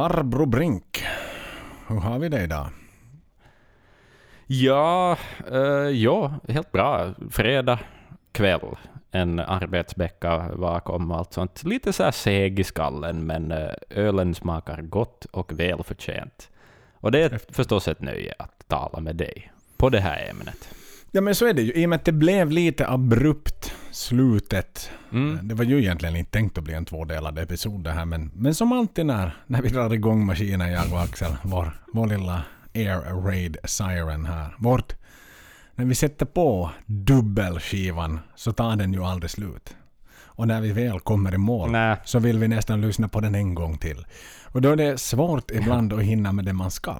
Farbror Brink, hur har vi det idag? Ja, uh, ja, helt bra. Fredag kväll, en arbetsvecka bakom och allt sånt. Lite så här seg i skallen, men uh, ölen smakar gott och välförtjänt. Och det är förstås ett nöje att tala med dig på det här ämnet. Ja men så är det ju, i och med att det blev lite abrupt slutet. Mm. Det var ju egentligen inte tänkt att bli en tvådelad episod det här, men, men som alltid när, när vi drar igång maskinen, jag och Axel, vår, vår lilla Air Raid Siren här. Vårt, när vi sätter på dubbelskivan så tar den ju aldrig slut. Och när vi väl kommer i mål Nä. så vill vi nästan lyssna på den en gång till. Och då är det svårt ibland att hinna med det man ska.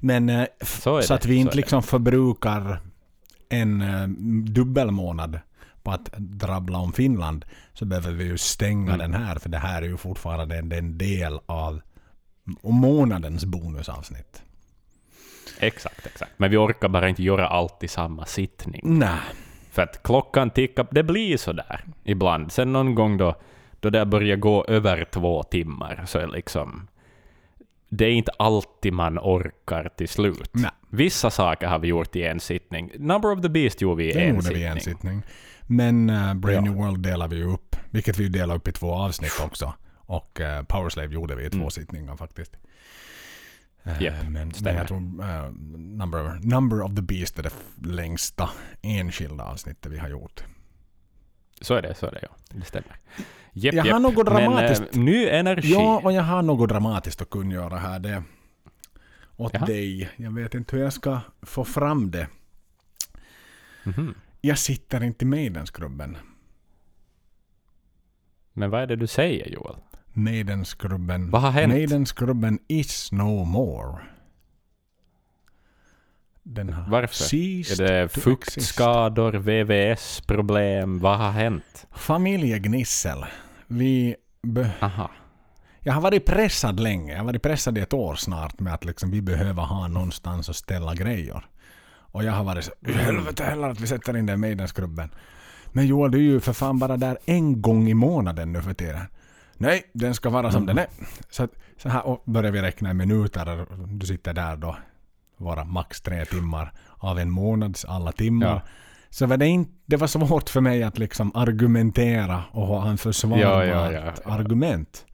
Men eh, så, så att vi inte liksom förbrukar en uh, dubbelmånad på att drabbla om Finland så behöver vi ju stänga mm. den här för det här är ju fortfarande en, en del av månadens bonusavsnitt. Exakt, exakt. Men vi orkar bara inte göra allt i samma sittning. Nej. För att klockan tickar, det blir så där ibland. Sen någon gång då, då det börjar gå över två timmar så är liksom det är inte alltid man orkar till slut. Nej. Vissa saker har vi gjort i en sittning. Number of the Beast gjorde vi i en, sittning. vi en sittning. Men uh, Brave ja. New World delar vi ju upp, vilket vi delar upp i två avsnitt också. Och uh, Powerslave gjorde vi i två mm. sittningar faktiskt. Uh, yep, men, men, jag tror uh, number, number of the Beast är det längsta enskilda avsnittet vi har gjort. Så är det, så är det ja. Det stämmer. Jepp, jag har något dramatiskt. Men, ny energi. Ja, och jag har något dramatiskt att kungöra här. Det åt Jaha. dig. Jag vet inte hur jag ska få fram det. Mm -hmm. Jag sitter inte med i den skrubben. Men vad är det du säger Joel? Maidenskrubben. Vad har hänt? Maidenskrubben is no more. Den har Varför? Är det fuktskador, VVS-problem? Vad har hänt? Familjegnissel. Vi... Aha. Jag har varit pressad länge. Jag har varit pressad i ett år snart med att liksom vi behöver ha någonstans att ställa grejer. Och jag har varit så helvete heller att vi sätter in den i Maidenskrubben. Men Joel, du är ju för fan bara där en gång i månaden nu för tiden. Nej, den ska vara som mm. den är. Så, så här och börjar vi räkna i minuter. Du sitter där då vara max tre timmar av en månads alla timmar. Ja. Så var det, inte, det var svårt för mig att liksom argumentera och ha en försvarbar ja, ja, argument.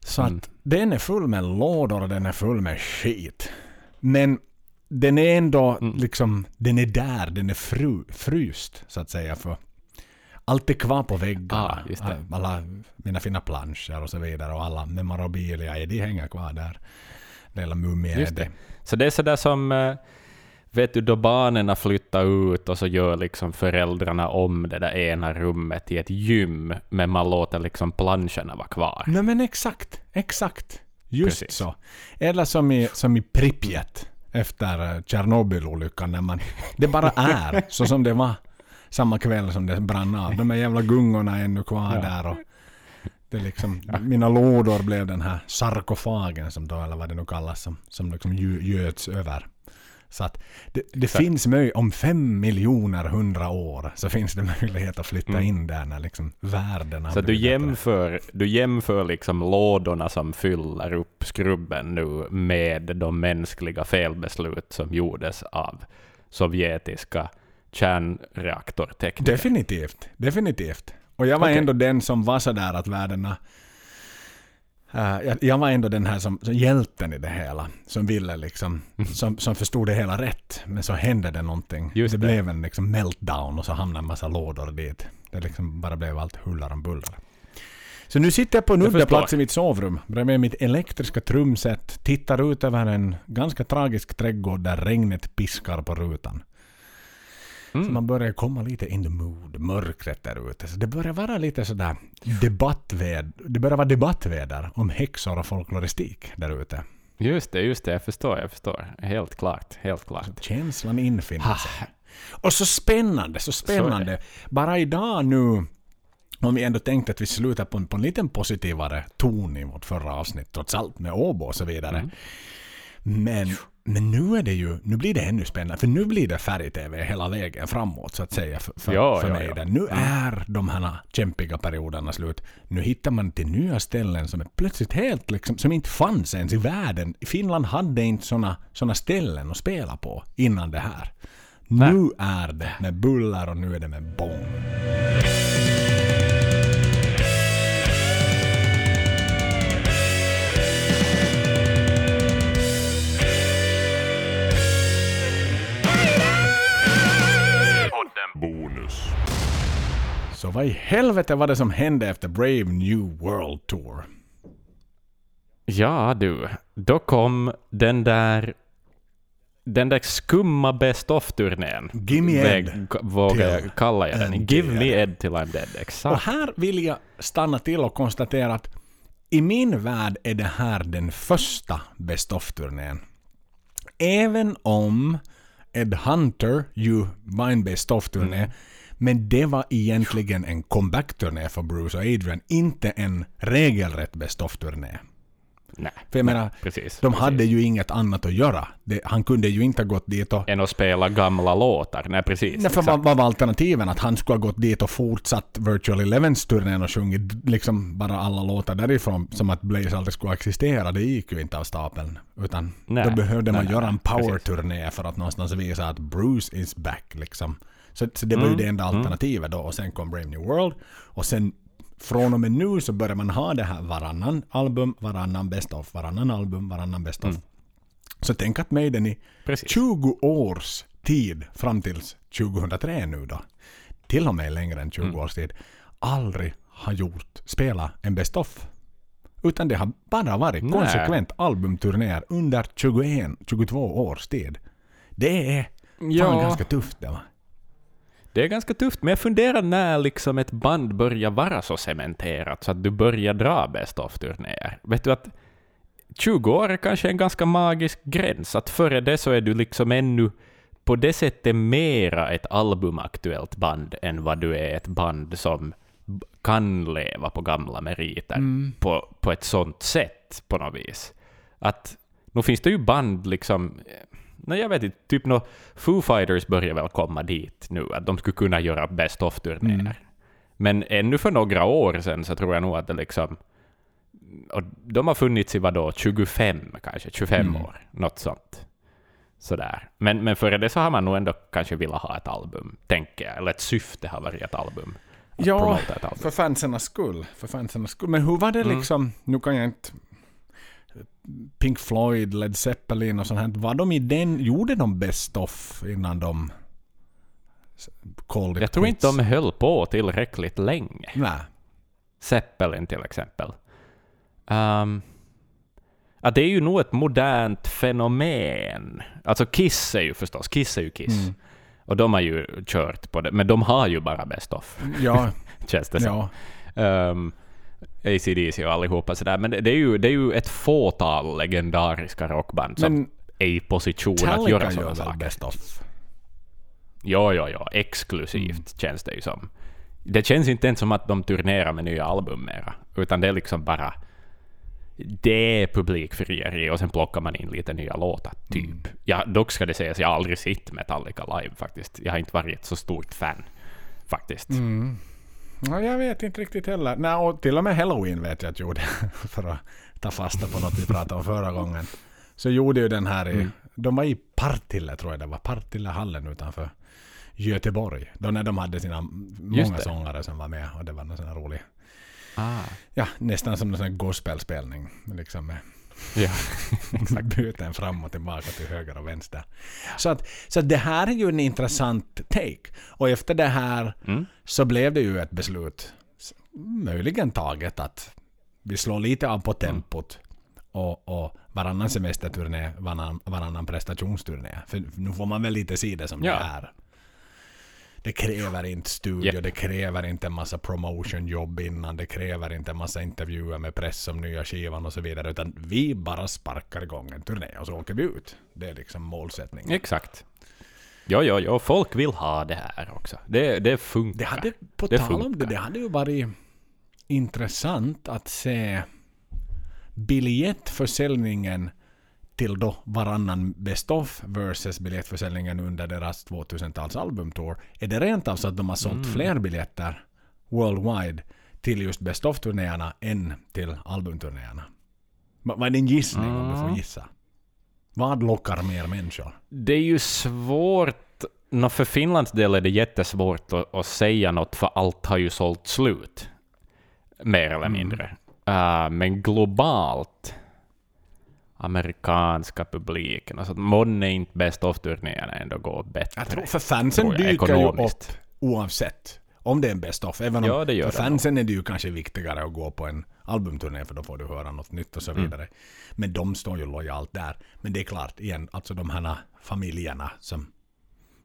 Så mm. att den är full med lådor och den är full med skit. Men den är ändå mm. liksom, den är där, den är fru, fryst så att säga. för allt är kvar på väggarna. Ah, alla mina fina planscher och så vidare och alla memorabilia, de hänger kvar där. Lilla mumien. Så det är sådär som, eh, vet du, då barnen flyttar ut och så gör liksom föräldrarna om det där ena rummet till ett gym, men man låter liksom planscherna vara kvar. Nej men exakt, exakt. Just Precis. så. Eller som i, som i Pripyat efter eh, Tjernobylolyckan, när man... Det bara är så som det var samma kväll som det brann av. De här jävla gungorna är ännu kvar ja. där och det liksom, mina lådor blev den här sarkofagen som då, eller vad det nu kallas, som, som liksom göts över. Så att det, det finns möjlighet, om fem miljoner hundra år så finns det möjlighet att flytta mm. in där när liksom världen Så du jämför, du jämför liksom lådorna som fyller upp skrubben nu med de mänskliga felbeslut som gjordes av sovjetiska kärnreaktortekniker? Definitivt, definitivt. Och jag var okay. ändå den som var sådär att värdena... Uh, jag, var ändå den här som, som hjälten i det hela. Som ville liksom, mm. som, som förstod det hela rätt. Men så hände det någonting. Just det, det, blev en liksom meltdown och så hamnade en massa lådor dit. Det liksom bara blev allt huller om bullar. Så nu sitter jag på en udda plats i mitt sovrum bredvid mitt elektriska trumset, tittar ut över en ganska tragisk trädgård där regnet piskar på rutan. Mm. Så man börjar komma lite in the mood, mörkret där ute. Så det börjar vara lite sådär debattved, det börjar vara debattväder om häxor och folkloristik där ute. Just det, just det. Jag förstår, jag förstår. Helt klart, helt klart. Så känslan infinner sig. Och så spännande, så spännande. Så Bara idag nu, om vi ändå tänkte att vi slutar på en, på en liten positivare ton i vårt förra avsnitt, trots allt med Åbo och så vidare. Mm. Men, men nu är det ju, nu blir det ännu spännande, för nu blir det färg-tv hela vägen framåt så att säga för, för, Ja, för ja, mig. ja. Nu är de här kämpiga perioderna slut. Nu hittar man till nya ställen som är plötsligt helt liksom, som inte fanns ens i världen. Finland hade inte såna, såna ställen att spela på innan det här. Nej. Nu är det med buller och nu är det med bång. Bonus. Så vad i helvete var det som hände efter Brave New World Tour? Ja du, då kom den där den där skumma Best of-turnén. Gimme Ed Vågar jag kalla jag den. Give me Ed till I'm dead. Och Exakt. här vill jag stanna till och konstatera att i min värld är det här den första Best of-turnén. Även om Ed Hunter ju var en Best of-turné, Mm. Men det var egentligen en comeback-turné för Bruce och Adrian, inte en regelrätt Best of-turné. Nej, För jag menar, precis. de precis. hade ju inget annat att göra. Det, han kunde ju inte ha gått dit och... Än att spela gamla låtar. Nej, precis. Nej, för vad, vad var alternativen? Att han skulle ha gått dit och fortsatt Virtual Elevens-turnén och sjungit liksom bara alla låtar därifrån som att Blaze aldrig skulle existera. Det gick ju inte av stapeln. Utan Nej. då behövde man Nej, göra en power-turné för att någonstans visa att Bruce is back. Liksom. Så, så det var ju Mm, det enda alternativet då. Och sen kom Brave New World. Och sen från och med nu så börjar man ha det här varannan album, varannan best of, varannan album, varannan best of. Så tänk att Maiden i Precis. 20 års tid fram till 2003 nu då, till och med längre än 20 Mm. års tid, aldrig har gjort, spela en best of. Utan det har bara varit Nej. konsekvent albumturnéer under 21, 22 års tid. Det är fan Ja. ganska tufft det va? Det är ganska tufft, men jag funderar när liksom ett band börjar vara så cementerat så att du börjar dra Best of-turnéer. Vet du att 20 år är kanske en ganska magisk gräns, att före det så är du liksom ännu på det sättet mera ett albumaktuellt band än vad du är ett band som kan leva på gamla meriter på, på ett sånt sätt på något vis. Att nu finns det ju band liksom Nej, jag vet inte. Typ nå Foo Fighters börjar väl komma dit nu, att de skulle kunna göra Best of-turnéer. Men ännu för några år sedan så tror jag nog att det liksom... Och de har funnits i vadå, 25 kanske, 25 år, något sånt. Sådär. Men, men före det så har man nog ändå kanske velat ha ett album, tänker jag. Eller ett syfte har varit ett album. Ja, ett album. för fansernas skull. För fansernas skull. Men hur var det Mm. liksom, nu kan jag inte... Pink Floyd, Led Zeppelin och sånt här. Var de i den, gjorde de best of innan de called it Jag tror inte de höll på tillräckligt länge. Nej. Zeppelin till exempel. Um, ja, det är ju nog ett modernt fenomen. Alltså Kiss är ju förstås, Kiss är ju Kiss. Mm. Och de har ju kört på det, men de har ju bara Best of, Ja, känns det som. ja. Um, ACDC och allihopa sådär. Men det, är ju, det är ju ett fåtal legendariska rockband som Men är i position att göra sådana saker. best of? Ja, ja, ja. Exklusivt Mm. känns det ju som. Det känns inte ens som att de turnerar med nya album mera. Utan det är liksom bara... Det är publikfrieri och sen plockar man in lite nya låtar, typ. Mm. Ja, dock ska det sägas, jag har aldrig sett Metallica live faktiskt. Jag har inte varit så stort fan, faktiskt. Mm. Ja, jag vet inte riktigt heller. Nej, och till och med Halloween vet jag att gjorde. För att ta fasta på något vi pratade om förra gången. Så gjorde ju den här i... Mm. De var i Partille tror jag det var. Partillehallen utanför Göteborg. Då när de hade sina många sångare som var med. Och det var någon sån här rolig... Ah, Ja, nästan som en sån gospelspelning. Liksom med ja. byten fram och tillbaka till höger och vänster. Så, att, så att det här är ju en intressant take. Och efter det här Mm. så blev det ju ett beslut, möjligen taget, att vi slår lite av på tempot och, och varannan semesterturné, varannan, varannan prestationsturné. För nu får man väl lite se det som Ja. det är. Det kräver inte studio, Japp. det kräver inte en massa promotionjobb innan, det kräver inte en massa intervjuer med press om nya skivan och så vidare, utan vi bara sparkar igång en turné och så åker vi ut. Det är liksom målsättningen. Exakt. Ja, ja, ja. Folk vill ha det här också. Det, det funkar. Det hade, på Det tal om det, funkar. det hade ju varit intressant att se biljettförsäljningen till då varannan Best of versus biljettförsäljningen under deras 2000-tals albumtour. Är det rent av så att de har sålt fler biljetter worldwide till just Best of-turnéerna än till albumturnéerna? Va- Vad är din gissning om du får gissa? Vad lockar mer människor? Det är ju svårt, nå för Finlands del är det jättesvårt att, att säga något, för allt har ju sålt slut. Mer eller mindre. Uh, men globalt, amerikanska publiken, alltså månne inte Best of-turnéerna ändå går bättre. Jag tror för fansen tror jag, dyker ju upp oavsett. Om det är en best of. Även om Ja, för fansen är det ju kanske viktigare att gå på en albumturné för då får du höra något nytt och så Mm. vidare. Men de står ju lojalt där. Men det är klart, igen, alltså de här familjerna som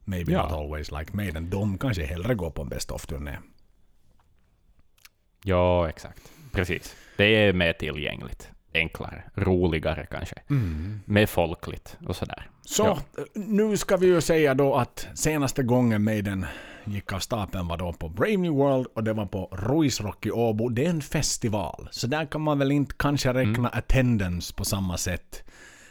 maybe Ja. not always like Maiden, de kanske hellre går på en best of-turné. Ja, exakt. Precis. Det är mer tillgängligt. Enklare. Roligare kanske. Mer folkligt och sådär. Så Ja. nu ska vi ju säga då att senaste gången Maiden gick av stapeln var då på Brave New World och det var på Ruisrock i Åbo. Det är en festival. Så där kan man väl inte kanske räkna attendance på samma sätt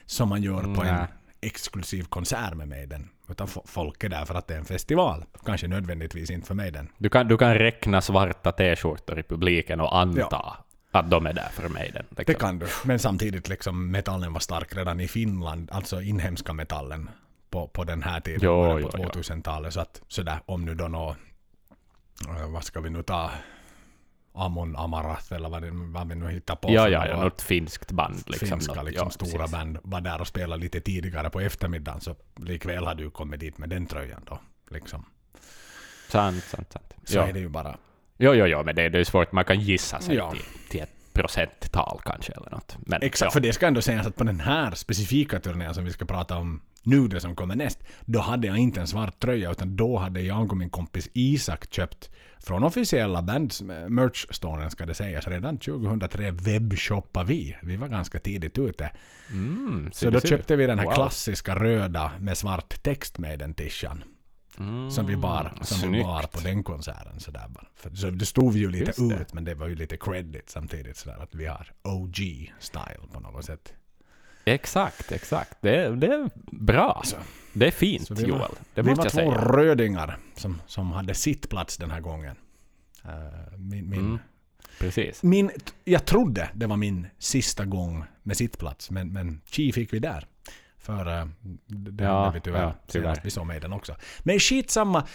som man gör på en Nej. exklusiv konsert med Maiden. Utan fo- folk är där för att det är en festival. Kanske nödvändigtvis inte för Maiden. Du kan, du kan räkna svarta t-skjortor i publiken och anta att de är där för mig. Den, liksom. Det kan du. Men samtidigt liksom metallen var stark redan i Finland, alltså inhemska metallen på, på den här tiden, Jo, på jo, jo. 2000-talet. Så att sådär, om nu då nå, eh, vad ska vi nu ta, Amon Amarath eller vad, det, vad vi nu hittar på. Ja, ja, ja, något finskt band. Liksom, finska något, liksom, ja, stora precis. band var där och spelade lite tidigare på eftermiddagen så likväl har du kommit dit med den tröjan då. Liksom. Sant, sant, sant. Så ja. är det ju bara. Jo, jo, jo, men det, det är svårt. Man kan gissa sig Ja. till, till ett procenttal kanske eller något. Men, Exakt, ja. för det ska ändå sägas att på den här specifika turnén som vi ska prata om nu, det som kommer näst, då hade jag inte en svart tröja, utan då hade jag och min kompis Isak köpt från officiella bands merch-storen ska det sägas. Redan 2003 webbshoppade vi. Vi var ganska tidigt ute. Mm, Så då köpte vi den här Wow. klassiska röda med svart text med den tishan. Mm, Som vi bar, som vi bar på den konserten. Sådär bara. För, så det stod vi ju lite Just det. ut, men det var ju lite credit samtidigt. Sådär, att vi har OG-style på något sätt. Exakt, exakt. Det, det är bra. det är fint, Så var- Joel. Det vi måste var jag två säga. rödingar som, som hade sitt plats den här gången. Eh, min, min, Mm. Precis. min, jag trodde det var min sista gång med sittplats, men, men chi fick vi där. För uh, det Ja, vi tyvärr ja, tyvärr. vi såg med den också. Men skitsamma.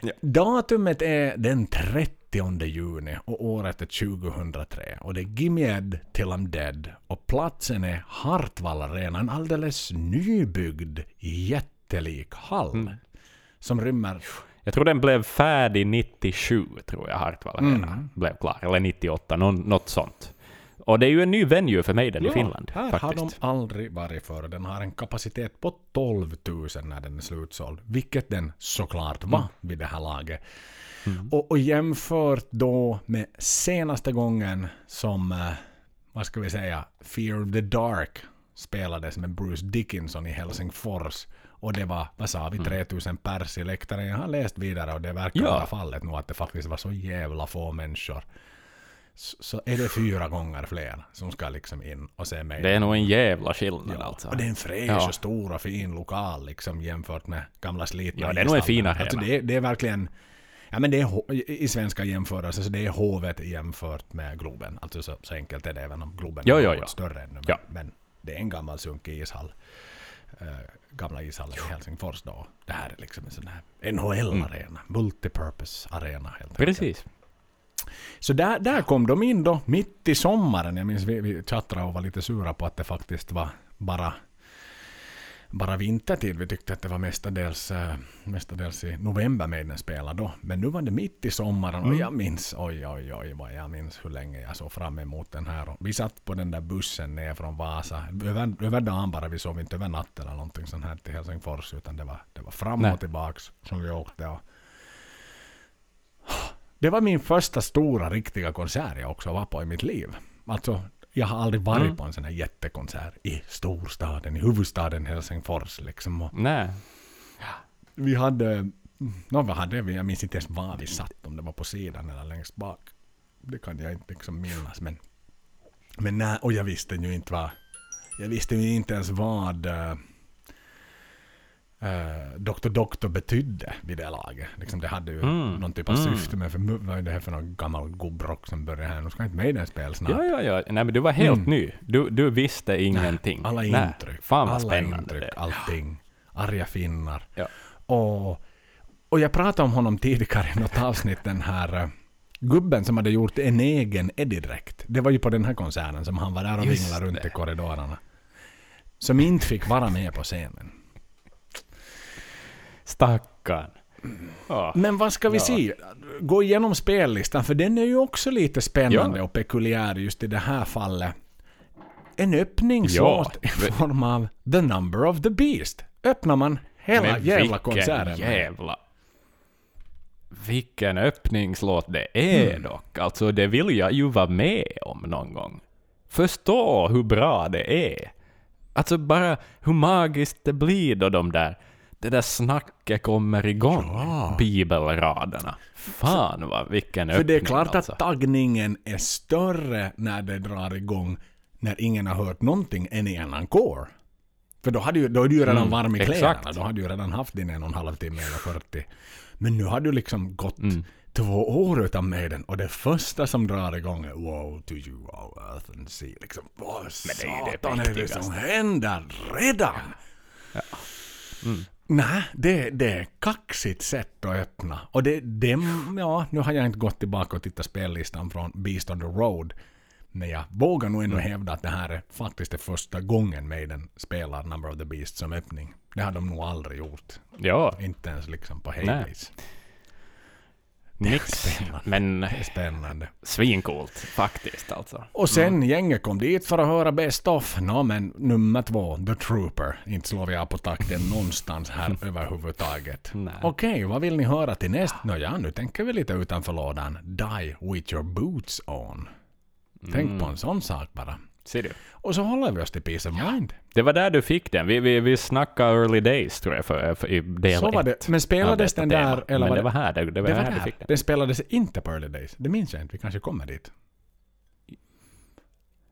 Ja. Datumet är den 30 juni och året är 2003. Och det är Gimme Ed till I'm Dead. Och platsen är Hartwall Arena, en alldeles nybyggd jättelik hall. Mm. Som rymmer Jag tror den blev färdig 97, tror jag, Hartwall Arena Mm. blev klar. Eller 98, någon, något sånt. Och det är ju en ny venue för mig den i Finland, här faktiskt. har de aldrig varit förr. Den har en kapacitet på 12 000 när den är slutsåld. Vilket den såklart var Mm. vid det här laget. Och, och jämfört då med senaste gången som, eh, vad ska vi säga, Fear of the Dark spelades med Bruce Dickinson i Helsingfors. Och det var, vad sa vi, 3000 pers i läktaren. Jag har läst vidare och det verkar Mm. Ja. vara fallet nu att det faktiskt var så jävla få människor. Så, är det fyra gånger fler som ska liksom in och se mig. Det är nog en jävla skillnad Ja, alltså. och det är en fräsch Ja. och stor och fin lokal liksom jämfört med gamla slitna Ja, det är nog en fin ishallar. arena. Alltså det, är- det är verkligen... Ja men det är i svenska jämförelser så det är hovet jämfört med Globen. Alltså så, så enkelt är det även om Globen Jo, är något jo. större ännu. Men, Ja. men det är en gammal sunkig ishall. Uh, gamla ishallen i Helsingfors då. Det här är liksom en sån här NHL-arena. Multipurpose arena helt enkelt. Mm. Precis. Så där, där kom de in då, mitt i sommaren. Jag minns vi, vi chattrade och var lite sura på att det faktiskt var bara, bara vintertid. Vi tyckte att det var mestadels, eh, mestadels i november med den spelade då. Men nu var det mitt i sommaren och jag minns, oj oj oj vad jag minns hur länge jag såg fram emot den här. Vi satt på den där bussen ner från Vasa, över, över dagen bara, vi sov inte över natten eller någonting sånt här till Helsingfors utan det var, det var fram Nej. och tillbaks som vi åkte. Och, det var min första stora riktiga konsert jag också var på i mitt liv. Alltså, jag har aldrig varit Mm. på en sån här jättekonsert i storstaden, i huvudstaden Helsingfors liksom. Nej. vi hade, nå vad hade vi? Jag minns inte ens var vi satt, om det var på sidan eller längst bak. Det kan jag inte liksom minnas. Men, men nej, och jag visste ju inte vad, jag visste ju inte ens vad uh, Dr. Doktor betydde vid det laget. Liksom det hade ju Mm. någon typ av Mm. syfte med, för vad är det här för någon gammal gubbrock som börjar här? Nu ska inte Maiden spela snart. Ja, ja, ja. Nej, men du var helt Mm. ny. Du, du visste ingenting. Alla Nej. intryck. Fan vad alla spännande intryck, det allting. Arga finnar. Ja. Och, och jag pratade om honom tidigare i något avsnitt, den här eh, gubben som hade gjort en egen Eddie-dräkt. Det var ju på den här konserten som han var där och Just vinglade runt det. i korridorerna. Som inte fick vara med på scenen. Stackarn. Ja. Men vad ska vi Ja. se? Gå igenom spellistan, för den är ju också lite spännande Ja. och peculiär just i det här fallet. En öppningslåt i form av The Number of the Beast. Öppnar man hela Men jävla konserten jävla... Vilken öppningslåt det är Mm. dock. Alltså det vill jag ju vara med om någon gång. Förstå hur bra det är. Alltså bara hur magiskt det blir då de där... Det där snacket kommer igång. Ja. Bibelraderna. Fan vad vilken öppning För det är klart alltså. att taggningen är större när det drar igång när ingen har hört någonting än i en encore. För då, hade ju, då är du ju redan Mm, varm i exakt. kläderna. Då hade du ju redan haft din en och en halv timme eller 40. Men nu har du liksom gått Mm. två år utan Maiden och det första som drar igång är Wow to you, wow, earth and sea. Liksom, vad det är det satan är det som händer redan? Mm. Nej, det, det är kaxigt sätt att öppna. Och det, det, ja, nu har jag inte gått tillbaka och tittat spellistan från Beast on the Road. Men jag vågar nog ändå Mm. hävda att det här är faktiskt det första gången Maiden spelar Number of the Beast som öppning. Det har de nog aldrig gjort. Ja, Inte ens liksom på Nej. Nix. spännande. Men spännande. svincoolt faktiskt alltså. Och sen gänget kom dit för att höra Best of. Nå men nummer två, The Trooper. Inte slår vi av på takten någonstans här överhuvudtaget. Nej. Okej, vad vill ni höra till näst? Nåja, nu tänker vi lite utanför lådan. Die with your boots on. Tänk på en sån sak bara. Ser du? Och så håller vi oss till Peace of Mind. Det var där du fick den. Vi, vi, vi snackade early days tror jag för, för, i del Så var ett det. Men av spelades den tema. där... Eller Men var det var här, det, det var det var här du där. fick den. Den spelades inte på Early Days. Det minns jag inte. Vi kanske kommer dit.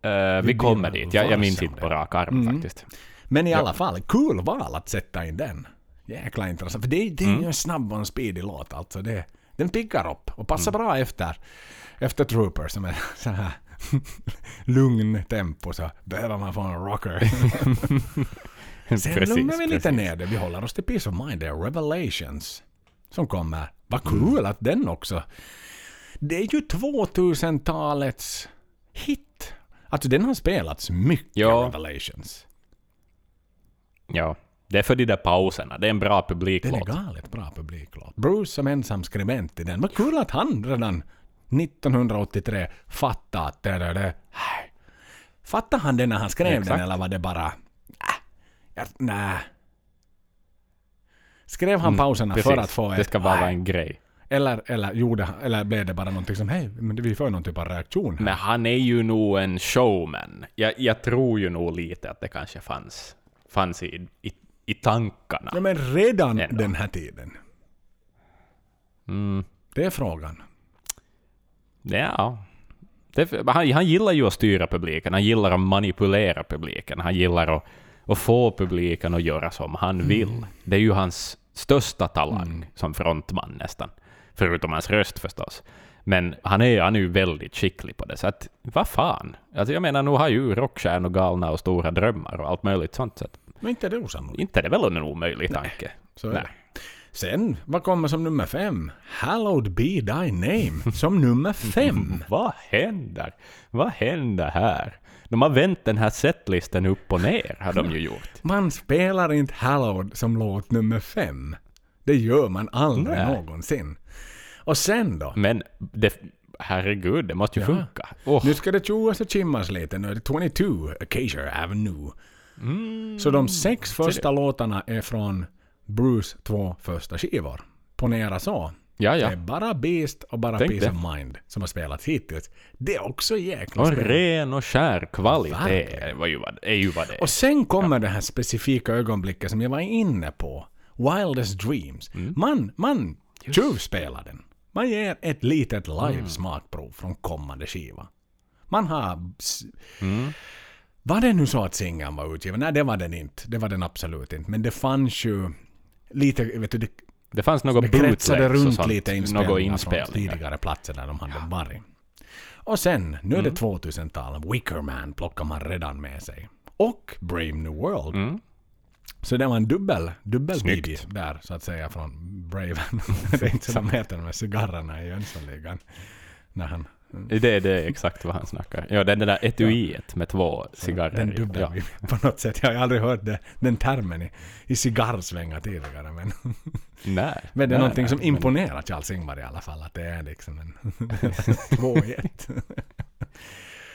Eh, vi kommer dit. Jag, jag minns inte på det. rak arm Mm. faktiskt. Men i alla fall, kul val att sätta in den. Jäkla intressant. För det, det är Mm. ju en snabb och en speedig låt alltså. Det, den piggar upp och passar bra efter, efter Trooper som är så här lugn tempo så behöver man få en rocker. Sen lugnar vi lite ner det. Vi håller oss till Peace of Mind. Det är Revelations som kommer. Vad kul att den också... Det är ju 2000-talets hit. Alltså den har spelats mycket, Ja. Revelations. Ja. Det är för de där pauserna. Det är en bra Den är publiklåt. galet bra publiklåt. Bruce som ensam skribent i den. Vad kul att han redan 1983 fattade att det det... Fattade han det när han skrev Exakt. den eller var det bara... Äh, nej. Skrev han Mm, pauserna för Precis. att få Det ett... ska bara vara en grej. Eller, eller, gjorde, eller blev det bara någonting som hej, men vi får någon typ av reaktion här. Men han är ju nog en showman. Jag, jag tror ju nog lite att det kanske fanns, fanns i, i, i tankarna. Ja, men redan Ändå. den här tiden. Mm. Det är frågan. Ja. Det, han, han gillar ju att styra publiken, han gillar att manipulera publiken, han gillar att, att få publiken att göra som han vill. Det är ju hans största talang som frontman nästan. Förutom hans röst förstås. Men han är, han är ju väldigt skicklig på det, så att vad fan. Alltså jag menar, nu har ju rockstjärnor galna och stora drömmar och allt möjligt sånt. Så att, Men inte är det osannolikt. inte är det väl en omöjlig tanke. Så är Nej. Sen, vad kommer som nummer fem? Hallowed be thy name. Som nummer fem. Vad händer? Vad händer här? De har vänt den här setlisten upp och ner, har de ju gjort. Man spelar inte Hallowed som låt nummer fem. Det gör man aldrig Nej. någonsin. Och sen då? Men det, herregud, det måste ju Ja. funka. Åh, Nu ska det tjoas och chimmas lite. Nu är det 22 Acacia Avenue. mm, Så de sex första låtarna är från Bruce två första skivor. Ponera så. ja, Det är ja. bara Beast och bara Tänk Peace det. of Mind som har spelats hittills. Det är också jäkla Och ren och skär kvalitet Verkligen. var ju vad, är ju vad det är. Och sen kommer det här specifika ögonblicket som jag var inne på. Wildest Dreams. Mm. Man, man tjuvspelar den. Man ger ett litet Mm. live-smakprov från kommande skiva. Man har Mm. Var det nu så att singeln var utgiven? Nej, det var den inte. Det var den absolut inte. Men det fanns ju lite, vet du, det, Det fanns något det kretsade bootlegs och runt sånt, lite inspelningar från tidigare platser där de hade varit. Och sen, nu Mm. är det 2000-tal, Wickerman plockar man redan med sig. Och Brave New World. Mm. Så det var en dubbel, dubbel där så att säga från Brave. det är inte som heter med cigarrerna i Jönssonligan. När han, Det, det är exakt vad han snackar. Ja, den där etuiet med två cigarrer den dubbel Ja. på något sätt. Jag har aldrig hört det, den termen i, i cigarrsvängar tidigare. Men, Nej. men det är nej, någonting nej, som imponerar Charles Ingvar i alla fall. Att det är liksom en två i ett.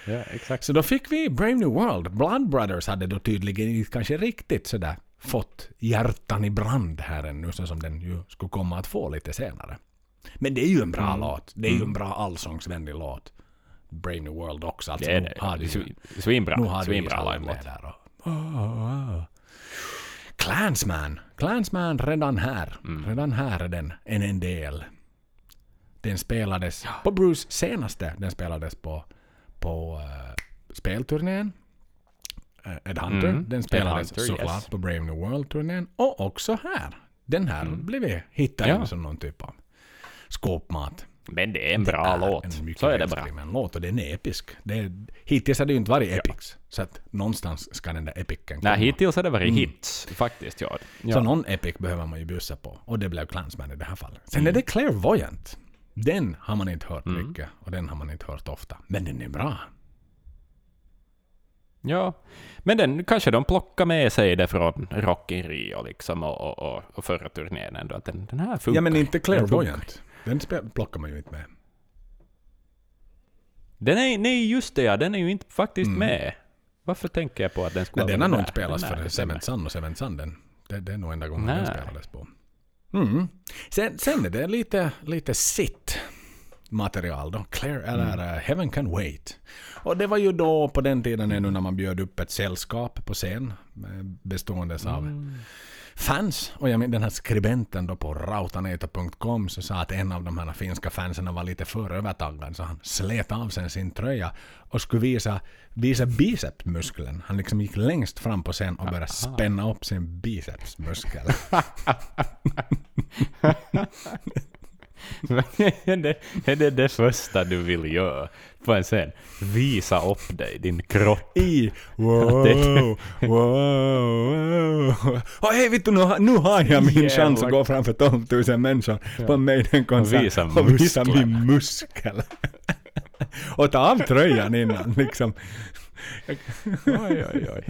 Ja, exakt. Så då fick vi Brave New World. Blood Brothers hade då tydligen kanske riktigt sådär fått hjärtan i brand här ännu, så som den ju skulle komma att få lite senare. Men det är ju en bra Mm. låt. Det är ju en bra allsångsvänlig låt. Brave New World också. Alltså, Det är nu det. har Det Svinbra. nu har Svinbra med där och... Clansman. Clansman redan här. Mm. Redan här är den en, en del. Den spelades på Bruce senaste. Den spelades på, på uh, spelturnén. Uh, Ed Hunter. Mm. Den spelades Hunter, såklart yes. på Brave New World-turnén. Och också här. Den här blev vi hittade Ja. som någon typ av skåpmat. Men det är en bra är låt. En Så är det bra. välskriven låt och den är episk. Det är, hittills har det ju inte varit epics. Så att någonstans ska den där epicen komma. Nej, hittills har det varit hits faktiskt. Ja. Så Ja. någon epic behöver man ju bjussa på. Och det blev Clansman i det här fallet. Sen Mm. är det Clairvoyant. Den har man inte hört mycket och den har man inte hört ofta. Men den är bra. ja. Men den kanske de plockar med sig det från Rock in Rio liksom och, och, och, och förra turnén ändå. Att den, den här funkar. Ja men inte Clairvoyant. Den plockar man ju inte med. Den är, nej, just det ja. Den är ju inte faktiskt Mm. med. Varför tänker jag på att den skulle Men den har vara nog med? inte spelats Den för Seven med. Sun och Seven Sun. Den, det, det är nog enda gången den Nej. spelades på. Mm. Sen, sen är det lite, lite sitt material då. Claire, eller Mm. Heaven Can Wait. Och det var ju då på den tiden ännu när man bjöd upp ett sällskap på scen eh, beståendes av Mm. Fans. Och jag men, den här skribenten då på rautaneita.com så sa att en av de här finska fansen var lite för övertaggad så han slet av sig sin tröja och skulle visa, visa bicepsmuskeln. Han liksom gick längst fram på scen och började spänna upp sin bicepsmuskel. Det, är det det första du vill göra på en scen? Visa upp dig, din kropp. I wow, wow, wow. Och hej vet du, nu, nu har jag min Jävlar. chans att gå framför 12 000 människor på en Maiden-konsert Och visa och visa min muskel. och ta av tröjan innan liksom. Oj, oj, oj.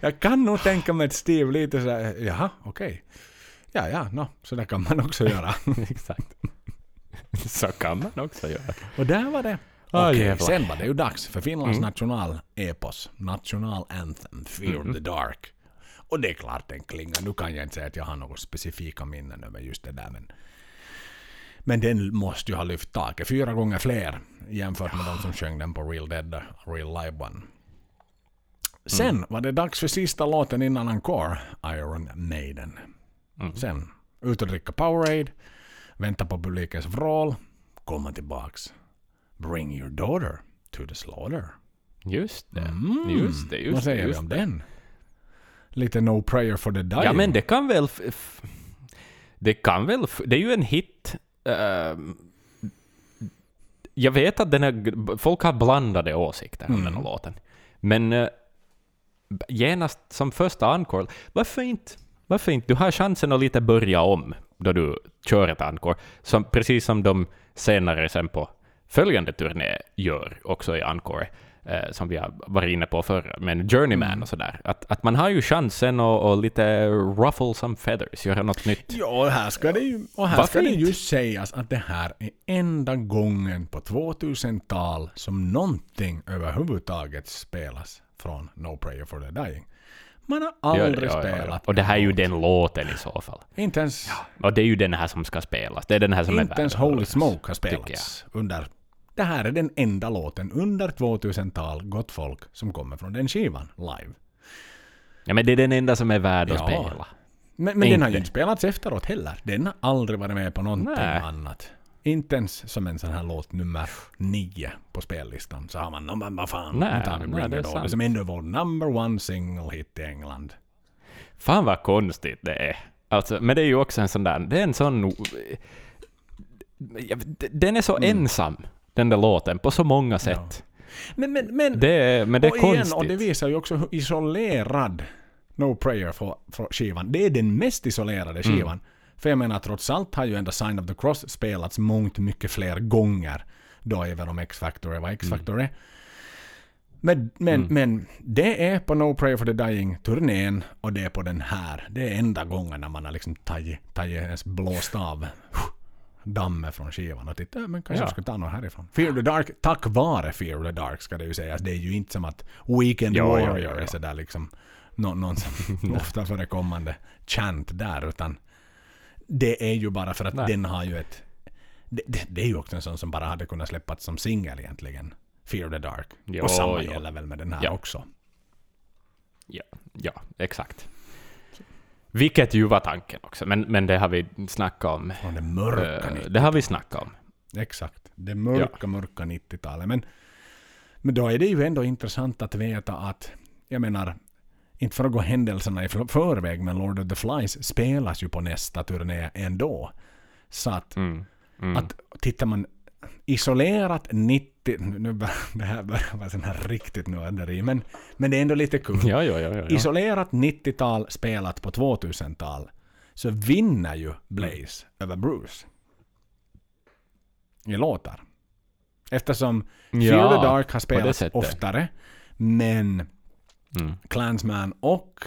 Jag kan nog tänka mig att Steve lite så här, jaha, okej. Ja, ja, no, så där kan man också göra. Exakt. Så kan man också göra. Och där var det. Ah, Okej, jävlar. sen var det ju dags för Finlands Mm. nationalepos. National Anthem, Fear of the Dark. Och det är klart den klingar. Nu kan jag inte säga att jag har några specifika minnen över just det där. Men, men den måste ju ha lyft taket. Fyra gånger fler jämfört med de som sjöng den på Real Dead, Real Live One. Sen Mm. var det dags för sista låten innan Encore, Iron Maiden. Mm. Sen ut och dricka Powerade, vänta på publikens vrål, komma tillbaks. Bring your daughter to the slaughter. Just det. Mm. Just det, just Vad säger det. vi Just om det. den? Lite No Prayer for the Dying. Ja, men det kan väl... Det kan väl... Det är ju en hit. ehm, jag vet att den är, folk har blandade åsikter om Mm. den här låten. Men uh, genast som första encore, varför inte? Varför inte? Du har chansen att lite börja om då du kör ett encore. Som, precis som de senare sen på följande turné gör också i encore. Eh, som vi har varit inne på förr, men Journeyman Mm. och sådär. Att, att man har ju chansen att och lite ruffle some feathers, göra något nytt. Ja, och här ska det ju, och här Varför ska det ju sägas att det här är enda gången på 2000-tal som någonting överhuvudtaget spelas från No Prayer for the Dying. Man har Ja, aldrig ja, ja, ja. spelat Och det här är ju den låten i så fall. Inte ens, Och det är ju den här som ska spelas. Det är den här som är inte värd ens Holy Smoke har spelats under... Det här är den enda låten under 2000-tal, gott folk, som kommer från den skivan live. Ja, men det är den enda som är värd att Ja. spela. Men, men den har ju inte spelats efteråt heller. Den har aldrig varit med på någonting Nej. annat. Inte ens som en sån här låt nummer nio på spellistan så har man no, men vad fan, Nej, har vi nej, Bring det är. Som ändå var number one single hit i England. Fan vad konstigt det är. Alltså, men det är ju också en sån där, det är en sån... Den är så ensam, den där låten, på så många sätt. Men, men, men, Det men det är och igen, konstigt. och det visar ju också hur isolerad No Prayer för, för skivan. Det är den mest isolerade Mm. För jag menar, trots allt har ju ändå Sign of the Cross spelats mångt mycket fler gånger. Då även om X-Factor är vad X-Factor är. Men, men, Mm. men det är på No Prayer for the Dying-turnén och det är på den här. Det är enda gången när man har liksom tagit, tagit ens blåst av dammet från skivan och tittat, "Ja, men kanske Ja. jag ska ta något härifrån. Fear the Dark, tack vare Fear the Dark ska det ju sägas. Det är ju inte som att Weekend ja, Warrior ja, ja. är sådär liksom nå, någon som ofta förekommande chant där, utan det är ju bara för att Nej. den har ju ett... Det, det, det är ju också en sån som bara hade kunnat släppas som singel egentligen. Fear the Dark. Jo, och samma jo. gäller väl med den här Ja. också. Ja, ja, exakt. Vilket ju var tanken också, men, men det har vi snackat om. Från det mörka 90 det har vi snackat om. Exakt. Det mörka, mörka 90-talet. Men, men då är det ju ändå intressant att veta att, jag menar, inte för att gå händelserna i för- förväg, men Lord of the Flies spelas ju på nästa turné ändå. Så att, Mm. Mm. att tittar man isolerat 90, nu det här börjar vara sån här riktigt nörderi, men, men det är ändå lite kul. ja, ja, ja. Isolerat 90-tal spelat på 2000-tal så vinner ju Blaze över Bruce. I låtar. Eftersom Fear the Dark har spelats oftare. Men Mm. Clansman och,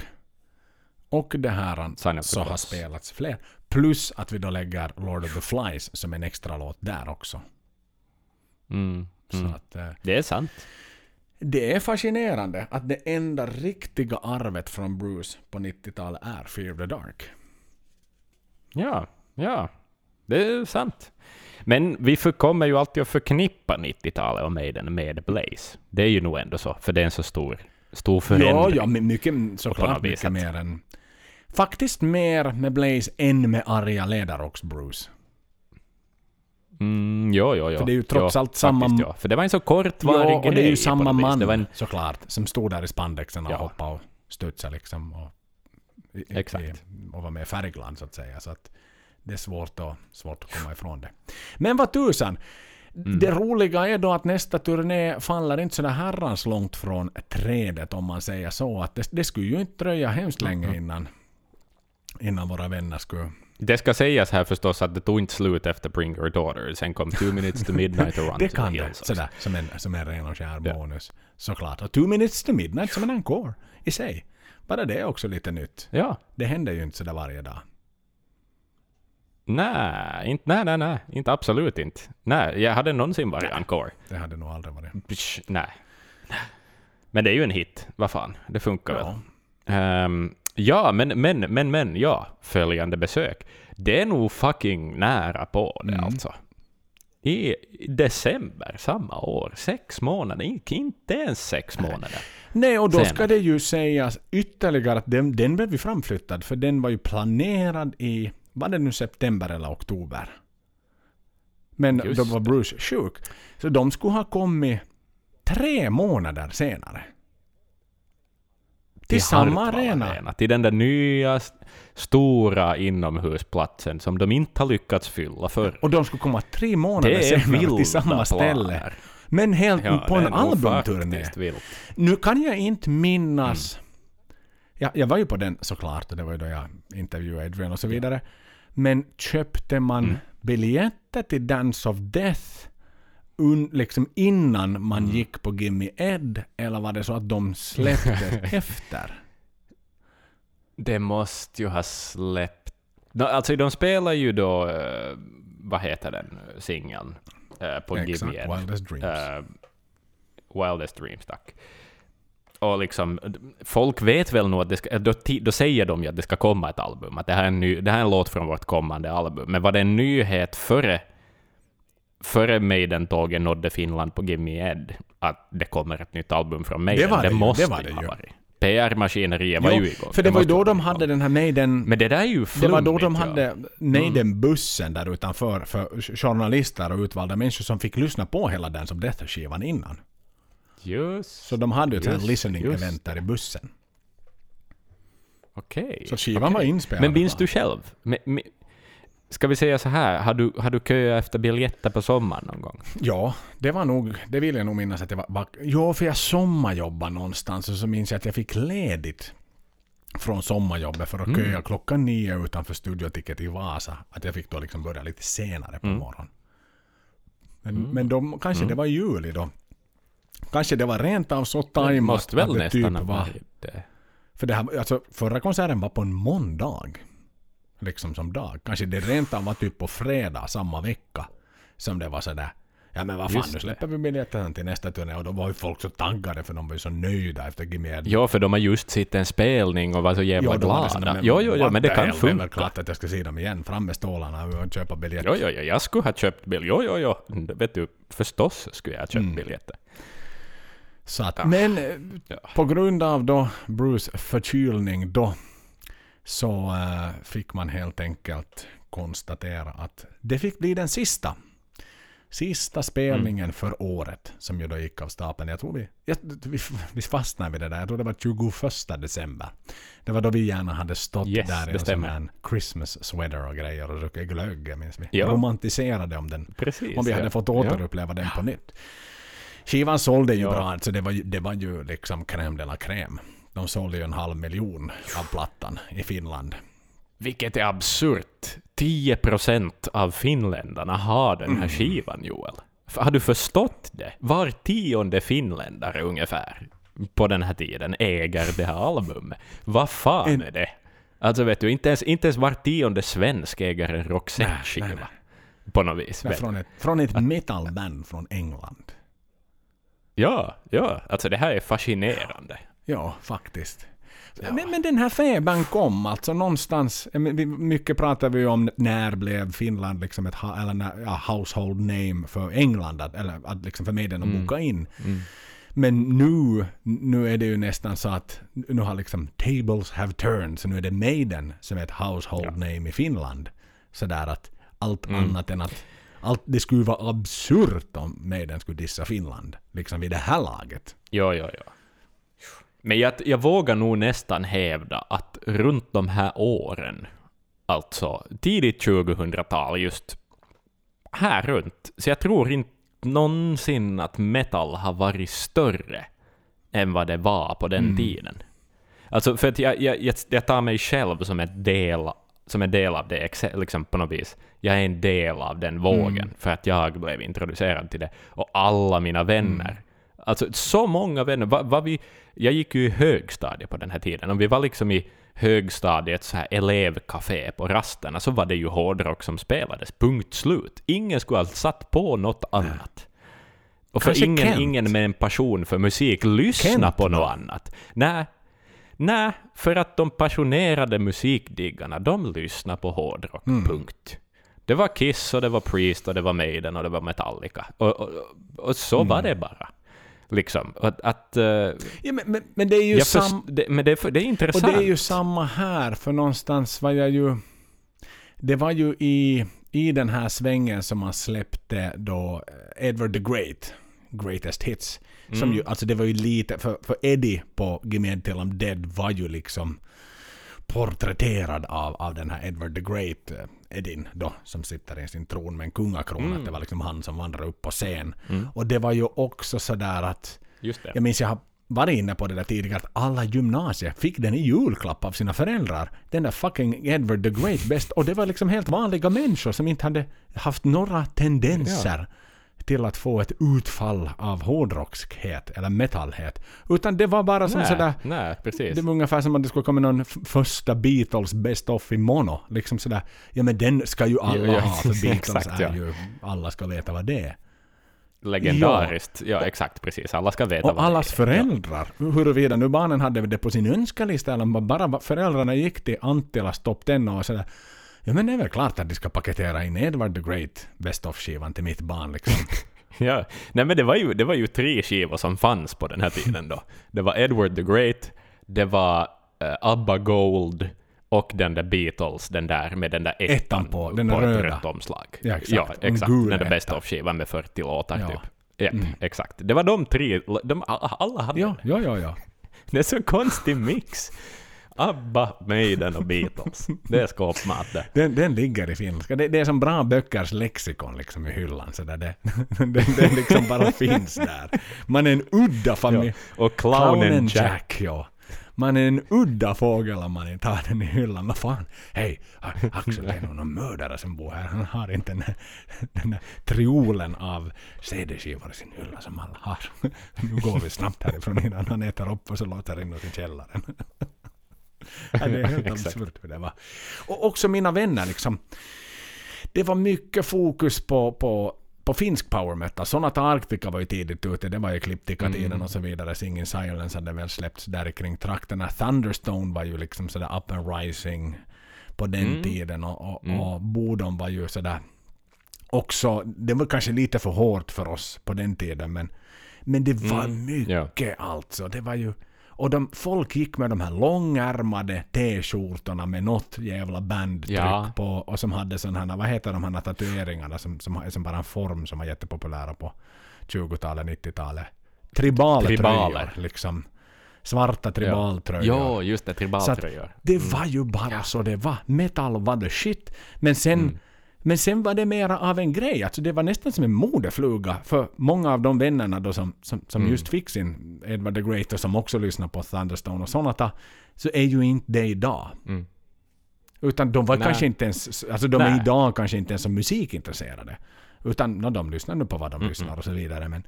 och det här of så har Cross. spelats fler. Plus att vi då lägger Lord of the Flies som en extra låt där också. Mm. Så Mm. att, eh, Det är sant. Det är fascinerande att det enda riktiga arvet från Bruce på 90-talet är Fear the Dark. Ja, ja. Det är sant. Men vi kommer ju alltid att förknippa 90-talet och Maiden med Blaze. Det är ju nog ändå så, för det är en så stor, stor förändring. Ja, ja, men mycket, såklart mycket mer än... Faktiskt mer med Blaze än med arga Ledarrocks-Bruce. Mm, jo, jo, jo. För det är ju trots jo, allt samma- Ja. För det var en så kortvarig Ja, grej. och det är ju samma man en, såklart, som stod där i spandexen och Ja. hoppade och studsade liksom. Och, i, Exakt. i- och var med färgglad så att säga. Så att det är svårt att, svårt att komma ifrån det. Men vad tusan! Mm. Det roliga är då att nästa turné faller inte sådär herrans långt från trädet om man säger så. Att det, det skulle ju inte dröja hemskt länge innan, innan våra vänner skulle... det ska sägas här förstås att det tog inte slut efter Bring Your Daughter. Sen kom Two Minutes to Midnight och Run Det to kan the det. Hills också. Sådär, som en, som en ren och skär Ja. bonus. Såklart. Och Two Minutes to Midnight som en encore i sig. Bara det är också lite nytt. Ja. Det händer ju inte sådär varje dag. Nej, inte, nej, nej, nej. Inte absolut inte. Nej, jag hade någonsin varit encore. Det hade nog aldrig varit. Psh, nej. Men det är ju en hit. Vad fan, det funkar väl. Ja. Ehm, ja, men, men, men, men, ja. Följande besök. Det är nog fucking nära på det Mm. alltså. I december samma år. Sex månader. Inte, inte ens sex månader. Nej, och då Senare. ska det ju sägas ytterligare att den, den blev ju framflyttad, för den var ju planerad i, var det nu september eller oktober? Men Just då var Bruce sjuk. Så de skulle ha kommit tre månader senare. Till samma Hartwall arena. Till den där nya st- stora inomhusplatsen som de inte har lyckats fylla för. Och de skulle komma tre månader senare till samma ställe. planer. Men helt Ja, på en albumturné. Nu kan jag inte minnas... Mm. Ja, jag var ju på den såklart, och det var ju då jag intervjuade Adrian och så vidare. Men köpte man Mm. biljetter till Dance of Death un, liksom innan man Mm. gick på Gimme Ed? Eller var det så att de släppte efter? Det måste ju ha släppt... No, alltså de spelar ju då, eh, vad heter den singeln eh, på Give Exakt, Me Ed. Wildest Dreams. Eh, Wildest Dreams, tack. Och liksom, folk vet väl nog att det ska, då, då säger de ju att det ska komma ett album, att det här, är en ny, det här är en låt från vårt kommande album. Men var det en nyhet före, före Maiden-tåget nådde Finland på Give Me Ed, att det kommer ett nytt album från Maiden? Det var det ju, måste det var det ha ju. varit. PR-maskineriet var Jo, ju igång. För det var ju då de hade den här Maiden... Men det där är ju Det flummigt. var då de ja. hade Maiden-bussen där utanför för journalister och utvalda människor som fick lyssna på hela den som Death-skivan innan. Just. Så de hade ett Just, listening just. event där i bussen. Okej. Så skivan var inspelad. Men minns du själv? Men, men, ska vi säga så här, har du, har du köat efter biljetter på sommaren någon gång? Ja, det var nog, det vill jag nog minnas att det var, Jo, för jag sommarjobbade någonstans och så minns jag att jag fick ledigt från sommarjobbet för att Mm. köa klockan nio utanför Studioticket i Vasa. Att jag fick då liksom börja lite senare på Mm. morgonen. Men, men då, kanske det var juli då. Kanske det var rent av så tajmat måste väl att det typ var... det. För det här, alltså, förra konserten var på en måndag. Liksom som dag. Kanske det rent av var typ på fredag samma vecka. Som det var sådär. Ja men vad fan, Just nu släpper vi biljetterna till nästa turné. Och då var ju folk så taggade för de var ju så nöjda efter Gimed. Ja, för de har just sett en spelning och var så jävla sådär, glada. men Jo, jo, jo, men det kan hell, Det är väl funka. klart att jag ska se dem igen. Fram med stålarna och köpa biljetter. Jo, jo, jo, jag skulle ha köpt biljett. Jo, jo, jo. Vet du, förstås skulle jag ha köpt Mm. biljetter. Så att, Ja. Men eh, Ja. på grund av då Bruce förkylning då så eh, fick man helt enkelt konstatera att det fick bli den sista. Sista spelningen Mm. för året som ju då gick av stapeln. Jag tror vi, jag, vi, vi fastnade vid det där. Jag tror det var 21 december. Det var då vi gärna hade stått Yes, där i en sån stämmer. här Christmas sweater och grejer och druckit glögg, minns vi. Ja. Romantiserade om den Precis. om vi hade ja. fått återuppleva den på nytt. Skivan sålde ju bra, alltså det var, det var ju liksom crème de la crème. De sålde ju en halv miljon av plattan i Finland. Vilket är absurt. 10 procent av finländarna har den Mm. här skivan, Joel. Har du förstått det? Var tionde finländare ungefär på den här tiden äger det här albumet. Vad fan En- är det? Alltså vet du, inte ens, inte ens var tionde svensk äger en Roxette-skiva. På något vis. Du. från ett, från ett metalband från England. Ja, ja, alltså det här är fascinerande. Ja, faktiskt. Men, men den här febern kom alltså någonstans. eh, Mycket pratar vi ju om när blev Finland liksom ett eller när, ja, household name för England. Att, eller att liksom för medien att boka in. Mm. Men nu, nu är det ju nästan så att nu har liksom tables have turned. Så nu är det Maiden som är ett household Ja. name i Finland. Sådär att allt Mm. annat än att allt, det skulle vara absurt om Maiden skulle dissa Finland. Liksom vid det här laget. Ja, ja, ja. Men jag, jag vågar nog nästan hävda att runt de här åren, alltså tidigt 2000-tal, just här runt, så jag tror inte någonsin att metal har varit större än vad det var på den Mm. tiden. Alltså för att jag, jag, jag, tar mig själv som ett del som en del av det, liksom på något vis. Jag är en del av den vågen, Mm. för att jag blev introducerad till det. Och alla mina vänner. Alltså så många vänner. Va, va vi, jag gick ju i högstadiet på den här tiden, och vi var liksom i högstadiets här elevcafé på rasterna, så var det ju hårdrock som spelades. Punkt slut. Ingen skulle ha satt på något annat. Och för Kanske ingen, Kent. ingen med en passion för musik lyssna Kent på då? något annat. Nej, nej, för att de passionerade musikdiggarna, de lyssnar på hårdrock. Mm. Punkt. Det var Kiss och det var Priest och det var Maiden och det var Metallica. Och, och, och så Mm. var det bara. Liksom. Att, att, eh, Ja, men, men, men det är ju sam... det, men det, är det är Och intressant. det är ju samma här, för någonstans var jag ju... Det var ju i, i den här svängen som man släppte då eh, Edward the Great, Greatest Hits. Som Mm. ju, alltså det var ju lite, för, för Eddie på I'm Dead var ju liksom porträtterad av, av den här Edward the Great, eh, Edin då, som sitter i sin tron med en kungakrona. Mm. Att det var liksom han som vandrar upp på scen. Mm. Och det var ju också sådär att Just det. jag minns jag har varit inne på det där tidigare att alla gymnasier fick den i julklapp av sina föräldrar. Den där fucking Edward the Great bäst. Och det var liksom helt vanliga människor som inte hade haft några tendenser till att få ett utfall av hårdrockskhet eller metallhet. Utan det var bara som nej, sådär nej, precis. det var ungefär som att det skulle komma någon första Beatles Best of i mono. Liksom sådär. Ja men den ska ju alla Ja, ja, ha för Beatles exakt, är ja. ju... Alla ska veta vad det är. Legendariskt. Ja. exakt, precis. Alla ska veta Och vad allas det är. föräldrar, huruvida nu barnen hade det på sin önskelista eller bara föräldrarna gick till Anttilas topp 10 och sådär. Ja men det är väl klart att de ska paketera in Edward the Great Best of-skivan till mitt barn liksom. Ja. Nej men det var, ju, det var ju tre skivor som fanns på den här tiden då. Det var Edward the Great, det var eh, ABBA Gold och den där Beatles, den där med den där ettan, Ettan på, den ett röda. rött omslag. Ja, exakt. Ja, exakt. Den där. Best of-skivan med 40 låtar Ja. typ. Japp, Mm. exakt. Det var de tre, de, alla hade Ja, det. ja, ja, ja. Det är så konstig mix. ABBA, Maiden och Beatles. Det är skåpmat det. Den, den ligger i finska. Det, det är som bra böckers lexikon liksom i hyllan. Så där det, den, den liksom bara finns där. Man är en udda familj. Och Clownen Jack. ja. Man är en udda fågel om man inte har den i hyllan. Vad fan? Hej, Axel är nog någon mördare som bor här. Han har inte den, här- den där triolen av CD-skivor i sin hylla som alla har. Nu går vi snabbt härifrån innan han äter upp och så låter inåt i källaren. Ja, det är helt absurt hur det var. Och också mina vänner liksom. Det var mycket fokus på, på, på finsk power metal. Sonata Arctica var ju tidigt ute. Det var ju Ecliptica-tiden Mm. och så vidare. Singing Silence hade väl släppts där kring trakterna. Thunderstone var ju liksom sådär up and rising på den Mm. tiden. Och, och, Mm. och Bodom var ju sådär också, det var kanske lite för hårt för oss på den tiden men, men det var Mm, mycket alltså. Det var ju, och de, folk gick med de här långärmade t-skjortorna med något jävla bandtryck Ja. på och som hade sådana här, vad heter de här tatueringarna som, som som bara en form som var jättepopulära på 20-talet, 90-talet. Tribaltröjor Tribaler. liksom. Svarta tribaltröjor. Ja, just det, tribaltröjor. det var ju bara så det var. Metal var the shit. Men sen, Mm. Men sen var det mera av en grej. Alltså det var nästan som en modefluga för många av de vännerna då som, som, som Mm. just fick sin Edward the Great och som också lyssnar på Thunderstone och sådana så är ju inte det idag. Mm. Utan de var Nej. kanske inte ens, alltså de är Nej. idag kanske inte ens som musikintresserade. Utan no, de lyssnar nu på vad de Mm, lyssnar och så vidare. Men,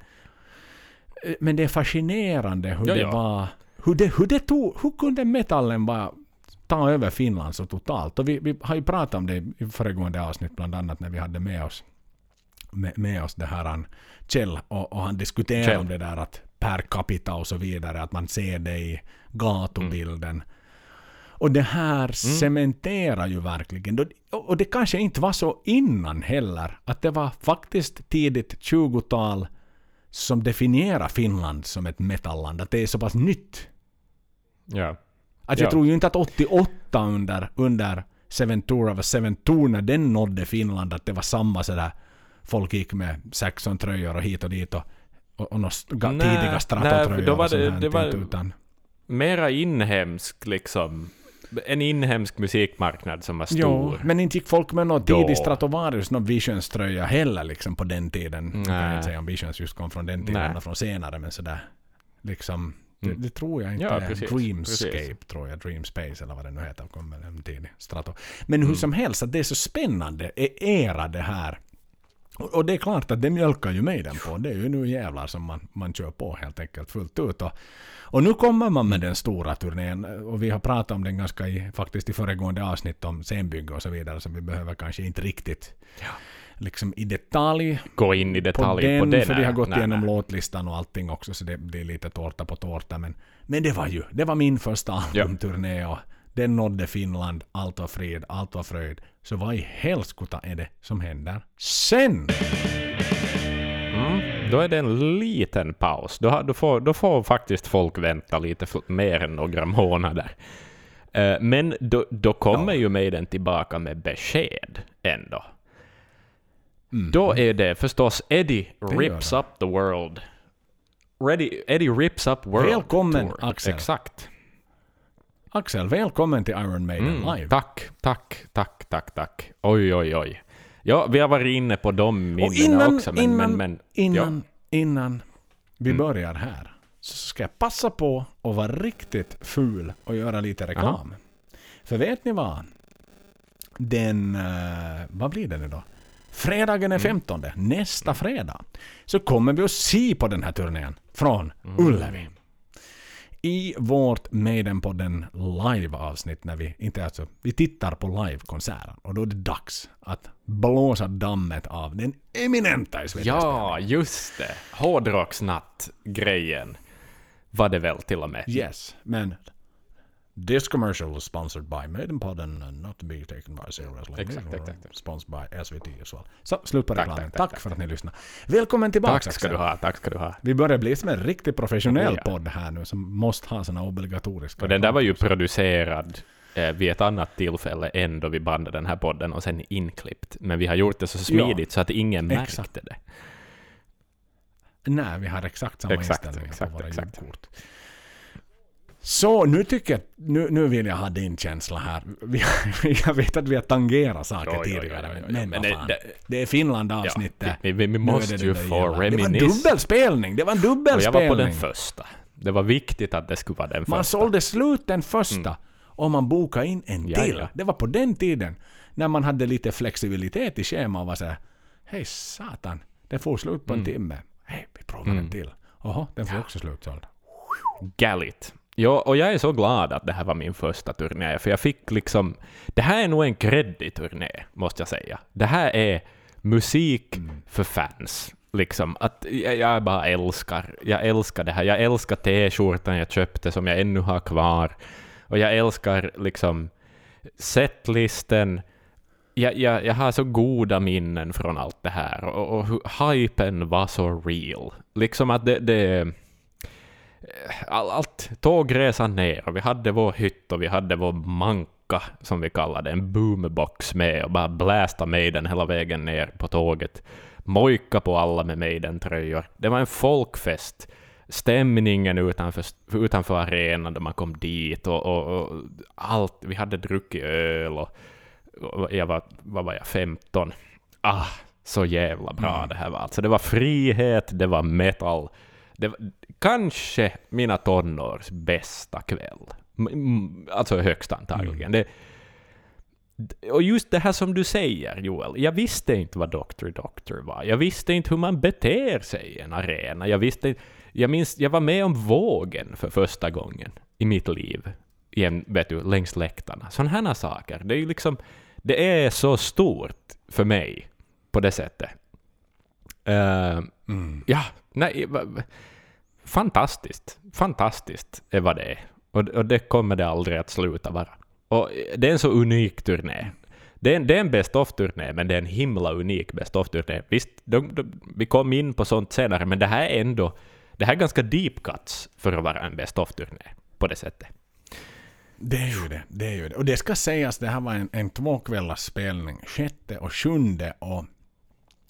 eh, men det är fascinerande hur Ja, det ja. var. Hur, det, hur, det tog, hur kunde metallen bara ta över Finland så totalt? Och vi, vi har ju pratat om det i föregående avsnitt bland annat när vi hade med oss med, med oss det här han, Kjell och, och han diskuterade Kjell. om det där att per capita och så vidare, att man ser det i gatubilden. Och det här cementerar ju verkligen. Och det kanske inte var så innan heller. Att det var faktiskt tidigt 20-tal som definierar Finland som ett metalland. Att det är så pass nytt. Ja. Att jag Ja. tror ju inte att 88 under, under Seven Tour of a Seven Tour när den nådde Finland att det var samma sådär folk gick med Saxon-tröjor och hit och dit och, och, och några tidiga var och sånt det- det var- utan Mera inhemsk liksom. En inhemsk musikmarknad som var Jo, stor. men inte gick folk med någon tidig Stratovarius, någon Visions-tröja heller liksom på den tiden. Jag kan inte säga om Visions just kom från den tiden eller från senare, men sådär liksom. Det, Mm. det tror jag inte. Ja, är. precis, Dreamscape precis. tror jag, Dreamspace eller vad det nu heter, kom väl en tidig Strato. Men Mm. hur som helst, att det är så spännande e- era det här. Och, och det är klart att det mjölkar ju mig den på. Det är ju nu jävlar som man, man kör på helt enkelt fullt ut. Och, och nu kommer man med den stora turnén och vi har pratat om den ganska i, faktiskt i föregående avsnitt om scenbygge och så vidare så vi behöver kanske inte riktigt liksom i detalj Gå in i på detalj den, på den. för vi har gått nej, igenom nej. låtlistan och allting också så det blir lite tårta på tårta men, men det var ju, det var min första albumturné och den nådde Finland, allt var frid, allt var fröjd. Så vad i helskotta är det som händer sen? Mm, då är det en liten paus. Då, då, får, då får faktiskt folk vänta lite för, mer än några månader. Eh, men då, då kommer Ja. ju Maiden tillbaka med besked ändå. Mm. Då är det förstås Eddie Rips. Up the World. Ready, Eddie Rips Up World Välkommen, Tour. Axel. Exakt. Axel, välkommen till Iron Maiden Mm, live. tack, tack, tack, tack, tack. Oj, oj, oj. Ja, vi har varit inne på de minnena innan, också, men... innan, men, men innan, innan vi Mm. börjar här så ska jag passa på att vara riktigt ful och göra lite reklam. För vet ni vad? Den... eh, vad blir det nu då? Fredagen Mm. är 15, nästa fredag, så kommer vi att se på den här turnén från Mm. Ullevi. I vårt Maidenpodden live-avsnitt när vi, inte alltså, vi tittar på livekonserten och då är det dags att blåsa dammet av den eminenta Sverige. Ja, just det. Hårdrocksnatt-grejen var det väl till och med. Yes, men This commercial was sponsored by Maidenpodden and not to be taken by seriously. Exakt, exakt. Sponsored by SVT as well. Så, slut på Tack, reklamen. tack, Tack, tack, för att ni lyssnade. Välkommen tillbaka Tack ska du ha, tack ska du ha. Vi börjar bli som en riktigt professionell Ja. podd här nu som måste ha såna obligatoriska... Och den där var ju producerad eh, vid ett annat tillfälle än då vi bandade den här podden och sen inklippt. Men vi har gjort det så smidigt så att ingen Exakt. märkte det. Nej, vi har exakt samma Exakt, inställning exakt, på våra exakt. ljudkort. Så nu tycker jag, nu, nu vill jag ha din känsla här. Vi, jag vet att vi har tangerat saker Jo, tidigare, jo, jo, men, men det- det- Det är Finland-avsnittet. vi, vi, vi är måste det ju få jävla- Det var en dubbelspelning! Det var en Och jag dubbelspelning! var på den första. Det var viktigt att det skulle vara den Man första. sålde slut den första och man bokade in en Ja, till. ja. Det var på den tiden när man hade lite flexibilitet i schemat och var såhär Hej satan, den får slut på en timme. Hej, vi provar en till. Jaha, den får också slutsåld. Galit. Ja, och jag är så glad att det här var min första turné, för jag fick liksom... Det här är nog en kreddig turné, måste jag säga. Det här är musik för fans. Liksom, att jag, bara älskar, jag älskar det här. Jag älskar t-skjortan jag köpte som jag ännu har kvar. Och jag älskar liksom setlisten. Jag, jag, jag har så goda minnen från allt det här. Och, och hypen var så real. Liksom att det... det all, allt, tågresan ner och vi hade vår hytt och vi hade vår manka som vi kallade en boombox med och bara blästa Maiden hela vägen ner på tåget. Mojka på alla med Maiden-tröjor. Det var en folkfest. Stämningen utanför, utanför arenan då man kom dit och, och, och allt. Vi hade druckit öl och, och jag var, vad var jag, 15. Ah, så jävla bra Mm. det här var. Alltså det var frihet, det var metal. Det kanske mina tonårs bästa kväll. Alltså högst antagligen. Det, och just det här som du säger, Joel. Jag visste inte vad Dr. Doctor var. Jag visste inte hur man beter sig i en arena. Jag visste jag minns, jag var med om vågen för första gången i mitt liv. Igen, vet du, längs läktarna. Sådana här saker. Det är liksom, det är så stort för mig på det sättet. Eh, Mm. Ja, nej, fantastiskt. Fantastiskt är vad det är. Och, och det kommer det aldrig att sluta vara. Och det är en så unik turné. Det är, en- det är en Best of-turné, men det är en himla unik Best of-turné. Visst, de, de, vi kom in på sånt senare, men det här är ändå... Det här är ganska deep cuts för att vara en Best of-turné, på det sättet. Det är ju det. det, är ju det. Och det ska sägas, det här var en, en tvåkvällars spelning. Sjätte och sjunde och,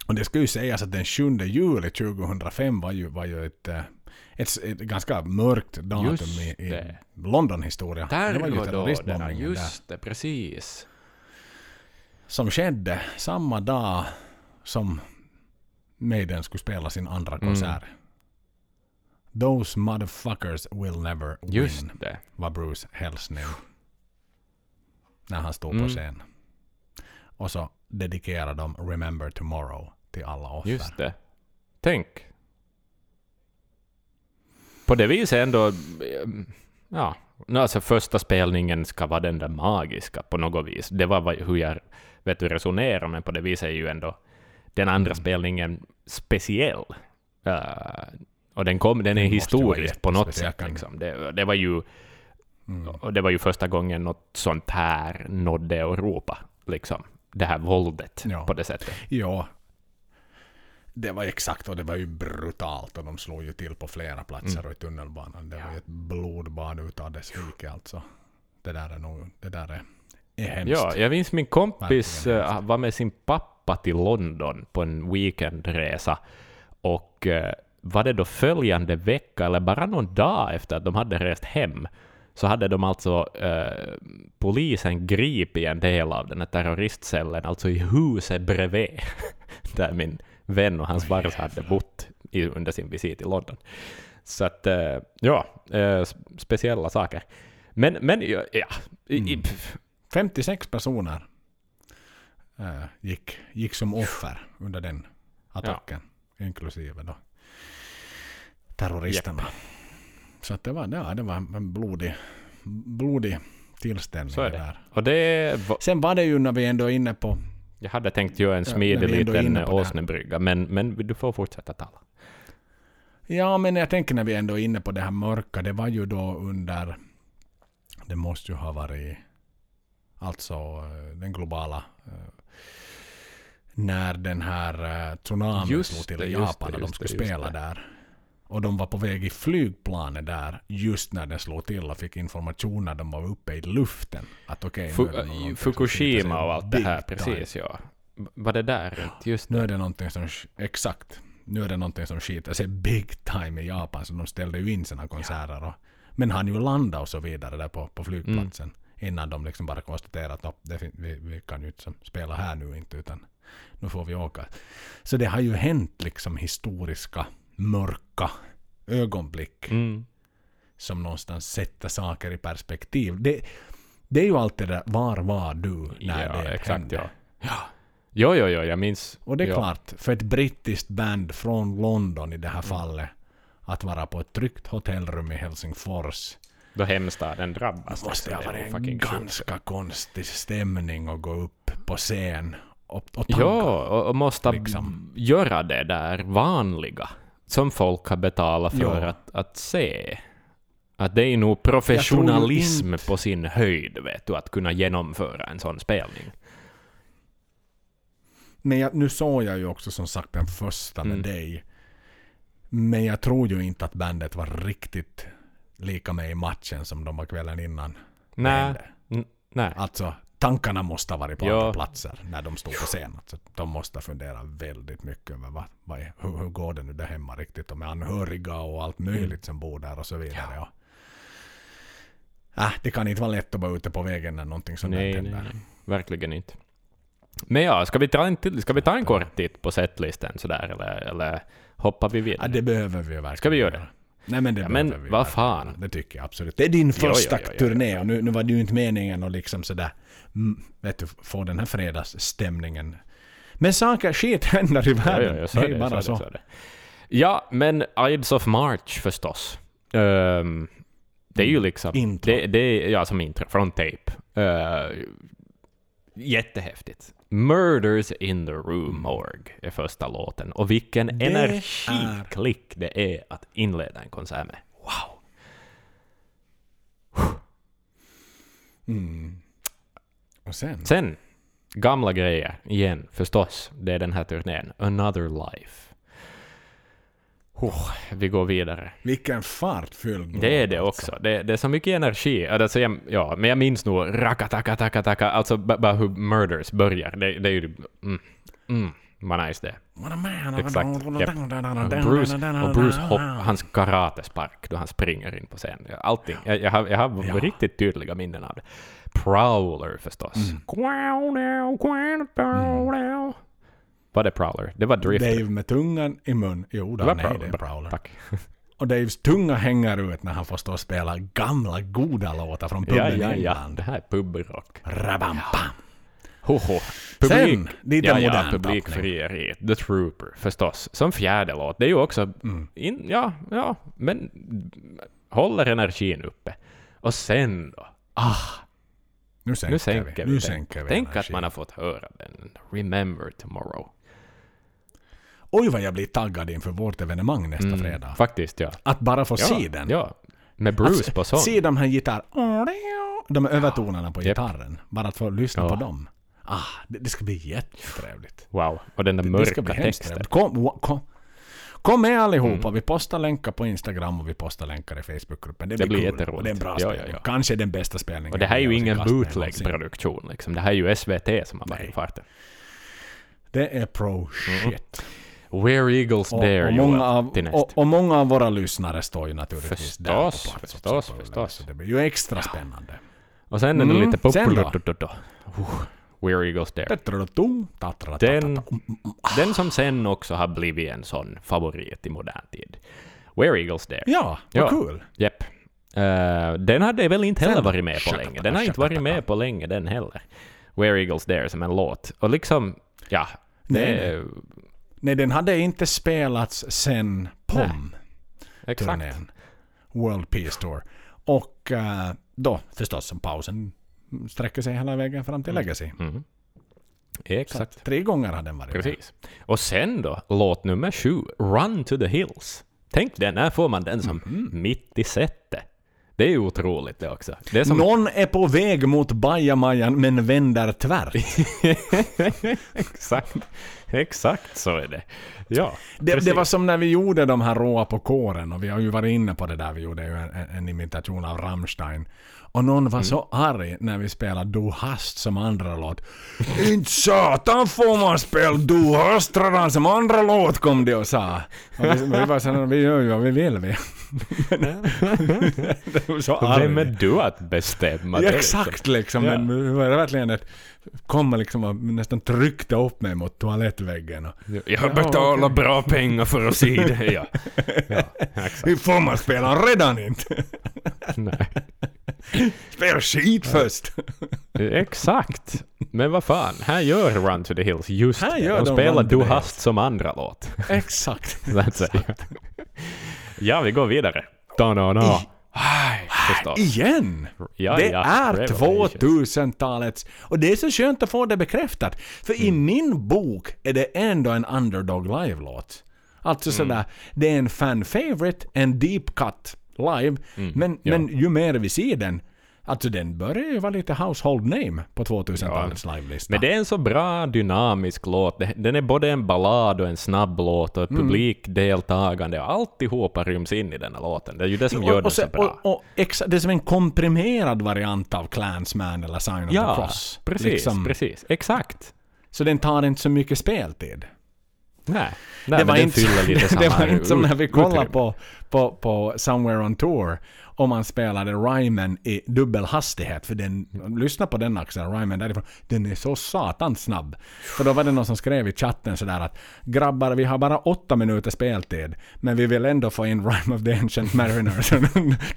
och det ska ju sägas att den 7 juli 2005 var ju, var ju ett, eh, ett, ett ganska mörkt datum Just i, i. London-historia. det var ju terroristbombningen där. just det, precis. Som skedde samma dag som Maiden skulle spela sin andra Mm. konsert. Those motherfuckers will never win. Just det. var Bruce Hells nu. När han stod Mm. på scen. Och så dedikerade de Remember Tomorrow till alla offer. Just det. Tänk. På det viset ändå... eh, Ja. Alltså första spelningen ska vara den där magiska på något vis. Det var hur jag vet du, resonerar, men på det viset är ju ändå den andra Mm. spelningen speciell. Eh, och den, kom, den är Den historisk på något sätt. Liksom. Det, det var ju... Mm. Och det var ju första gången något sånt här nådde Europa. Liksom. Det här våldet Ja. på det sättet. Ja. Det var exakt och det var ju brutalt och de slog ju till på flera platser Mm. och i tunnelbanan. Det var ju ett blodbad utav dess like alltså. Det där är nog, det där är, är hemskt. Ja, jag minns min kompis eh, var med sin pappa till London på en weekendresa. Och eh, var det då följande vecka, eller bara någon dag efter att de hade rest hem, så hade de alltså eh, polisen gripit en del av den här terroristcellen, alltså i huset bredvid, där min vän och hans vars hade bott i, under sin visit i London. Så att, eh, ja, eh, speciella saker. Men, men ja, ja Mm. 56 personer eh, gick, gick som offer under den attacken. Inklusive då terroristerna. Så att det var, ja, det var en blodig, blodig tillställning. Så är det. där. Och det var, Sen var det ju när vi ändå är inne på jag hade tänkt göra en Ja, smidig är liten åsnebrygga, men, men du får fortsätta tala. Ja, men jag tänker när vi ändå är inne på det här mörka, det var ju då under det måste ju ha varit alltså eh, den globala eh, när den här uh, tsunamin slog till i Japan det, och de skulle spela där. Och de var på väg i flygplanet där just när den slog till och fick information när de var uppe i luften. Att okej, som Fukushima och allt det här, time. precis ja. Var det där? Just Nu är det någonting som, exakt. Nu är det någonting som skiter sig big time i Japan så de ställde ju in sina konserter. Och, men han ju landade och så vidare där på, på flygplatsen. Innan de liksom bara konstaterade att "Nå, det, vi, vi kan ju inte spela här nu inte utan nu får vi åka. Så det har ju hänt liksom historiska mörka ögonblick Mm. som någonstans sätter saker i perspektiv. Det, det är ju alltid det där, var var du när Ja, det exakt hände? ja. ja. Jo, jo, jo, jag minns. Och det är ja. klart, för ett brittiskt band från London i det här fallet, att vara på ett tryggt hotellrum i Helsingfors, Då hemstaden drabbas. det måste ha varit en ganska konstig stämning att gå upp på scen och, och tagga. Ja, och, och måste liksom. göra det där vanliga som folk har betalat för Ja. att, att se. Att det är nog professionalism på sin höjd, vet du, att kunna genomföra en sån spelning. Men jag, nu såg jag ju också som sagt den första med Mm. dig. Men jag tror ju inte att bandet var riktigt lika med i matchen som de var kvällen innan. nej. Alltså, tankarna måste ha varit på Ja. andra platser när de stod på scen. Alltså, de måste ha funderat väldigt mycket över vad, vad, hur, hur går det nu där hemma riktigt och med anhöriga och allt möjligt som bor där och så vidare. Ja. Äh, det kan inte vara lätt att vara ute på vägen när någonting sånt Nej, där nej, händer. nej. Verkligen inte. Men ja, ska vi ta en, till, ska vi ta en kort titt på setlisten sådär, eller, eller hoppar vi vidare? Ja, det behöver vi ju verkligen. Ska vi göra det? Nej men det Ja, men vad fan. Det tycker jag absolut. Det är din Jo, jo, första jo, jo, turné och nu, nu var det ju inte meningen att liksom sådär, vet du, få den här fredagsstämningen. Men saker, skit händer i världen. ja, ja, så det är är det, bara så. så. Är det, är. Ja, men Ides of March förstås. Ehm, det är ju liksom... Intro. Det, det är, ja, som intro, från tape. Uh, jättehäftigt. Murders in the Room Morgue är första låten. Och vilken Det energiklick det är att inleda en konsert med. Wow! Mm. Och sen? Sen, gamla grejer igen förstås. Det är den här turnén. Another Life. Oh, vi går vidare. Vilken fartfylld Det är det alltså. också. Det, det är så mycket energi. Alltså, jag, ja, men jag minns nog rakatakataka, alltså ba- bara hur Murders börjar. Det, det är ju... Mm, mm, vad nice det. Exakt. Japp. Och Bruce, och Bruce hopp, hans karatespark då han springer in på scen. Allting. Jag, jag har, jag har Ja. riktigt tydliga minnen av det. Prowler förstås. Mm. Var det Prowler? Det var Drifter. Dave med tungan i mun. Jo, det då, var nej, Prowler. det är Prowler. Tack. Och Daves tunga hänger ut när han får stå och spela gamla goda låtar från Ja, puben ja, ja. England. Det här är pubrock. Rabam-bam. Hoho. Sen, lite ja, ja, modern publikfrieriet. The Trooper, förstås. Som fjärde låt. Det är ju också... Mm. In, ja, ja, men håller energin uppe. Och sen då? Ah, Nu sänker, nu sänker vi, vi. Nu sänker vi Tänk att energin. man har fått höra den. Remember tomorrow. Oj vad jag blir taggad inför vårt evenemang nästa Mm, fredag. Faktiskt, ja. Att bara få ja, se den. Ja, med Bruce Alltså, på sång. Se de här gitarr... De övertonerna på Japp. gitarren. Bara att få lyssna Ja. på dem. Ah, det, det ska bli jättetrevligt. Wow. Och den där Det, det ska bli mörka hemskt texten. Kom, kom, kom med allihopa. Mm. Vi postar länkar på Instagram och vi postar länkar i Facebookgruppen. Det, Det blir kul. jätteroligt. Det är en bra Ja, ja, ja. Kanske den bästa spelningen. Och det här är ju ingen bootleg-produktion liksom. Det här är ju SVT som har varit i farten. Det är pro shit. Where Eagles Och, Dare och, många av, och, och många av våra lyssnare står ju naturligtvis Förstås, där på plats förstås, förstås. Det blir ju extra spännande. Och sen är det Mm, lite sen då? Where Eagles Dare. Den, den som sen också har blivit en sån favorit i modern tid. Where Eagles Dare. Ja, vad Ja. kul. Japp. Eh, den hade väl inte heller varit med på länge. Den har inte varit med på länge den heller. Where Eagles Dare som en låt. Och liksom, ja. Det Nej, Nej, den hade inte spelats sen POM-turnén. exakt. World Peace Tour. Och eh, då förstås som pausen sträcker sig hela vägen fram till Mm. Legacy. Mm. Så Exakt. att tre gånger har den varit med. Precis. Och sen då, låt nummer sju, Run to the Hills. Tänk det, när får man den som Mhm. mitt i setet? Det är ju otroligt det också. Det är som... Någon är på väg mot bajamajan men vänder tvärt. exakt. Exakt så är det. Ja, Det, det var som när vi gjorde de här råa på kåren och vi har ju varit inne på det där. Vi gjorde ju en, en, en imitation av Rammstein. Och någon Mm. var så arg när vi spelade Du hast som andra låt. Inte satan får man spela Du hast redan som andra låt kom de och sa. Och vi, vi var så vi gör ju vad vi vill vi. det var så arg. Vem är du att bestämma det? Exakt liksom. Men det var verkligen ett... Kom liksom och nästan tryckte upp mig mot toalettväggen. Och, Jag Ja, betalar okej. bra pengar för att se det. Ja, ja exakt. Hur får man spela redan inte? Nej. Spela skit först! Exakt. Men vad fan, här gör Run to the Hills just Här det. gör De de spelar Du hast som andra låt. Exakt. Så att säga. Ja, vi går vidare. Da, da, da. Aj, förstås. Igen! Ja, det ja, är Revelations. 2000-talets och det är så skönt att få det bekräftat. För i Mm. min bok är det ändå en underdog live-låt. Alltså Mm. sådär, det är en fan favorite, en deep cut live, men, Mm, ja. men ju mer vi ser den, alltså den börjar ju vara lite household name på 2000-talets livelista. Men det är en så bra dynamisk låt. Det- Den är både en ballad och en snabb låt och Mm. publikdeltagande alltihopa ryms in i den här låten. Det är ju det som gör och, den så bra. och, och exa, det är som en komprimerad variant av Clansman eller Sign of the ja, Cross. precis, Liksom. precis. Exakt. Så den tar inte så mycket speltid. Nej, Nej fyller lite samma det var inte som när vi kollade utrymme. på, på, på Somewhere on Tour och man spelade Ryman i dubbel hastighet. För den, lyssna på den Axel, Ryman därifrån. Den är så satans snabb. För då var det någon som skrev i chatten sådär att grabbar vi har bara åtta minuter speltid men vi vill ändå få in Rhyme of the Ancient Mariners. Så-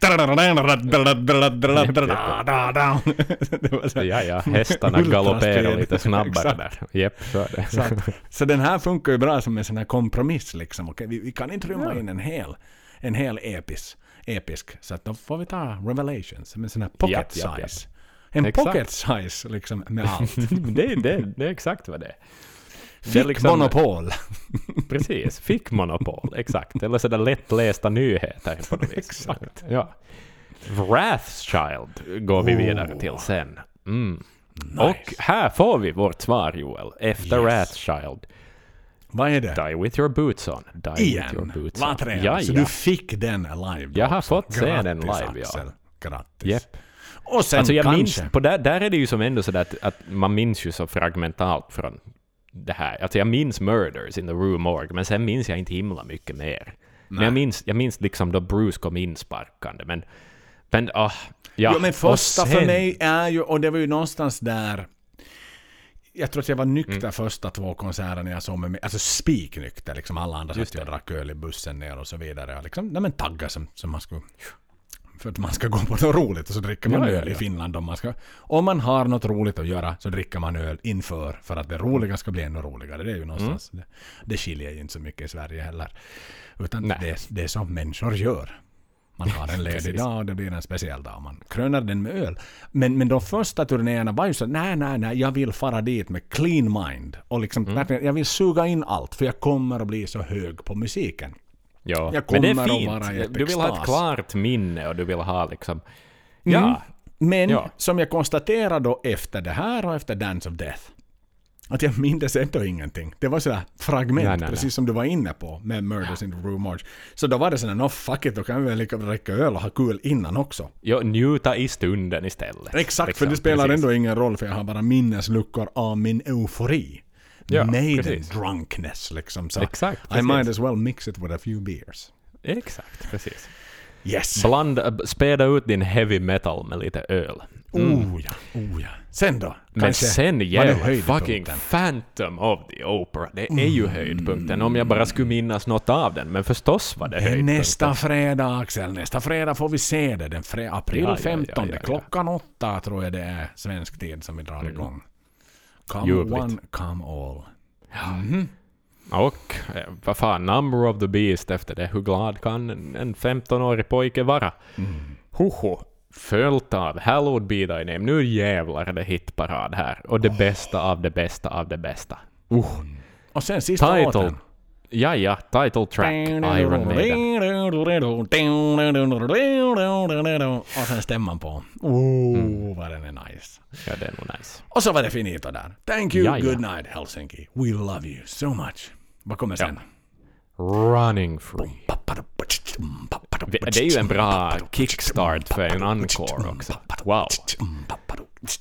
Ja, ja, hästarna galopperar lite snabbare där. Jepp, så är det. Så, att, så den här funkar ju bra som en sån här kompromiss liksom. Okej, vi, vi kan inte rymma in en hel, en hel epis, episk. Så att då får vi ta Revelations en sån här pocket Japp, japp, japp. size. En Exakt. pocket size liksom med allt. det, det, det är exakt vad det är. Fick liksom- monopol. Precis, fick monopol, exakt. Eller sådär lättlästa nyheter på något vis. Exakt. Ja. Wrathchild går vi vidare till sen. Mm. Och här får vi vårt svar Joel, efter Yes. Wrathchild. Vad är det? Die with your boots on. Die with your Igen? boots Vad on. trevligt. Ja, Så ja. du fick den live då Jag har också. fått se den Grattis, live, ja. Axel. Grattis. Japp. Och sen Alltså jag kanske... minns, på där, där är det ju som ändå sådär att, att man minns ju så fragmentalt från det här. Alltså jag minns Murders in the Rue Morgue, men sen minns jag inte himla mycket mer. Men jag minns, jag minns liksom då Bruce kom insparkande, men... Men, ah, ja. Jo men första för sen- mig är ju, och det var ju någonstans där jag tror att jag var nykter Mm. första två konserterna jag såg med mig. Alltså spiknykter liksom. Alla andra Just satt ju och drack öl i bussen ner och så vidare. Liksom, nej men tagga som, som man skulle... För att man ska gå på något roligt och så dricker man Ja, ja, öl i ja. Finland om man ska... Om man har något roligt att göra så dricker man öl inför för att det roliga ska bli ännu roligare. Det är ju någonstans... Det, det skiljer ju inte så mycket i Sverige heller. Utan Nej. det, det är som människor gör. Man har en ledig dag och det blir en speciell dag. Man krönar den med öl. Men, men de första turnéerna var ju så nej, nej, nej, jag vill fara dit med clean mind. Och liksom, Mm. jag vill suga in allt för jag kommer att bli så hög på musiken. Ja, Jag men det är kommer att fint. vara i ett Du vill ha ett extas. klart minne och du vill ha liksom... Mm. Ja, Men Ja. som jag konstaterade då efter det här och efter Dance of Death. Att jag mindes ändå ingenting. Det var sådär fragment, Nej, nej, precis nej. som du var inne på med Murders in the Rue March. Så då var det sådär, no fuck it, då kan vi väl lika dricka öl och ha kul innan också. ja, njuta i stunden istället. Exakt, Liksom, för det spelar precis. ändå ingen roll för jag har bara minnesluckor av min eufori. Ja, Maiden precis. drunkness liksom. Så Exakt, I precis. might as well mix it with a few beers. Exakt, precis. Yes! Bland, späda ut din heavy metal med lite öl. Oh ja, oh ja. Sen då? Men Kanske sen höjdpunkten. fucking Phantom of the Opera. Det är ju höjdpunkten om jag bara skulle minnas något av den. Men förstås var det höjdpunkten. nästa fredag Axel, nästa fredag får vi se det. Den fre- april Ja, ja, ja, 15, ja, ja. klockan åtta tror jag det är svensk tid som vi drar igång. Come Ljuvligt. one, come all. Och eh, vad fan, Number of the Beast efter det. Hur glad kan en, en 15-årig pojke vara? Hoho. Följt av Hallowed Be Thy Name. Nu jävlar är det hitparad här. Och det bästa av det bästa av det bästa. Uh. Och sen sista Title. låten. Ja, ja. Title track. Iron Maiden. Och sen stämman på. Oh, vad den är nice. Ja, det är nice. Och så var det finito där. Thank you, Ja, ja. good night Helsinki. We love you so much. Vad kommer sen? Running free. Det är ju en bra kickstart för en encore också. Wow.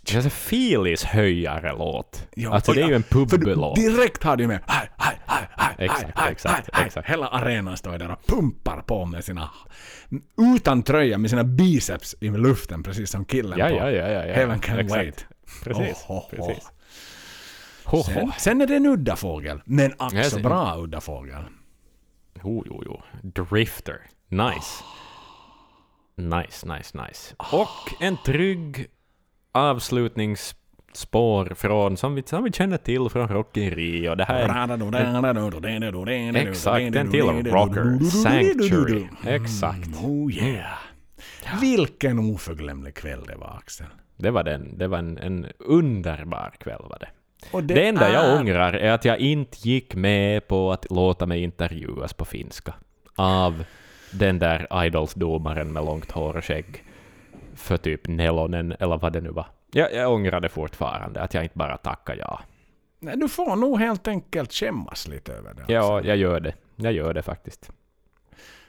Det är en Feelis-höjare-låt. Ja, Alltså det är ju en publåt. Direkt har du med hej, hej, hej, hej, Exakt, hej, exakt, hej. exakt. Hela arenan står där och pumpar på med sina... Utan tröja, med sina biceps i luften, precis som killen Ja, på ja, ja, ja, ja. Heaven Can Exakt. Wait. Precis, Oh, oh, oh. precis. Ho, Sen, sen är det en udda fågel, men ack så bra udda fågel. Jo, jo, jo. Drifter. Nice. Nice, nice, nice. Och en trygg avslutningsspår från, som vi, som vi känner till från Rocky in Rio. Det här är Exakt, en till rocker. Sanctuary. Exakt. Oh yeah. Vilken oförglömlig kväll det var, Axel. Det var, den, det var en, en underbar kväll var det. Och Det, enda jag är- ångrar är att jag inte gick med på att låta mig intervjuas på finska av den där Idols-domaren med långt hår och skägg för typ Nelonen eller vad det nu var. Jag, jag ångrar det fortfarande, att jag inte bara tackade ja. Nej, du får nog helt enkelt skämmas lite över det. Ja, Axel. jag gör det. Jag gör det faktiskt.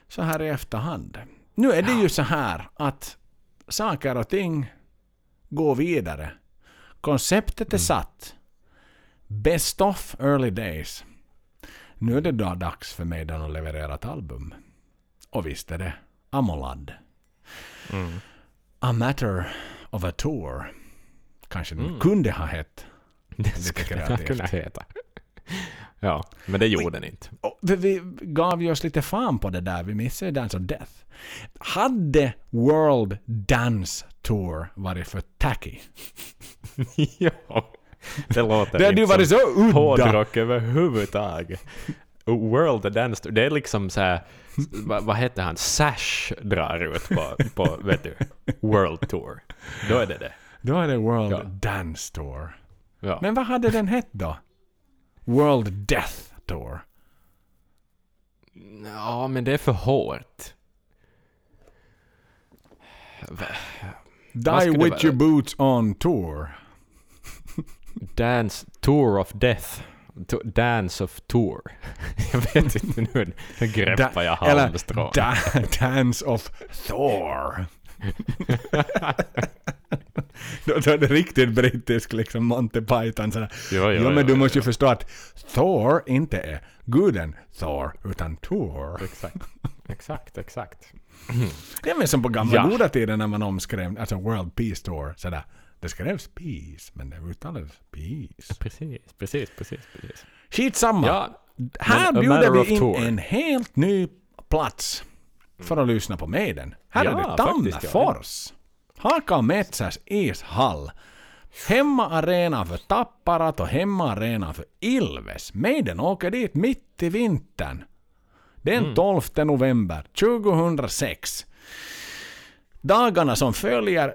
Så här i efterhand. Nu är det ju så här att saker och ting går vidare. Konceptet är satt. Best of early days. Nu är det då dags för mig att leverera ett album. Och visst är det Amolad. A matter of a tour. Kanske den kunde ha hett. Det skulle kreativt. kunna heta. Ja, men det gjorde den inte. Vi, vi gav ju oss lite fan på det där. Vi missade Dance of Death. Hade World Dance Tour varit för tacky? ja, det låter Det hade ju varit som så udda. hårdrock överhuvudtaget. World Dance det är liksom så här, vad, vad heter han, Sash drar ut på, på vet du, World Tour. Då är det det. Då är det World Ja. Dance Tour. Ja. Men vad hade den hett då? World Death Tour. ja, men det är för hårt. Die with your boots on tour. Dance, Tour of Death. To, dance of Tour. Jag vet inte nu, nu greppar jag halmstrån. da, Dance of Thor. då, då är det riktigt brittisk liksom Monty Python sådär. Jo, jo, men jo, du jo, måste ju jo. förstå att Thor inte är guden Thor utan Thor. Exakt, exakt, exakt. Det är väl som på gamla Ja. goda tider när man omskrev, alltså World Peace Tour, sådär. Det skrevs peace, men det uttalades peace. Precis, precis, precis, precis. Skitsamma. Ja, Här bjuder vi in tour. en helt ny plats för att lyssna på Maiden. Här Ja, är det faktiskt, ja. Tammerfors. Haka Metsas ishall. Hemmaarena för Tapparat och hemmaarena för Ilves. Maiden åker dit mitt i vintern. Den Mm. 12 november 2006. Dagarna som följer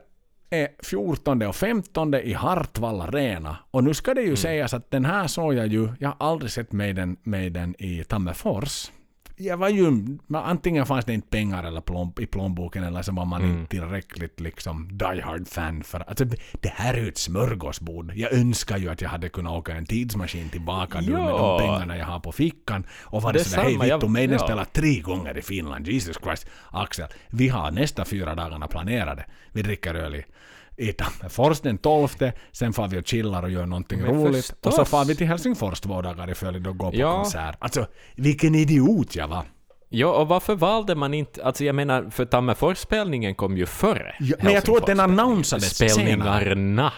är 14 och 15 i Hartwall Arena. Och nu ska det ju Mm. sägas att den här såg jag ju, jag har aldrig sett Maiden, Maiden i Tammerfors. Jag var ju, antingen fanns det inte pengar eller plomb, i plånboken eller så var man Mm. inte tillräckligt liksom die hard fan för alltså, det- här är ju ett smörgåsbord. Jag önskar ju att jag hade kunnat åka en tidsmaskin tillbaka nu med de pengarna jag har på fickan och var Det det är sådär hej Vittu, Maiden ja. spelar tre gånger i Finland. Jesus Christ. Axel, vi har nästa fyra dagarna planerade. Vi dricker öl i i Tammerfors den 12, sen får vi och chillar och gör någonting Men roligt. förstås. Och så får vi till Helsingfors två dagar i följd och går på Ja. konsert. Alltså, vilken idiot jag var. Ja, och varför valde man inte... Alltså jag menar, för Tammerfors-spelningen kom ju före Ja, men jag tror att den annonsades senare. Spelningarna.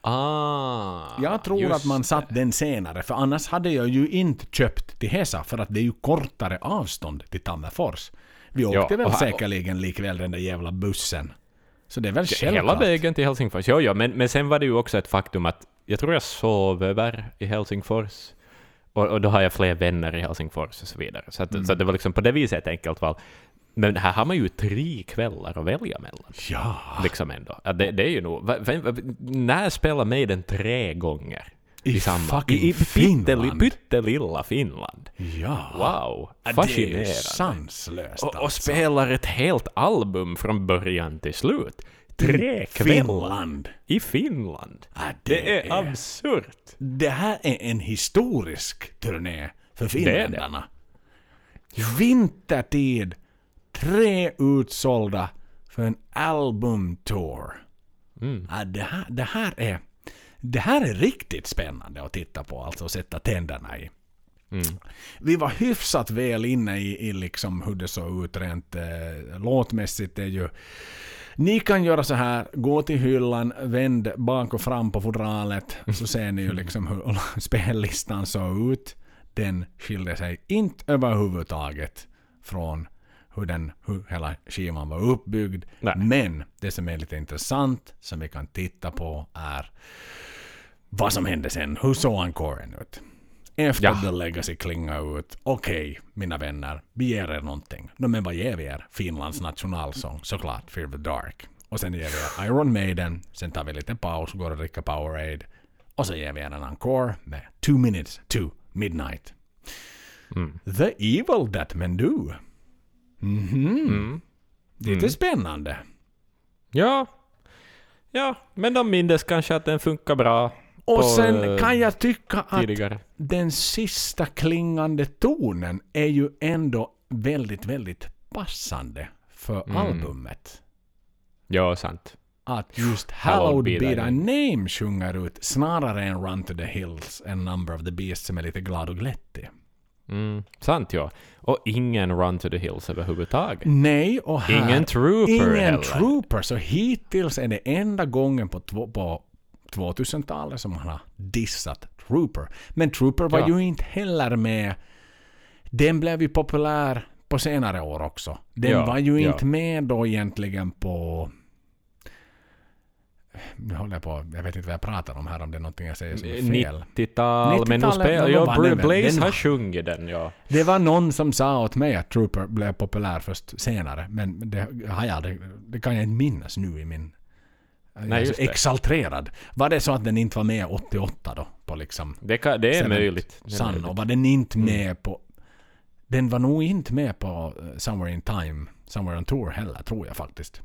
Ah, Jag tror att man satt den senare, för annars hade jag ju inte köpt till Hesa, för att det är ju kortare avstånd till Tammerfors. Vi åkte Ja, väl här- säkerligen likväl den där jävla bussen. Så det är väl Hela vägen till Helsingfors. Jo, ja, men, men sen var det ju också ett faktum att jag tror jag sov över i Helsingfors. Och, och då har jag fler vänner i Helsingfors och så vidare. Så, att, Mm. så det var liksom på det viset ett enkelt val. Men här har man ju tre kvällar att välja mellan. Ja. Liksom ändå. Det, det är ju nog... När spelar Maiden tre gånger? I, samma... I, i Finland. pyttelilla Finland. Ja. Wow, Ja, Det är fascinerande. sanslöst Och, och alltså. spelar ett helt album från början till slut. Tre Finland. i Finland. Ja, Det är absurt. Det här är en historisk turné för är det. finländarna. Vintertid, tre utsålda för en albumtour. Mm. Ja, det, här, det, här är, det här är riktigt spännande att titta på, alltså att sätta tänderna i. Mm. Vi var hyfsat väl inne i, i liksom hur det såg ut rent eh, låtmässigt. Är ju, ni kan göra så här, gå till hyllan, vänd bak och fram på fodralet, så ser ni ju liksom hur spellistan såg ut. Den skilde sig inte överhuvudtaget från hur, den, hur hela skivan var uppbyggd. Nej. Men det som är lite intressant, som vi kan titta på, är vad som hände sen. Hur såg encoren ut? Efter Ja. The Legacy klingade ut. Okej, mina vänner, vi ger er någonting. No, men vad ger vi er? Finlands nationalsång, såklart, Fear the Dark. Och sen ger vi er Iron Maiden, sen tar vi lite paus, går och dricker Powerade. Och så ger vi er en encore med Two Minutes to Midnight. Mm. The Evil That Men Do. Mhm. Mm. Lite Mm. spännande. Ja. Ja, men de mindes kanske att den funkar bra Och sen eh, kan jag tycka att tidigare. den sista klingande tonen är ju ändå väldigt, väldigt passande för Mm. albumet. Ja, sant. Att just Hallowed be thy name sjunger ut snarare än Run to the Hills, en Number of the Beast som är lite glad och glättig. Mm. Sant ja. Och ingen Run to the Hills överhuvudtaget. Nej, och här... Ingen Trooper Ingen heller. Trooper, så hittills är det enda gången på, två, på 2000-talet som man har dissat Trooper. Men Trooper var Ja. ju inte heller med. Den blev ju populär på senare år också. Den Ja, var ju ja. inte med då egentligen på... Nu håller jag på, jag vet inte vad jag pratar om här, om det är någonting jag säger som är fel. 90-tal, men nu 90-talet, spelar... Ja? Blaze har sjungit den, ja. Det var någon som sa åt mig att Trooper blev populär först senare, men det, har jag, aldrig- det kan jag inte minnas nu i min... Nej, så just det. exalterad. Var det så att den inte var med 88 då? På liksom Det, kan, det är möjligt. Och var den inte Mm. med på... Den var nog inte med på eh, Somewhere in Time, Somewhere on Tour heller, tror jag faktiskt.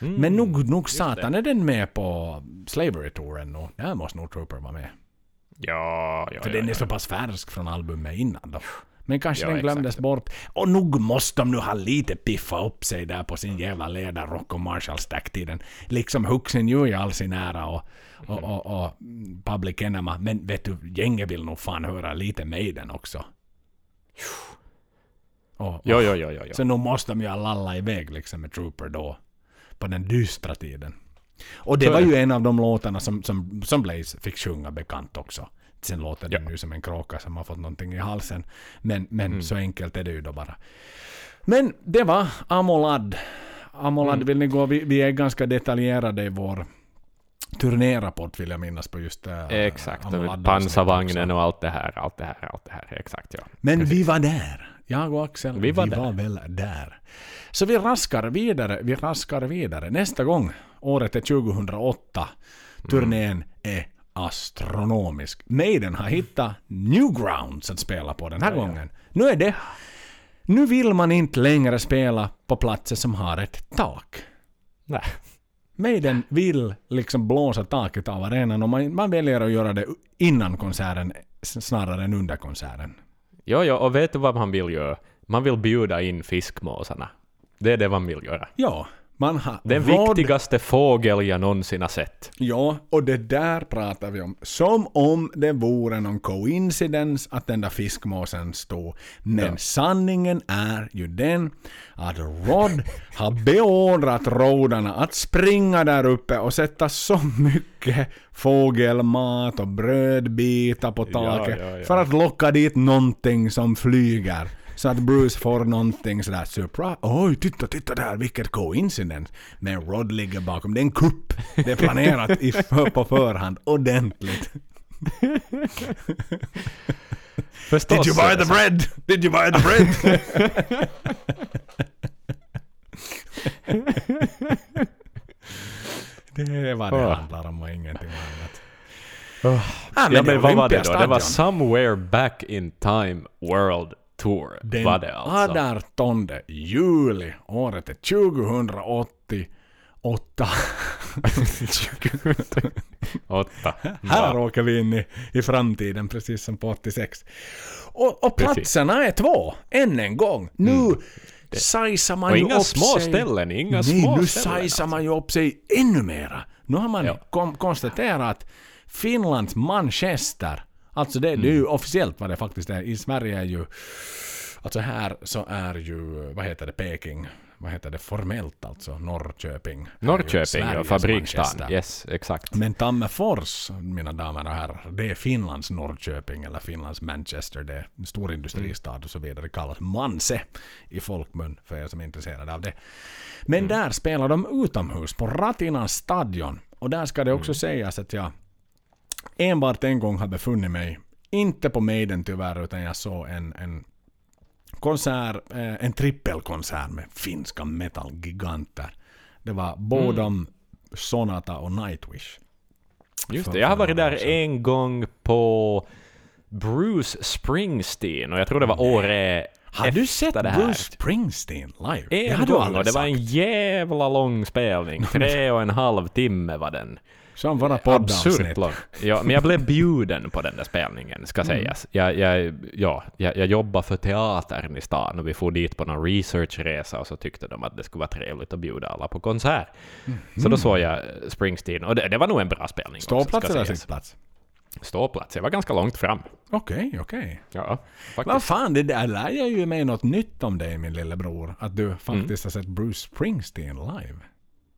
Mm. Men nog, nog satan är den med på Slavery-touren och där måste nog Trooper vara med. Ja, ja, För ja, den är ja. så pass färsk från albumet innan då. Men kanske Ja, den glömdes exakt. bort. Och nog måste de nu ha lite piffa upp sig där på sin jävla ledarrock och Marshall Stack-tiden. Liksom Huxen ju i all sin ära och, och, och, och mm, Public Enema. Men vet du, gänget vill nog fan höra lite Maiden också. Och, Ja, ja, ja, ja, ja. Så nu måste de ju lalla iväg liksom med Trooper då. På den dystra tiden. Och det var ju en av de låtarna som, som, som Blaze fick sjunga bekant också. Sen låter det Ja. nu som en kråka som har fått någonting i halsen. Men, men Mm. så enkelt är det ju då bara. Men det var Amolad. Amolad Mm. vill ni gå? Vi, vi är ganska detaljerade i vår turnérapport vill jag minnas på just äh, Exakt, och Amolad-avsnittet pansarvagnen och allt det här, allt det här, allt det här. Exakt, ja. Men Precis. vi var där. Jag och Axel, Vi var där. väl där. Så vi raskar vidare, vi raskar vidare. Nästa gång, året är 2008. Turnén är astronomisk. Maiden har hittat Newgrounds att spela på den här Ja, ja. gången. Nu är det... Nu vill man inte längre spela på platser som har ett tak. Nej. Maiden vill liksom blåsa taket av arenan och man, man väljer att göra det innan konserten snarare än under konserten. Ja, ja, och vet du vad man vill göra? Man vill bjuda in fiskmåsarna. Det är det man vill göra. Ja, man har Den råd- viktigaste fågel jag någonsin har sett. Ja, och det där pratar vi om. Som om det vore någon coincidence att den där fiskmåsen stod. Men Ja. sanningen är ju den att Rod har beordrat rådarna att springa där uppe och sätta så mycket fågelmat och brödbitar på taket ja, ja. för att locka dit någonting som flyger. Så att Bruce får någonting sådär surprise. Oj, titta, titta där, vilket coincidence. Men Rod ligger bakom. Det är en kupp. Det är planerat i, för, på förhand. Ordentligt. Förstås. Did you buy the bread? Did you buy the bread? det är vad det Ah. handlar om och ingenting annat. Ja, Ja, det men vad var det då? Det var Somewhere Back in Time World Tour. Den var det alltså. 18 juli, året är 2088. Åtta. Här åker vi in i, i framtiden, precis som på 86. Och, och platserna är två, än en gång. Nu sajsar man Mm. Och ju inga upp små sig... ställen, inga Nej, små nu ställen. alltså. sajsar man ju upp sig ännu mera. Nu har man Ja. konstaterat att Finlands Manchester, alltså det, det är Mm. ju officiellt vad det faktiskt är. I Sverige är ju... Alltså här så är ju, vad heter det, Peking, vad heter det formellt alltså, Norrköping. Norrköping, ja, fabriksstaden. Yes, exakt. Men Tammerfors, mina damer och herrar, det är Finlands Norrköping eller Finlands Manchester. Det är en stor industristad och så vidare. Det kallas Manse i folkmun för er som är intresserade av det. Men där spelar de utomhus på Ratina stadion. Och där ska det också sägas att jag enbart en gång har befunnit mig, inte på Maiden tyvärr, utan jag såg en, en konsert, eh, en trippelkonsert med finska metalgiganter. Det var Bodom, Sonata och Nightwish. Just det, jag har varit där en gång på Bruce Springsteen och jag tror det var året Har du sett det här. Bruce Springsteen live? Det En du gång och det var en jävla lång spelning. Tre och en halv timme var den. Som våra poddavsnitt. Ja, men jag blev bjuden på den där spelningen, ska Mm. sägas. Jag, jag, ja, jag, jag jobbar för teatern i stan och vi får dit på någon researchresa och så tyckte de att det skulle vara trevligt att bjuda alla på konsert. Så då såg jag Springsteen och det, det var nog en bra spelning Mm. Ståplats eller sittplats? Ståplats. Jag var ganska långt fram. Okej, okej. Ja, Vad fan, det där lär jag ju mig något nytt om dig min lillebror. Att du faktiskt har sett Bruce Springsteen live.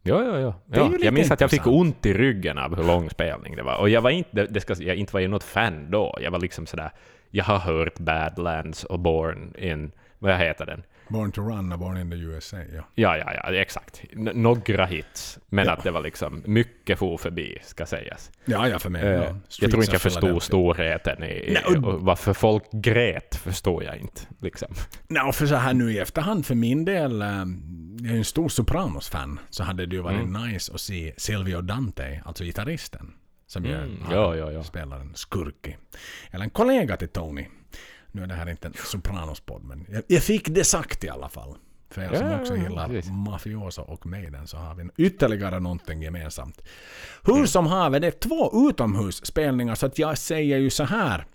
Ja, ja, ja. ja jag minns att jag fick ont i ryggen av hur lång spelning det var. Och jag var inte, det ska, jag inte var ju något fan då. Jag var liksom sådär, jag har hört Badlands och Born in, vad heter den? Born to Run och Born in the USA, ja. Ja, ja, ja, exakt. N- några hits. Men Ja. att det var liksom mycket for förbi, ska sägas. Ja, ja för mig. Eh, ja. jag Streets tror inte jag förstod storheten i, i Nej, och- varför folk grät, förstår jag inte. Liksom. Och för så här nu i efterhand för min del, eh, jag är ju en stor Sopranos-fan, så hade det ju varit Mm. nice att se Silvio Dante, alltså gitarristen, som ju Mm, han ja, ja, ja. spelar en skurk. Eller en kollega till Tony. Nu är det här inte en Sopranos-podd, men jag, jag fick det sagt i alla fall. För er som Ja, också gillar precis. Mafioso och Maiden så har vi ytterligare någonting gemensamt. Hur som haver, det är två utomhusspelningar så att jag säger ju så här.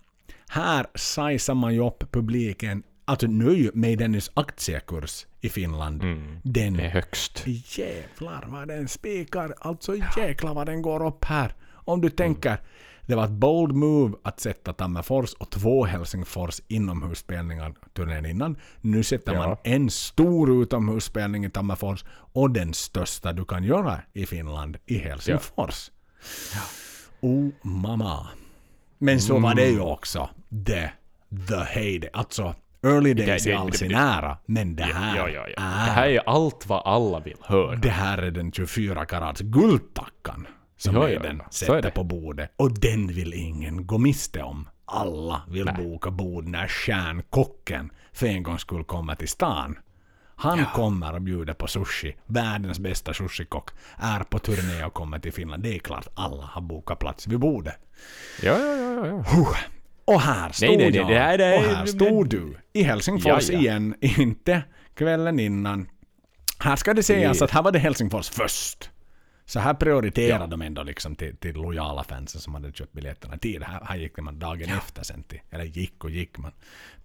Här sajsar man ju upp publiken. Alltså nu Maidenys aktiekurs i Finland. Den Det är högst. Jävlar vad den spikar. Alltså jäklar vad den går upp här. Om du tänker. Det var ett bold move att sätta Tammerfors och två Helsingfors inomhusspelningar turnén innan. Nu sätter Ja. man en stor utomhusspelning i Tammerfors och den största du kan göra i Finland i Helsingfors. Oh mamma. Men så var det ju också the, the heyday. Alltså early days Det- det- all det- sin det- ära. Men det här Ja, ja, ja. är Det här är allt vad alla vill höra. det här är den 24 karats guldtackan som Ja, ja, den ja. Sätter på bordet. Och den vill ingen gå miste om. Alla vill boka bord när stjärnkocken för en gång skulle komma till stan. Han kommer och bjuder på sushi. Världens bästa sushikock är på turné och kommer till Finland. Det är klart alla har bokat plats vid bordet. Ja, ja, ja, ja, ja. Och här stod Nej, nej, nej, jag. det här- och här stod du. I Helsingfors Ja, ja. igen. Inte kvällen innan. Här ska det sägas att här var det Helsingfors först. Så här prioriterade de ändå liksom till, till lojala fansen som hade köpt biljetterna tid. Här, här gick man dagen efter sen till, eller gick och gick man.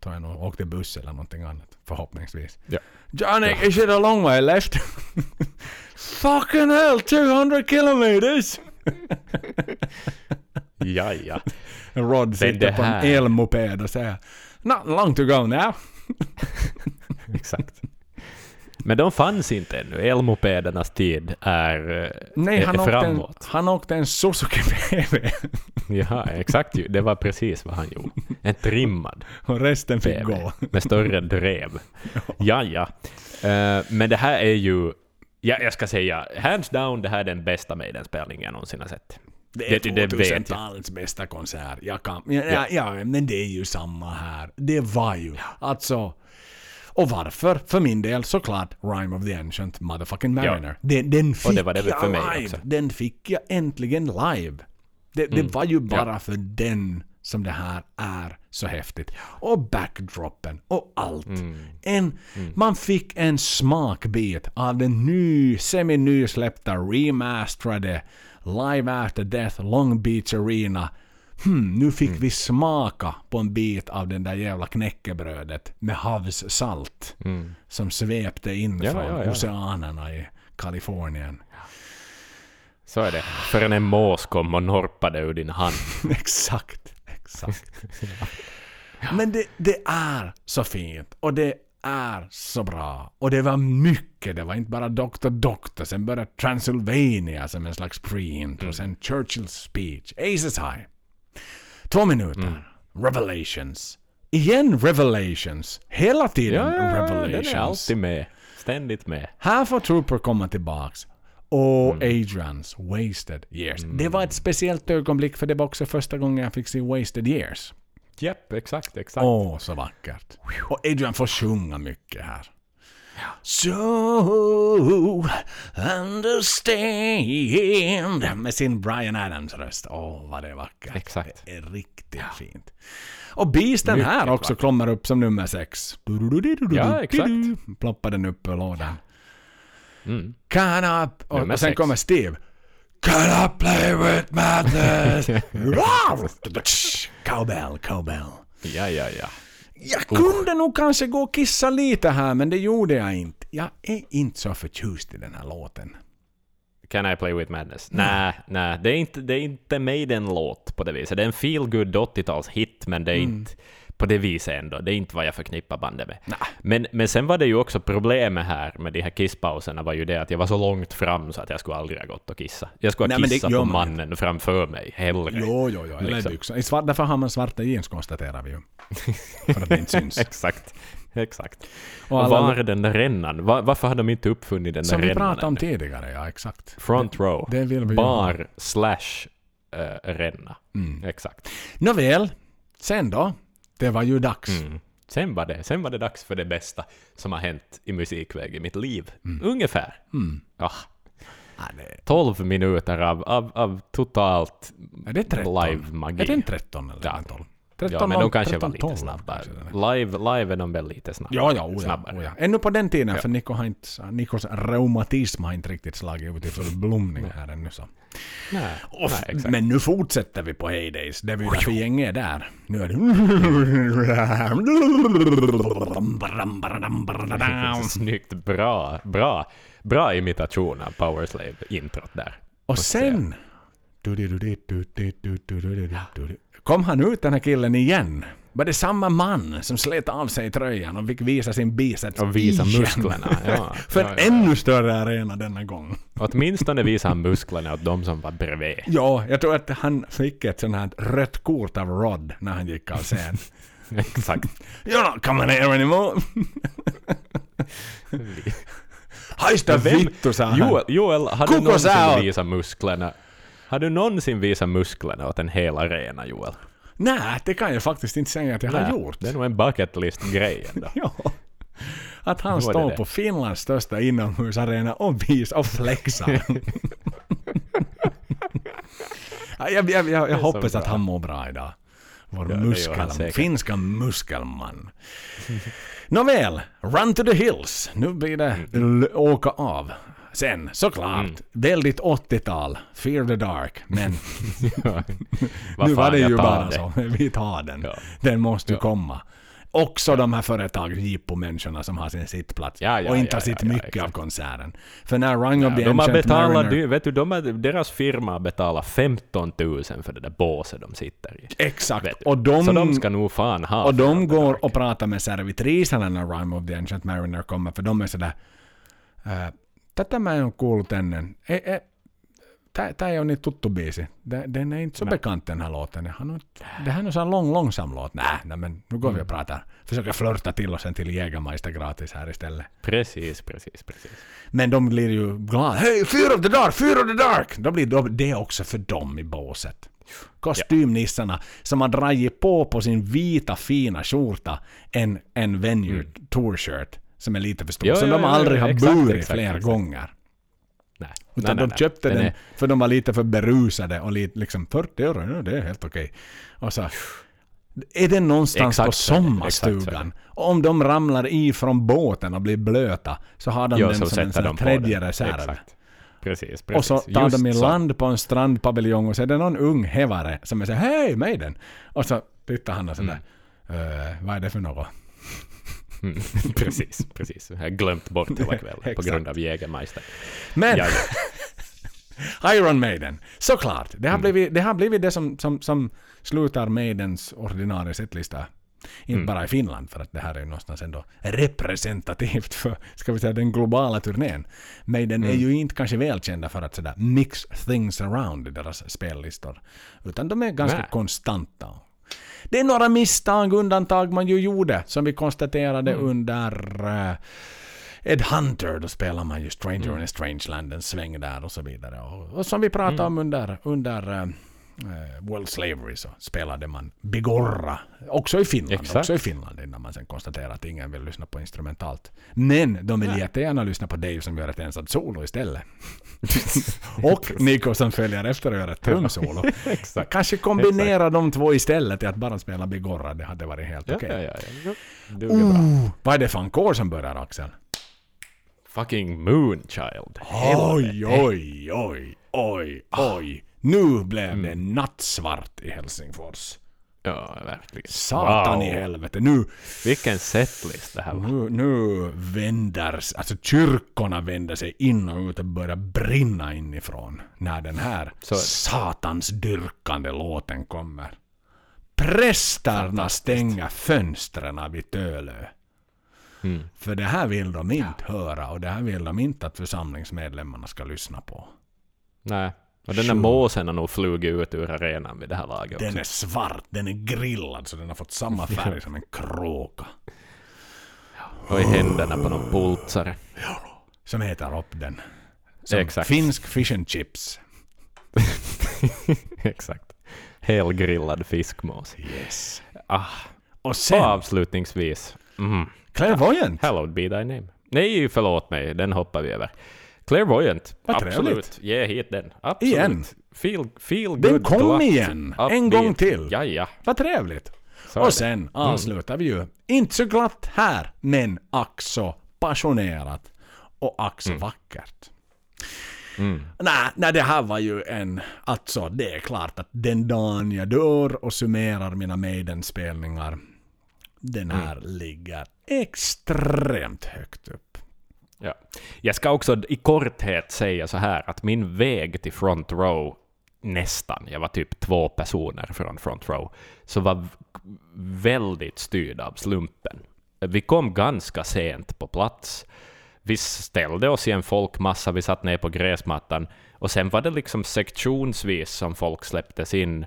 Tog en och åkte buss eller någonting annat. Förhoppningsvis. Ja. Johnny, is it a long way left? Fucking hell, 200 kilometers! ja, ja. Rod sitter på en elmoped och säger Not long to go now. Exakt. Men de fanns inte ännu. Elmopedernas tid är, eh, Nej, är han åkte, en, framåt. han åkte en Suzuki PV. Ja, exakt. ju. Det var precis vad han gjorde. En trimmad och resten fick PV gå. med större drev. Ja, ja. Eh, men det här är ju... Ja, jag ska säga, hands down, det här är den bästa Maiden-spelningen jag någonsin har sett. Det är det vet jag. 2000-talets bästa konsert. Jag kan, ja, ja. ja, men det är ju samma här. Det var ju. Alltså... Och varför? För min del såklart Rhyme of the Ancient Motherfucking Mariner. Den, den fick det det jag live. också. Den fick jag äntligen live. Det, det var ju bara för den som det här är så häftigt. Och backdropen och allt. En, Man fick en smakbit av den ny, semi-nysläppta, remasterade Live After Death Long Beach Arena. Hmm, nu fick vi smaka på en bit av den där jävla knäckebrödet med havssalt som svepte in Ja, från ja, ja. oceanerna i Kalifornien. Så är det. Förrän en mås kom och norpade ur din hand. exakt, exakt. Men det, det är så fint och det är så bra. Och det var mycket. Det var inte bara Dr. Doctor. Sen började Transylvania som en slags pre-intro. Sen Churchills speech. Aces High. Två minuter. Revelations. Igen Revelations. Hela tiden Ja, Revelations. den är alltid med. Ständigt med. Här får Trooper komma tillbaks. Och Adrians Wasted Years. Det var ett speciellt ögonblick för det var också första gången jag fick se Wasted Years. Japp, exakt, exakt. Åh, så vackert. Och Adrian får sjunga mycket här. So understand med sin Brian Adams röst. Åh, vad det är vackert. Exakt. Det är riktigt fint. Och Beasten Mycket här också vackert. kommer upp som nummer sex. Ja, exakt. Ploppar den upp ur lådan. Mm. Can I... Och, Nummer och sen sex. kommer Steve. Can I play with madness? cowbell, cowbell. Ja, ja, ja. Jag kunde nog kanske gå och kissa lite här, men det gjorde jag inte. Jag är inte så förtjust i den här låten. Can I play with madness? Nej, nej, det är inte, det är inte Maiden-låt på det viset. Det är en feel good 80-tals-hit, men det är inte på det viset ändå. Det är inte vad jag förknippar bandet med. Men, men sen var det ju också problemet här med de här kisspauserna var ju det att jag var så långt fram så att jag skulle aldrig ha gått och kissa. Jag skulle ha kissat på man mannen framför mig, hellre. Jo, jo, jo. Eller Liksom. därför har man svarta jeans konstaterar vi ju. För att det inte syns. Exakt. Exakt. Och Och, alla- var är den där rännan? Va- varför har de inte uppfunnit den Som där vi rännan pratade om tidigare, ja exakt. Front row. Det vi ju Bar slash uh, ränna. Mm. Exakt. Nåväl, sen då? Det var ju dags. Mm. Sen, var det, sen var det dags för det bästa som har hänt i musikväg i mitt liv. Mm. Ungefär. Ah, Ja, det, 12 minuter av, av, av totalt är det 13? live-magi. Är det en 13 eller Ja. 12? 13, Ja, men de kanske 13, var lite 12 snabbare. Live, live är de väl lite snabbare. Ja, ja, oja, snabbare. oja. Ännu på den tiden, för Nico har inte, Nikos reumatism har inte riktigt slagit ut i full blomning här ännu. Så. Nej, Och nej, men nu fortsätter vi på Heydays. Det är ju därför gänget är där. Nu är det... Snyggt, bra, bra, bra imitation av Powerslave-introt där. Och sen... Kom han ut den här killen igen? Var det samma man som slet av sig tröjan och fick visa sin biceps Och visa igen? musklerna. Ja, För ja, en ja. ännu större arena denna gång. Åtminstone visar han musklerna åt de som var bredvid. Ja, jag tror att han fick ett sånt här rött kort av Rod när han gick av scen. Exakt. You're not coming here anymore. Hajsta vittu sa han. Joel, Joel har du Kokos någonsin visat musklerna? Har du någonsin visat musklerna åt en hel arena, Joel? Nej, det kan jag faktiskt inte säga att jag har Nej, gjort. Det är nog en bucket list-grej ändå. Ja. Att han står på Finlands största inomhusarena och visar och flexar. Ja, jag, jag, jag, jag hoppas att han mår bra idag. Vår Ja, muskel, finska muskelman. Nåväl, Run to the Hills. Nu blir det Mm. åka av. Sen, såklart, väldigt 80-tal. Fear the Dark. Men nu var det ju bara det. så. Vi tar den. Ja. Den måste ju Ja. komma. Också de här företagsjippo-människorna som har sin sittplats Ja, ja, och inte ja, har ja, ja, mycket av konserten. För när Rung of Ja, the de har betalat, Mariner... vet du, de har, deras firma har betalat 15 000 för det där båset de sitter i. Exakt. Och de, Så de ska nog fan ha och de går Dark. och pratar med servitriserna när Rime of the Ancient Mariner kommer, för de är sådär... Äh, Tätä mä en ole kuullut ennen. Ei, ei, tää ei ole niin tuttu biisi. Den, är inte så bekant den här låten. Han har, inte- det här är en sån lång, långsam låt. Nej, nej men nu går vi och pratar. Försöker flörta till oss en till Jägermeister gratis här istället. Precis, precis, precis. Men de blir ju glada. Hej, Fear of the Dark, Fear of the Dark! Då blir de- det också för dem i båset. Kostymnissarna som har dragit på på sin vita fina skjorta en, en venue tour shirt som är lite för stor. Jo, som jo, de aldrig jo, har exakt, burit exakt, flera exakt. gånger. nej. Utan nej, nej, de nej. köpte den, är- för de var lite för berusade och lite, liksom 40 euro, det är helt okej. Och så, är den någonstans Exakt på så det, sommarstugan? så det. Och om de ramlar i från båten och blir blöta så har de Jo, den så som en sån tredje den. reserv. Precis, precis. Och så tar Just de i så. land på en strandpaviljong och så är det någon ung hävare som så hej Maiden! Och så tittar han och sådär, "Eh, vad är det för något? Mm, precis, precis. Jag har glömt bort hela kvällen på grund av Jägermeister. Men Ja, Iron Maiden, såklart. Det har Mm. blivit det, har blivit det som, som, som slutar Maidens ordinarie setlista. Inte Mm. bara i Finland, för att det här är ju någonstans ändå representativt för, ska vi säga, den globala turnén. Maiden är Mm. ju inte kanske välkända för att sådär mix things around i deras spellistor. Utan de är ganska Nej. konstanta. Det är några misstag, undantag man ju gjorde, som vi konstaterade Mm. under eh, Ed Hunter, då spelar man ju Stranger Mm. in a Strange Land en sväng där och så vidare. Och, och som vi pratade Mm. om under, under uh, World Slavery så spelade man Bigorra. Också i Finland. Exakt. Också i Finland innan man sen konstaterar att ingen vill lyssna på instrumentalt. Men de vill Nej. jättegärna lyssna på Dave som gör ett ensat solo istället. och Nico som följer efter och gör ett trumsolo. Exakt. Kanske kombinera de två istället till att bara spela Bigorra. Det hade varit helt Ja, okej. ja, ja, ja. Oh, vad är det för en kår som börjar Axel? Fucking Moonchild. Oj, oj, oj, oj, oj. Nu blev det nattsvart i Helsingfors. Ja, verkligen. Satan i helvete. Nu, Vilken setlist det här var. nu, nu vänder, alltså kyrkorna vänder sig in och ut och börjar brinna inifrån när den här Så satans dyrkande låten kommer. Prästerna stänger fönstren vid Tölö. Mm. För det här vill de inte höra och det här vill de inte att församlingsmedlemmarna ska lyssna på. Nej. Och den där måsen har nog flugit ut ur arenan vid det här laget Den också. är svart, den är grillad så den har fått samma färg som en kråka. Och i händerna på någon pultsare. Som heter upp den. Som Exakt. finsk fish and chips. Exakt. Helgrillad fiskmås. Yes. Ah, Och och sen, avslutningsvis. Mm. Clairvoyant. Hallowed be thy name. Nej, förlåt mig. Den hoppar vi över. Clairvoyant. Vad Absolut. trevligt. Ge hit den. Absolut. Igen. Feel, feel Den good, kom glatt, igen. En upbeat. gång till. Ja, ja. Vad trevligt. Så. Och sen avslutar vi ju, inte så glatt här, men ack så passionerat och ack så vackert. Mm. Nej, nej, det här var ju en... Alltså, det är klart att den dagen jag dör och summerar mina Maiden-spelningar, den här ligger extremt högt upp. Ja. Jag ska också i korthet säga så här att min väg till front row nästan, jag var typ två personer från front row, så var väldigt styrd av slumpen. Vi kom ganska sent på plats. Vi ställde oss i en folkmassa, vi satt ner på gräsmattan och sen var det liksom sektionsvis som folk släpptes in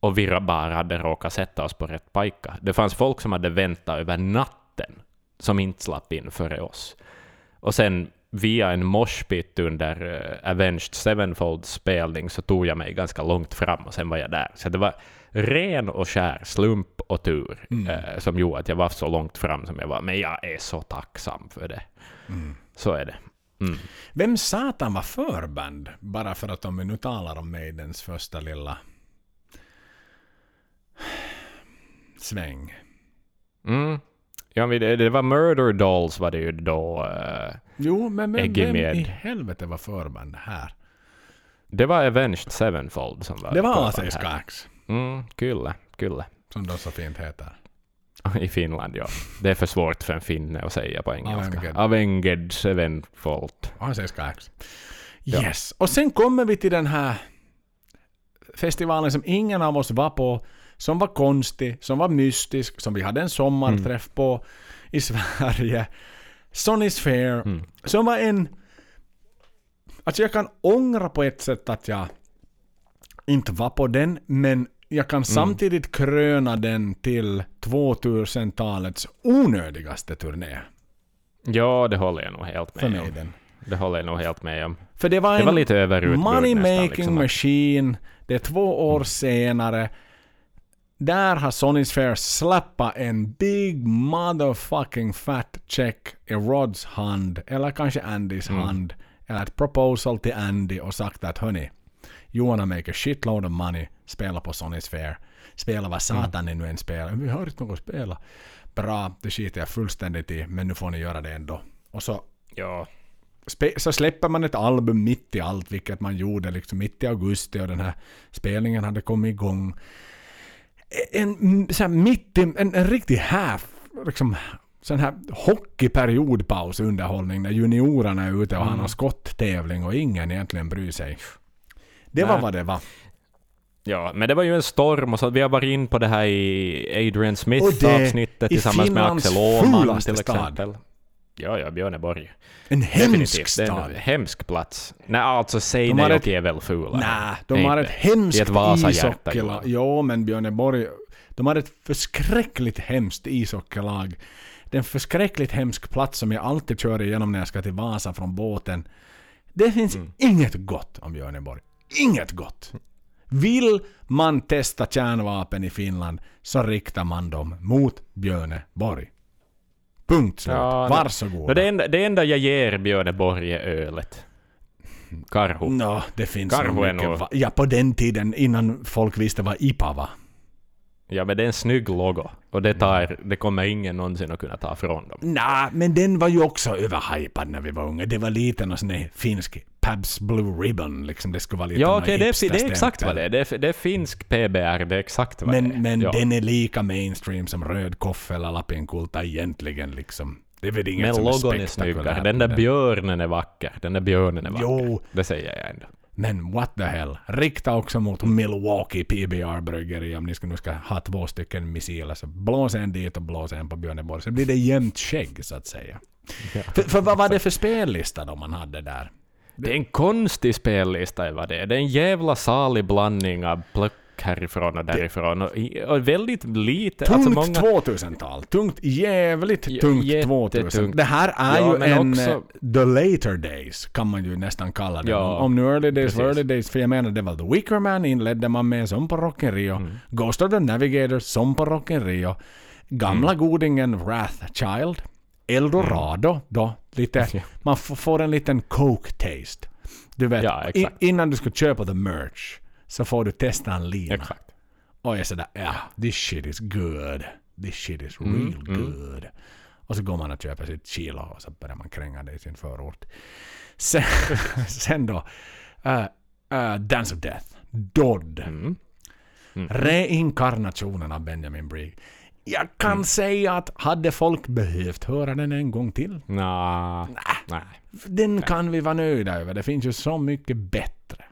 och vi bara hade råkat sätta oss på rätt pajka. Det fanns folk som hade väntat över natten som inte slapp in före oss. Och sen via en moshpit under uh, Avenged Sevenfolds spelning så tog jag mig ganska långt fram och sen var jag där. Så det var ren och skär slump och tur eh, som gjorde att jag var så långt fram som jag var. Men jag är så tacksam för det. Så är det. Mm. Vem satan var förband? Bara för att om vi nu talar om Maidens första lilla sväng. Mm. Ja, men det, det var Murder Dolls var det ju då. eh, Jo, men, men vem med. i helvete var förband här? det var Avenged Sevenfold som var Det var här. Skax, Mm, kyllä, kyllä. som de så fint heter. I Finland, ja. Det är för svårt för en finne att säga på engelska. Avenged. Avenged Sevenfold. Skax. Ja. Yes. Och sen kommer vi till den här festivalen som ingen av oss var på, som var konstig, som var mystisk, som vi hade en sommarträff på i Sverige. Sonny's Fair, Mm. som var en... Alltså jag kan ångra på ett sätt att jag inte var på den, men jag kan samtidigt kröna den till 2000-talets onödigaste turné Ja, det håller jag nog helt för med om. Maiden. Det håller jag nog helt med om. För det var Det en var lite överutbud money nästan, making liksom machine. Det är två år senare. Där har Sonny's Fair slappat en big motherfucking fat check i Rods hand, eller kanske Andys Mm. hand, eller ett proposal till Andy och sagt att hörni, you wanna make a shitload of money, spela på Sonys Fair. Spela vad satan ni nu än spelar. Vi har inte något att spela. Bra, det skiter jag fullständigt i, men nu får ni göra det ändå. Och så Ja. så släpper man ett album mitt i allt, vilket man gjorde liksom mitt i augusti och den här spelningen hade kommit igång. En, mm, så här mitt i, en, en riktig half, liksom sån här hockeyperiodpaus underhållning när juniorerna är ute och har någon skotttävling och ingen egentligen bryr sig. Det var Nej. vad det var. Ja, men det var ju en storm och så vi har varit in på det här i Adrian Smith-avsnittet i tillsammans med Axel Åhman till stad. Ja, ja, Björneborg. En hemsk Definitivt. Det är stad. en hemsk plats. Nej, alltså säg De nej och är väl fula. Nej, de Nej, har inte. ett hemskt ishockeylag. Jo, men Björneborg, de har ett förskräckligt hemskt ishockeylag. Det är en förskräckligt hemsk plats som jag alltid kör igenom när jag ska till Vasa från båten. Det finns Mm. inget gott om Björneborg. Inget gott. Vill man testa kärnvapen i Finland så riktar man dem mot Björneborg. Punkt slut. Ja, det- Varsågod. No, det, enda, det enda jag ger Björneborg är ölet. Karho. Nå, det finns Karhu är nog- Ja, på den tiden innan folk visste vad IPA var. Ja, men det är en snygg logo. Och det, tar, det kommer ingen någonsin att kunna ta från dem. Nej, men den var ju också överhypad när vi var unga. Det var lite någon sån där finsk Pabs Blue Ribbon, liksom. Det skulle vara lite Ja, okej, det, är, det är exakt vad det är. Det är, det är finsk PBR, det är exakt vad det är. Men, men ja. den är lika mainstream som röd koffe eller lappinkulta egentligen, liksom. Det är väl inget Men som logon är är snyggare. Den där björnen är vacker. Den där björnen är vacker. Jo, Det säger jag ändå. Men what the hell. Rikta också mot Milwaukee PBR bryggeri om ni ska, nu ska ha två stycken missiler. Så blås en dit och blås en på Björneborg. Så blir det jämnt skägg, så att säga. För, för vad var det för spellista då man hade där? Det är en konstig spellista vad det är. Det är en jävla salig blandning av härifrån och därifrån. Och, och väldigt lite... Tungt alltså många, 2000-tal. Tungt, jävligt Ja, tungt jättetungt. 2000. Det här är Ja, ju en också- eh, the later days, kan man ju nästan kalla det. Ja, Om nu early days var early days, för jag menar det var The Wicker Man inledde man med som på Rock in Rio. Mm. Ghost of the Navigator som på Rock in Rio. Gamla Mm. godingen Wrath Child. Eldorado då. Lite, Ja. man får en liten coke-taste. Du vet, Ja, in, innan du ska köpa the merch så får du testa en lina. Exakt. Och jag är sådär, ja, this shit is good. This shit is Mm, real good. Och så går man och köper sitt kilo och så börjar man kränga det i sin förort. Sen, sen då, uh, uh, Dance of Death. Dodd. Mm. Reinkarnationen av Benjamin Brigg. Jag kan Mm. säga att hade folk behövt höra den en gång till, Nå, nej. den kan vi vara nöjda över. Det finns ju så mycket bättre.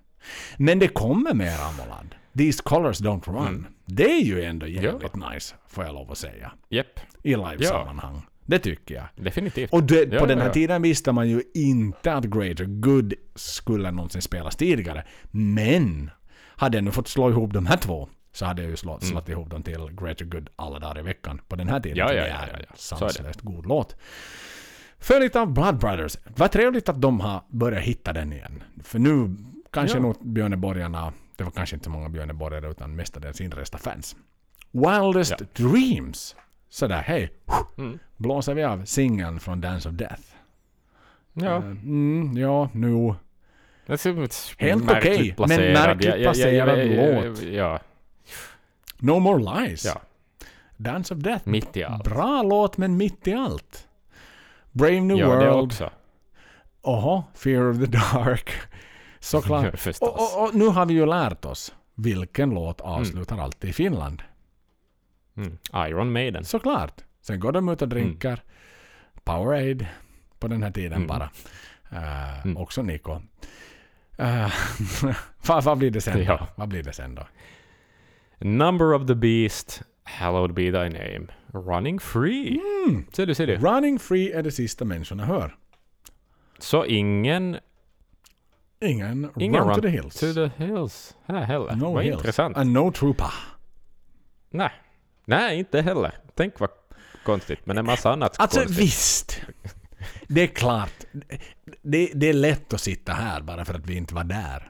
Men det kommer mer Amolad. These colors don't run. Mm. Det är ju ändå jävligt nice, får jag lov att säga. Jepp. I livesammanhang. Det tycker jag. Definitivt. Och det, Ja, på den ja, här ja. tiden visste man ju inte att Greater Good skulle någonsin spelas tidigare. Men hade jag nu fått slå ihop de här två så hade jag ju slå, slått ihop dem till Greater Good alla dagar i veckan på den här tiden. Ja, ja, ja, är ja, ja. Sanslöst god låt. Följt av Blood Brothers. Vad trevligt att de har börjat hitta den igen. För nu kanske Ja. nog Björneborgarna, det var kanske inte så många Björneborgare utan mestadels inresta fans. Wildest Ja. Dreams. Sådär, hej. Mm. Blåser vi av singeln från Dance of Death. Ja. Eh, Mm, ja, nu. Det Helt okej, men placerad. märkligt placerad ja, ja, låt. Ja, No More Lies. ja. Dance of Death. Mitt i allt. Bra låt, men mitt i allt. Brave New Ja, det World. också. Oho, Fear of the Dark. Såklart. Och, och, och nu har vi ju lärt oss vilken låt avslutar alltid i Finland. Mm. Iron Maiden. Såklart. Sen går de ut och drinkar. Powerade på den här tiden Mm. bara. Eh, Mm. Också Nico. Eh, vad, vad blir det sen då? Ja. Vad blir det sen då? Number of the Beast. Hallowed be thy name. Running free. Mm. Ser du, ser du. Running Free är det sista människorna hör. Så ingen, Ingen, ingen Run, to the Hills. to the hills här heller. no vad hills. intressant. And no Troopa. Nej. Nej, inte heller. Tänk vad konstigt. Men en massa annat Alltså konstigt. visst. Det är klart. Det, det är lätt att sitta här bara för att vi inte var där.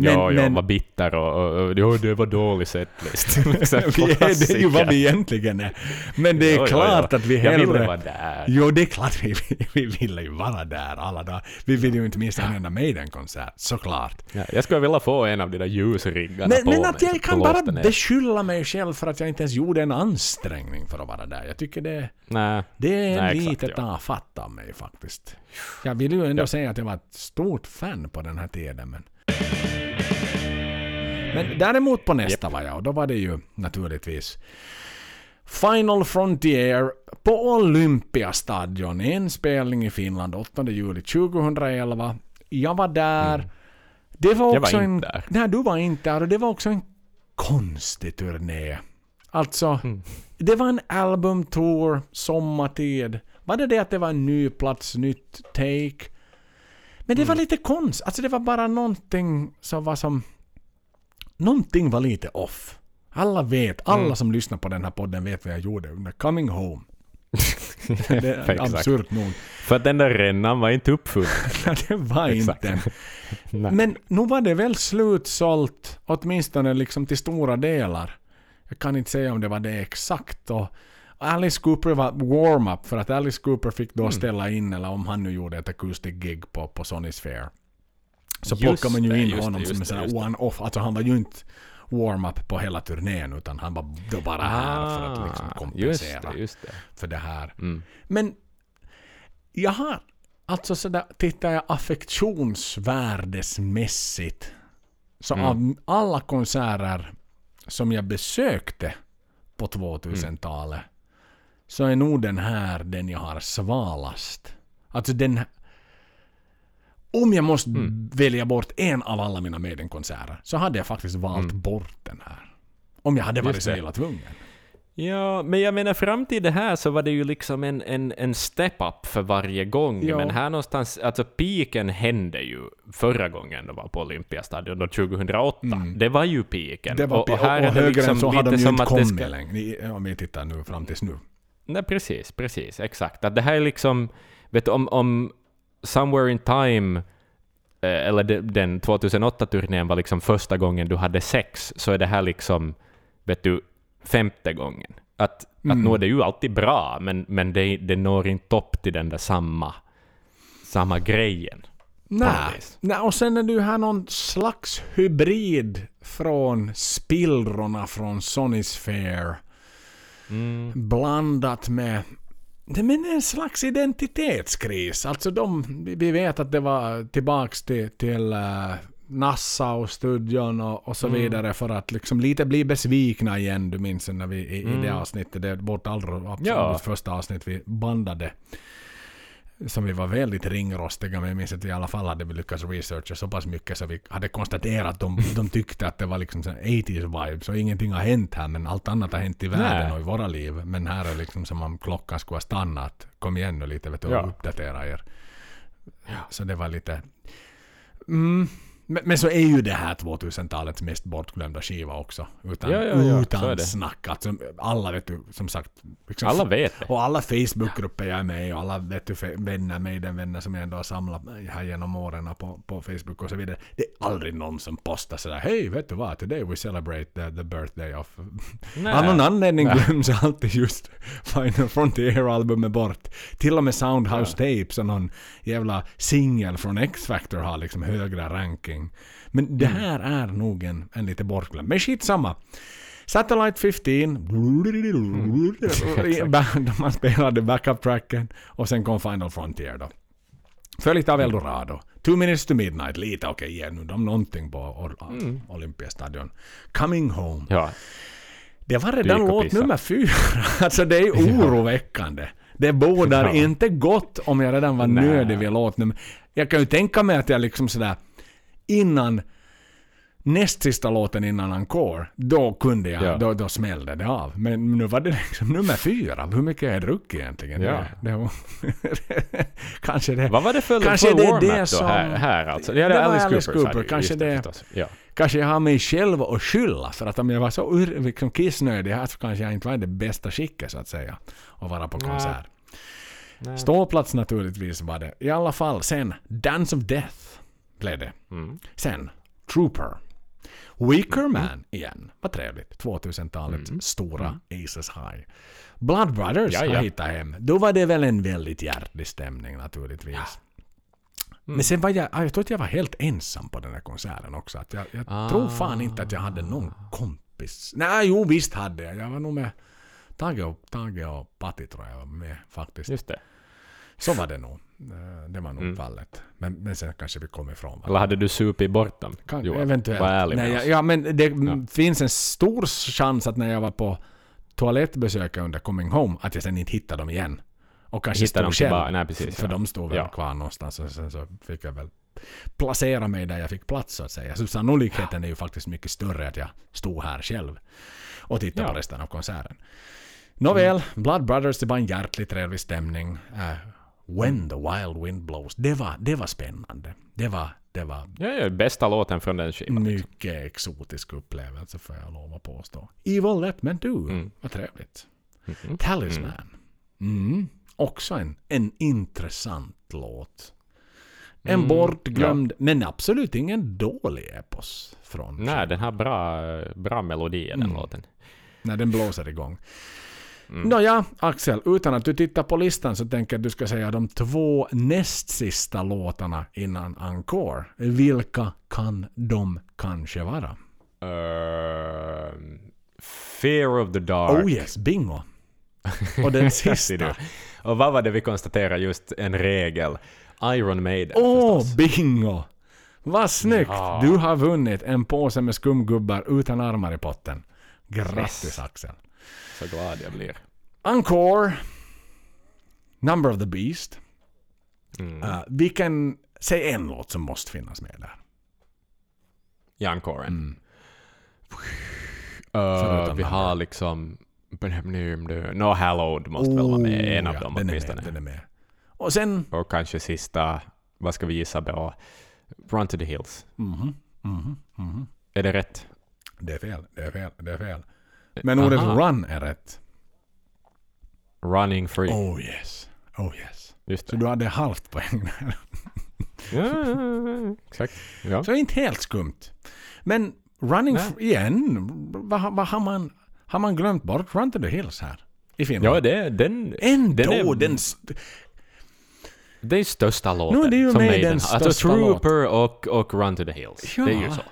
Men- ja, ja, men- var bitter och, och, och jo, det var dålig setlist. Vi är, det är ju vad vi egentligen är. Men det är Jo, jo, klart jo. att vi Jag ville hellre... vara där. Jo, det är klart vi, vi, vi ville ju vara där alla dagar. Vi vill ju inte missa en enda Maiden-konsert, såklart. Ja, jag skulle vilja få en av de där ljusriggarna Men, på men mig att jag kan bara beskylla mig själv för att jag inte ens gjorde en ansträngning för att vara där. Jag tycker det, Nej. det är Nej, lite exakt, tafatt av mig faktiskt. Jag vill ju ändå Ja. säga att jag var ett stort fan på den här tiden. Men, men däremot på nästa var jag och då var det ju naturligtvis Final Frontier på Olympiastadion. En spelning i Finland 8 juli 2011. Jag var där. Det var Mm. Jag var också inte en... där. Nej, du var inte där och det var också en konstig turné. Alltså, Mm. det var en albumtour, sommartid. Var det det att det var en ny plats, nytt take? Men det var Mm. lite konstigt. Alltså det var bara någonting som var som... Någonting var lite off. Alla vet, alla Mm. som lyssnar på den här podden vet vad jag gjorde under Coming Home. det är absurt nog. För att den där rännan var inte uppfunnen. det var inte. Nej. Men nu var det väl slutsålt, åtminstone liksom till stora delar. Jag kan inte säga om det var det exakt. Och Alice Cooper var warm-up för att Alice Cooper fick Mm. då ställa in, eller om han nu gjorde ett acoustic gig på, på Sonys Fair. Så Just plockade man ju det, in just honom det, som en sån det, det. one-off. Alltså han var ju inte warm-up på hela turnén utan han var då bara här för att liksom Ah, kompensera Just det, just det. för det här. Mm. Men jag har, alltså sådär, tittar jag affektionsvärdesmässigt, så Mm. av alla konserter som jag besökte på 2000-talet, så är nog den här den jag har svalast. Alltså den... Om jag måste Mm. välja bort en av alla mina Maiden-konserter, så hade jag faktiskt valt bort den här. Om jag hade varit så illa tvungen. Ja, men jag menar fram till det här så var det ju liksom en, en, en step-up för varje gång. Ja. Men här någonstans, alltså piken hände ju förra gången det var på Olympiastadion, då 2008. Det var ju piken. Mm. Det var, och, och här och är det liksom så har de ju inte kommit ska... längre. Om vi tittar nu fram tills nu. Nej, precis, precis, exakt. Att det här är liksom, vet du, om, om Somewhere in Time, eh, eller de, den 2008-turnén var liksom första gången du hade sex, så är det här liksom, vet du, femte gången. Att, Mm. att nå det är ju alltid bra, men, men det, det når inte upp till den där samma, samma grejen. Nej. Nej, och sen är ju här någon slags hybrid från spillrorna från Sonys Fair Mm. blandat med men en slags identitetskris. Alltså de, vi- vet att det var tillbaks till, till uh, Nassau-studion och, och så Mm. vidare för att liksom lite bli besvikna igen. Du minns när vi i, i det avsnittet, det är vårt allra absolut Mm. Ja. första avsnitt vi bandade. Som vi var väldigt ringrostiga men jag minns att vi i alla fall hade lyckats researcha så pass mycket så vi hade konstaterat att de, de tyckte att det var liksom sån 80s vibes och ingenting har hänt här men allt annat har hänt i världen Nej. och i våra liv. Men här är liksom som om klockan skulle ha stannat. Kom igen nu lite vet du, och Ja. uppdatera er. Så det var lite... Mm. Men, men så är ju det här 2000-talets mest bortglömda skiva också. Utan, Ja, ja, ja, utan snack. Alltså, alla vet du, som sagt... Liksom, Alla vet det. och alla Facebookgrupper jag är med i och alla vet du, vänner, med den vänner som jag ändå har samlat här genom åren på, på Facebook och så vidare. Det är aldrig någon som postar sådär Hej, vet du vad? Today we celebrate the, the birthday of... Nej. Av någon anledning glöms alltid just Final Frontier-albumet bort. Till och med Soundhouse Tapes och någon jävla singel från X-Factor har liksom högre ranking. Men det Mm. här är nog en, en lite bortglömd. Men skitsamma. Satellite 15. Ba- Man spelade backup-tracken och sen kom Final Frontier då. Följt av Eldorado. Two minutes to midnight. Lite okej, ge nu dem någonting på Mm. Olympiastadion. Coming home. Ja. Det var redan låt nummer fyra. Alltså det är oroväckande. Det bådar Ja. inte gott om jag redan var Nej. nödig vid låt nummer... Jag kan ju tänka mig att jag liksom sådär innan näst sista låten innan Encore, då kunde jag, Ja. då, då smällde det av. Men nu var det liksom nummer fyra. Hur mycket har jag druckit egentligen? Ja. Det, det var, kanske det. Vad var det för, Kanske för det det då som- här, här alltså? Ja, det, Det Alice, Alice Cooper. Cooper, kanske det- förstås. Ja. Kanske jag har mig själv att skylla för att om jag var så ur, liksom kissnödig här så kanske jag inte var i det bästa skicket så att säga. Att vara på konsert. Nej. Ståplats naturligtvis var det. I alla fall sen, Dance of Death blev det. Mm. Sen, Trooper. Weaker Man igen. Vad trevligt. 2000-talets stora Aces High. Blood Brothers Ja, har ja. hittat hem. Då var det väl en väldigt hjärtlig stämning naturligtvis. Men sen var jag, jag tror att jag var helt ensam på den här konserten också. Att jag jag Ah. tror fan inte att jag hade någon kompis. Nej, jo visst hade jag. Jag var nog med Tage och, Tage och Patti tror jag var med faktiskt. Just det. Så var det nog. Eh, Det var nog fallet. Men, men sen kanske vi kom ifrån varandra. Eller hade du supit bort dem? Kan, Johan? eventuellt. Var ärlig Nej, med ja, oss. ja, men det mm, finns en stor chans att när jag var på toalettbesök under Coming Home att jag sen inte hittade dem igen. Och kanske Hittar stod dem själv. Nej, precis, För ja. de stod väl Ja. kvar någonstans och sen så fick jag väl placera mig där jag fick plats så att säga. Så sannolikheten är ju faktiskt mycket större att jag stod här själv och tittade Ja. på resten av konserten. Nåväl, Blood Brothers, det var en hjärtligt trevlig stämning. Uh, When the Wild Wind Blows, det var, det var spännande. Det var, det var Ja, ja, bästa låten från den skivan. mycket exotisk upplevelse får jag lov att påstå. Evil Let Men Do, Mm. vad trevligt. Mhm. Talisman. Mm. Också en, en intressant låt. En Mm, bortglömd, men absolut ingen dålig epos från Nej, den har bra, bra melodi i den Mm. låten. när den blåser igång. Mm. Nåja, Axel, utan att du tittar på listan så tänker jag att du ska säga de två näst sista låtarna innan Encore. Vilka kan de kanske vara? Ehm, Fear of the Dark. Oh yes, bingo! Och den sista. Och vad var det vi konstaterade just en regel? Iron Maiden Åh, förstås. bingo! Vad snyggt! Ja. Du har vunnit en påse med skumgubbar utan armar i potten. Grattis Yes. Axel. Så glad jag blir. Encore. Number of the Beast. Mm. Uh, vilken, säg en låt som måste finnas med där. I encoren. Mm. Uh, vi har liksom... No Hallowed måste väl vara med. En av Oh, ja, dem den är åtminstone. med, den är med. Och sen... Och kanske sista, vad ska vi gissa på? Run to the Hills. Mhm, mhm, mhm. Är det rätt? Det är fel, det är fel, det är fel. Men ordet Aha. run är rätt. Running Free. Oh yes, oh yes. Just Så du hade halvt poäng där. Ja, exakt. Ja. Så inte helt skumt. Men Running Nej. f- igen, vad, vad har, man, har man glömt bort Run to the Hills här? I Finland? Ja, det, den, Ändå, den är- den st- det är största låten. Är det ju som Maiden den har. Alltså Trooper och, och Run to the Hills. Ja. Det är ju så.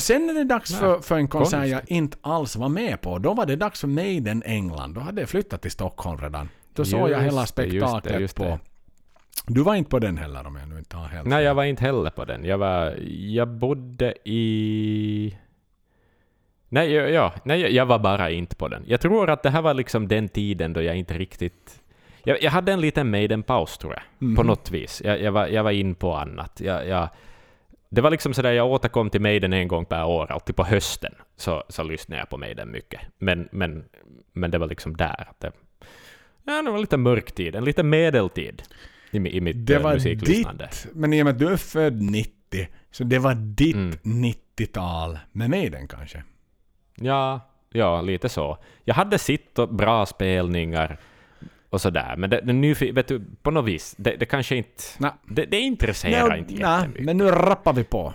Och sen är det dags för, för en konsert jag konstigt. inte alls var med på. Då var det dags för Maiden England. Då hade jag flyttat till Stockholm redan. Då såg jag Just hela det, spektaklet just det, just på... det. Du var inte på den heller om jag nu inte har helt Nej, jag var inte heller på den. Jag var... Jag bodde i... Nej, ja, nej, jag var bara inte på den. Jag tror att det här var liksom den tiden då jag inte riktigt... Jag, jag hade en liten Maiden-paus, tror jag. På Mhm. något vis. Jag, jag, var, jag var in på annat. Jag, jag, det var liksom sådär, jag återkom till Maiden en gång per år, alltid på hösten, så, så lyssnade jag på Maiden mycket. Men, men, men det var liksom där. Det, ja, det var lite mörk tid, en liten medeltid i, i mitt Det eh, var musiklyssnande. ditt, men i och med att du är född 90, så det var ditt Mm. 90-tal med Maiden kanske? Ja, ja, lite så. Jag hade sitt och bra spelningar och sådär, men det, det nu, vet du, på något vis, det, det kanske inte... Nej. Det, det intresserar Nej, inte nej, jättemycket. men nu rappar vi på.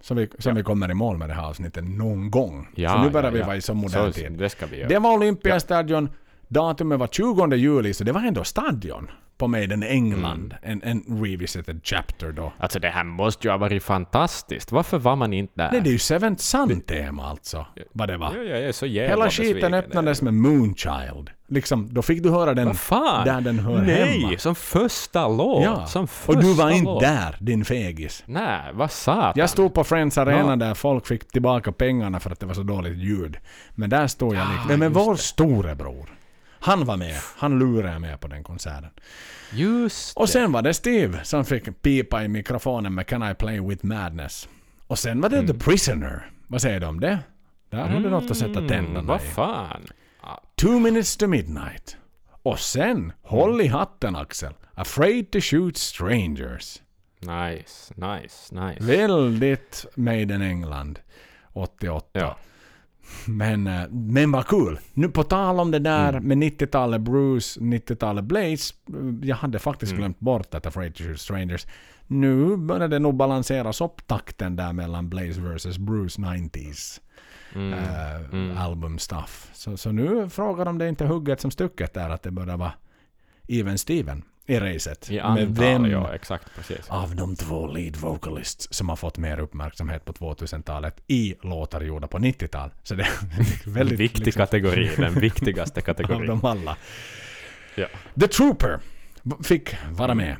Så vi, så vi kommer i mål med det här avsnittet någon gång. Ja, så nu börjar ja, vi ja. vara i så modern så, tid. Det ska vi göra. Det var Olympiastadion. Datumet var 20 juli, så det var ändå stadion på Maiden England. En, en revisited chapter då. Alltså det här måste ju ha varit fantastiskt. Varför var man inte där? Nej, det är ju Seventh Sun-tema alltså. Vad det var. Ja, jag är så Hela skiten öppnades med Moonchild. Liksom, då fick du höra den Vad där den hör Nej, hemma. som första låt. Ja, Som första och du var inte låt. där, din fegis. Nej, vad satan. Jag stod på Friends Arena Ja. där folk fick tillbaka pengarna för att det var så dåligt ljud. Men där stod jag Ja, liksom. Men just vår det. storebror. Han var med. Han lurade med på den konserten. Just Och sen var det Steve som fick pipa i mikrofonen med Can I Play With Madness. Och sen var det Mm. The Prisoner. Vad säger du om det? Där har du något att sätta tänderna Mm, Vad i. fan? Two minutes to midnight. Och sen, håll i hatten Axel. Afraid to shoot strangers. Nice, nice, nice. Väldigt Maiden England. 88. Ja. Men, eh, men vad kul. Nu på tal om det där Mm. med 90-talet Bruce, 90-talet Blaze. Jag hade faktiskt Mm. glömt bort att Afraid to Shoot Strangers. Nu börjar det nog balanseras upp takten där mellan Blaze vs Bruce 90s. Mm. eh, Mm. album stuff. Så, så nu frågar de det inte hugget som stucket där att det börjar vara even Steven i racet. I Med antal, vem ja exakt precis. av de två lead vocalists som har fått mer uppmärksamhet på 2000-talet i låtar gjorda på 90-tal. Så det är väldigt viktig liksom, kategori, den viktigaste av kategorin. dem alla. Ja. The Trooper fick vara med.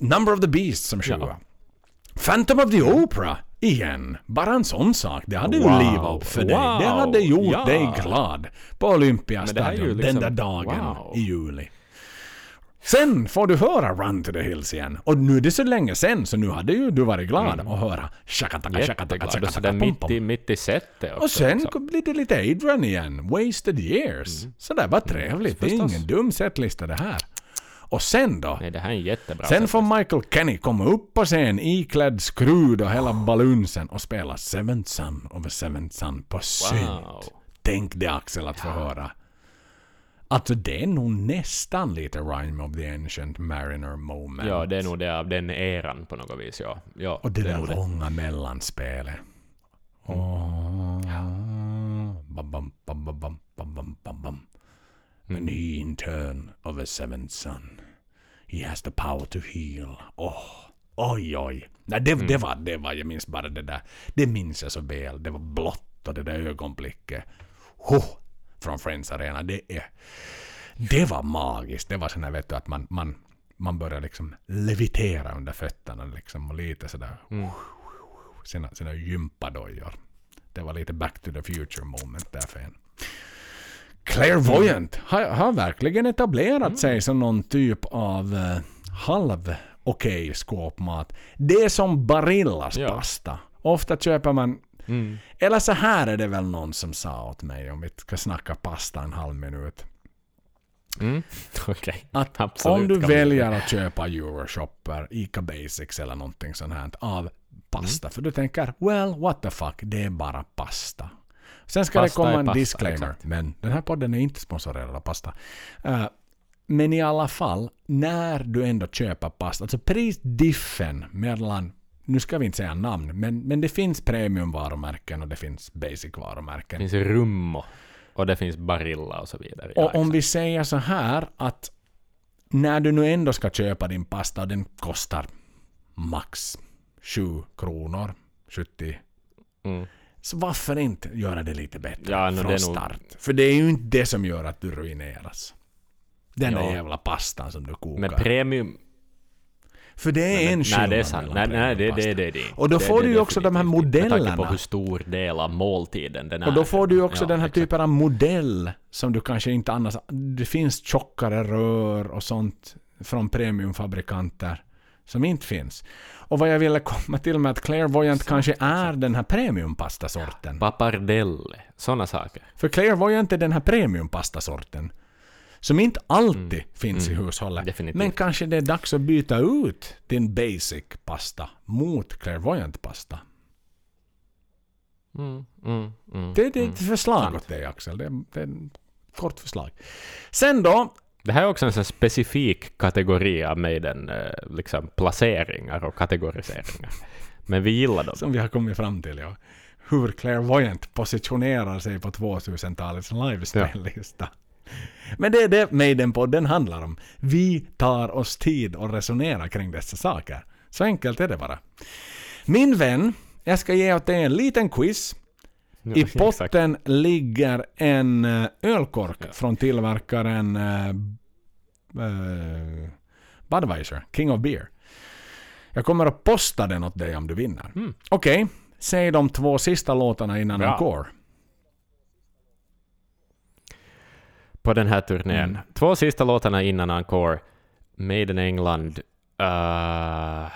Number of the Beast som sjua. Ja. Phantom of the Opera igen. Bara en sån sak. Det hade ju Wow. livat upp för dig. Det Wow. hade gjort Ja. dig glad. På Olympiastadion ju den liksom- där dagen wow. i juli. Sen får du höra Run to the Hills igen. Och nu är det så länge sen så nu hade ju du varit glad att höra shakataka shakataka så shakataka där pom mitt i, mitt i setet också. Och sen liksom. blir det lite Adrian igen. Wasted years. Så det var trevligt. Det är ingen dum setlista det här. Och sen då? Nej, det här är jättebra Sen får Michael Kenny komma upp på scen iklädd skrud och hela balunsen och spela Seventh Son of a Seventh Son på synt. Wow. Tänk det Axel att få höra. Alltså det är nog nästan lite Rhyme of the Ancient Mariner moment. Ja, det är nog det av den eran på något vis. Ja. ja och det, det där långa det. mellanspelet. Mm. Oh. Ja. Bam, bam, bam, bam, bam, bam, bam, bam. Mm. Intern of a seventh son. He has the power to heal. Åh, oj, oj. Nej, det, det, var, det var, jag minns bara det där. Det minns jag så väl. Det var blått och det där ögonblicket. Oh, från Friends Arena. Det är... Det var magiskt. Det var sån här, vet du, att man, man, man börjar liksom levitera under fötterna liksom och lite sådär. Sina, sina gympadojor. Det var lite back to the future moment där för en. Clairvoyant har, har verkligen etablerat sig som någon typ av uh, halv okej skåpmat. Det är som Barillas Ja. pasta. Ofta köper man Mm. eller så här är det väl någon som sa åt mig om vi ska snacka pasta en halv minut. Mm. Okej. Att Absolut om du väljer att köpa Euroshopper, Ica Basics eller någonting sånt här av pasta. Mm. För du tänker, well what the fuck, det är bara pasta. Sen ska Pasta det komma en pasta, disclaimer. exakt. Men den här podden är inte sponsorerad av pasta. Eh, men i alla fall, när du ändå köper pasta, alltså prisdiffen mellan nu ska vi inte säga namn, men, men det finns premiumvarumärken och det finns basic-varumärken. Det finns Rummo. Och det finns Barilla och så vidare. Ja, Och om exakt. vi säger så här att när du nu ändå ska köpa din pasta och den kostar max 7 kronor, 70, Mm. Så varför inte göra det lite bättre Ja, no, från nog- start? För det är ju inte det som gör att du ruineras. Den där jävla pastan som du kokar. Men premium... För det är en nej, skillnad det är sant. Nej, nej det, det, det, det. Och då det, får det du ju också de här inte. Med tanke modellerna. på hur stor del av måltiden den är. Och då får du ju också Ja, den här exakt. typen av modell som du kanske inte annars... Det finns tjockare rör och sånt från premiumfabrikanter som inte finns. Och vad jag ville komma till med att Clairvoyant kanske är den här premiumpastasorten. Pappardelle. Sådana saker. För Clairvoyant är den här premiumpastasorten. Som inte alltid finns i hushållet. Mm. Definitivt. Men kanske det är dags att byta ut din basic pasta mot Clairvoyant pasta. Mm, mm, mm. Det, det är ett förslag Sant. åt dig Axel. Det, det är ett kort förslag. Sen då, Det här är också en sån specifik kategori av Maiden, eh, liksom placeringar och kategoriseringar. Men vi gillar dem. som vi har kommit fram till, ja. Hur Clairvoyant positionerar sig på 2000-talets livespellista. Men det är det Maiden-podden handlar om. Vi tar oss tid och resonerar kring dessa saker. Så enkelt är det bara. Min vän, jag ska ge åt dig en liten quiz. I potten ligger en eh, ölkork från tillverkaren eh, Budweiser, King of Beer. Jag kommer att posta den åt dig om du vinner. Mm. Okej, säg de två sista låtarna innan Bra. encore. På den här turnén. Mm. Två sista låtarna innan Encore. Maiden England. Uh,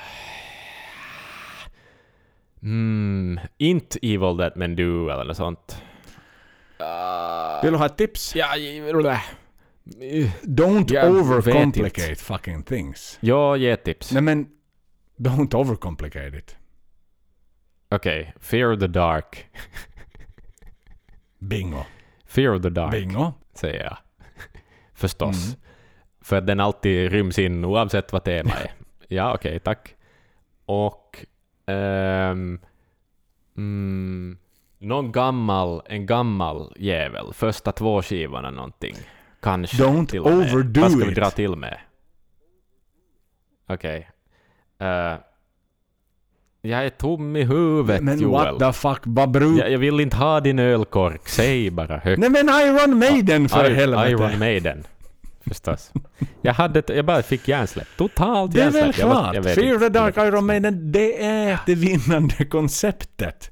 mm, inte Evil That Men Do eller något sånt. Uh, Vill du ha ett tips? ja, ja, Don't Jag overcomplicate fucking things. ja, ge ett tips. Nej men, don't overcomplicate it. Okej, Fear of the Dark. Bingo. Fear of the Dark, Bingo. säger jag. Förstås. Mm. För att den alltid ryms in oavsett vad temat är. Ja, okej, tack. Och... ehm, mm, någon gammal, en gammal jävel. Första två skivorna någonting. Kanske Don't till och med. overdo Vad ska vi it. dra till med? Okej. Eh, jag är tom i huvudet, Men Joel. what the fuck, vad brukar... Jag, jag vill inte ha din ölkork. Säg bara högt. Nej men Iron Maiden för I- helvete! Iron Maiden. Förstås. Jag, hade, jag bara fick hjärnsläpp. Totalt Det är väl hjärnsläpp. Jag var- klart. jag vet Fear inte. the Dark Iron Maiden, det är det vinnande konceptet.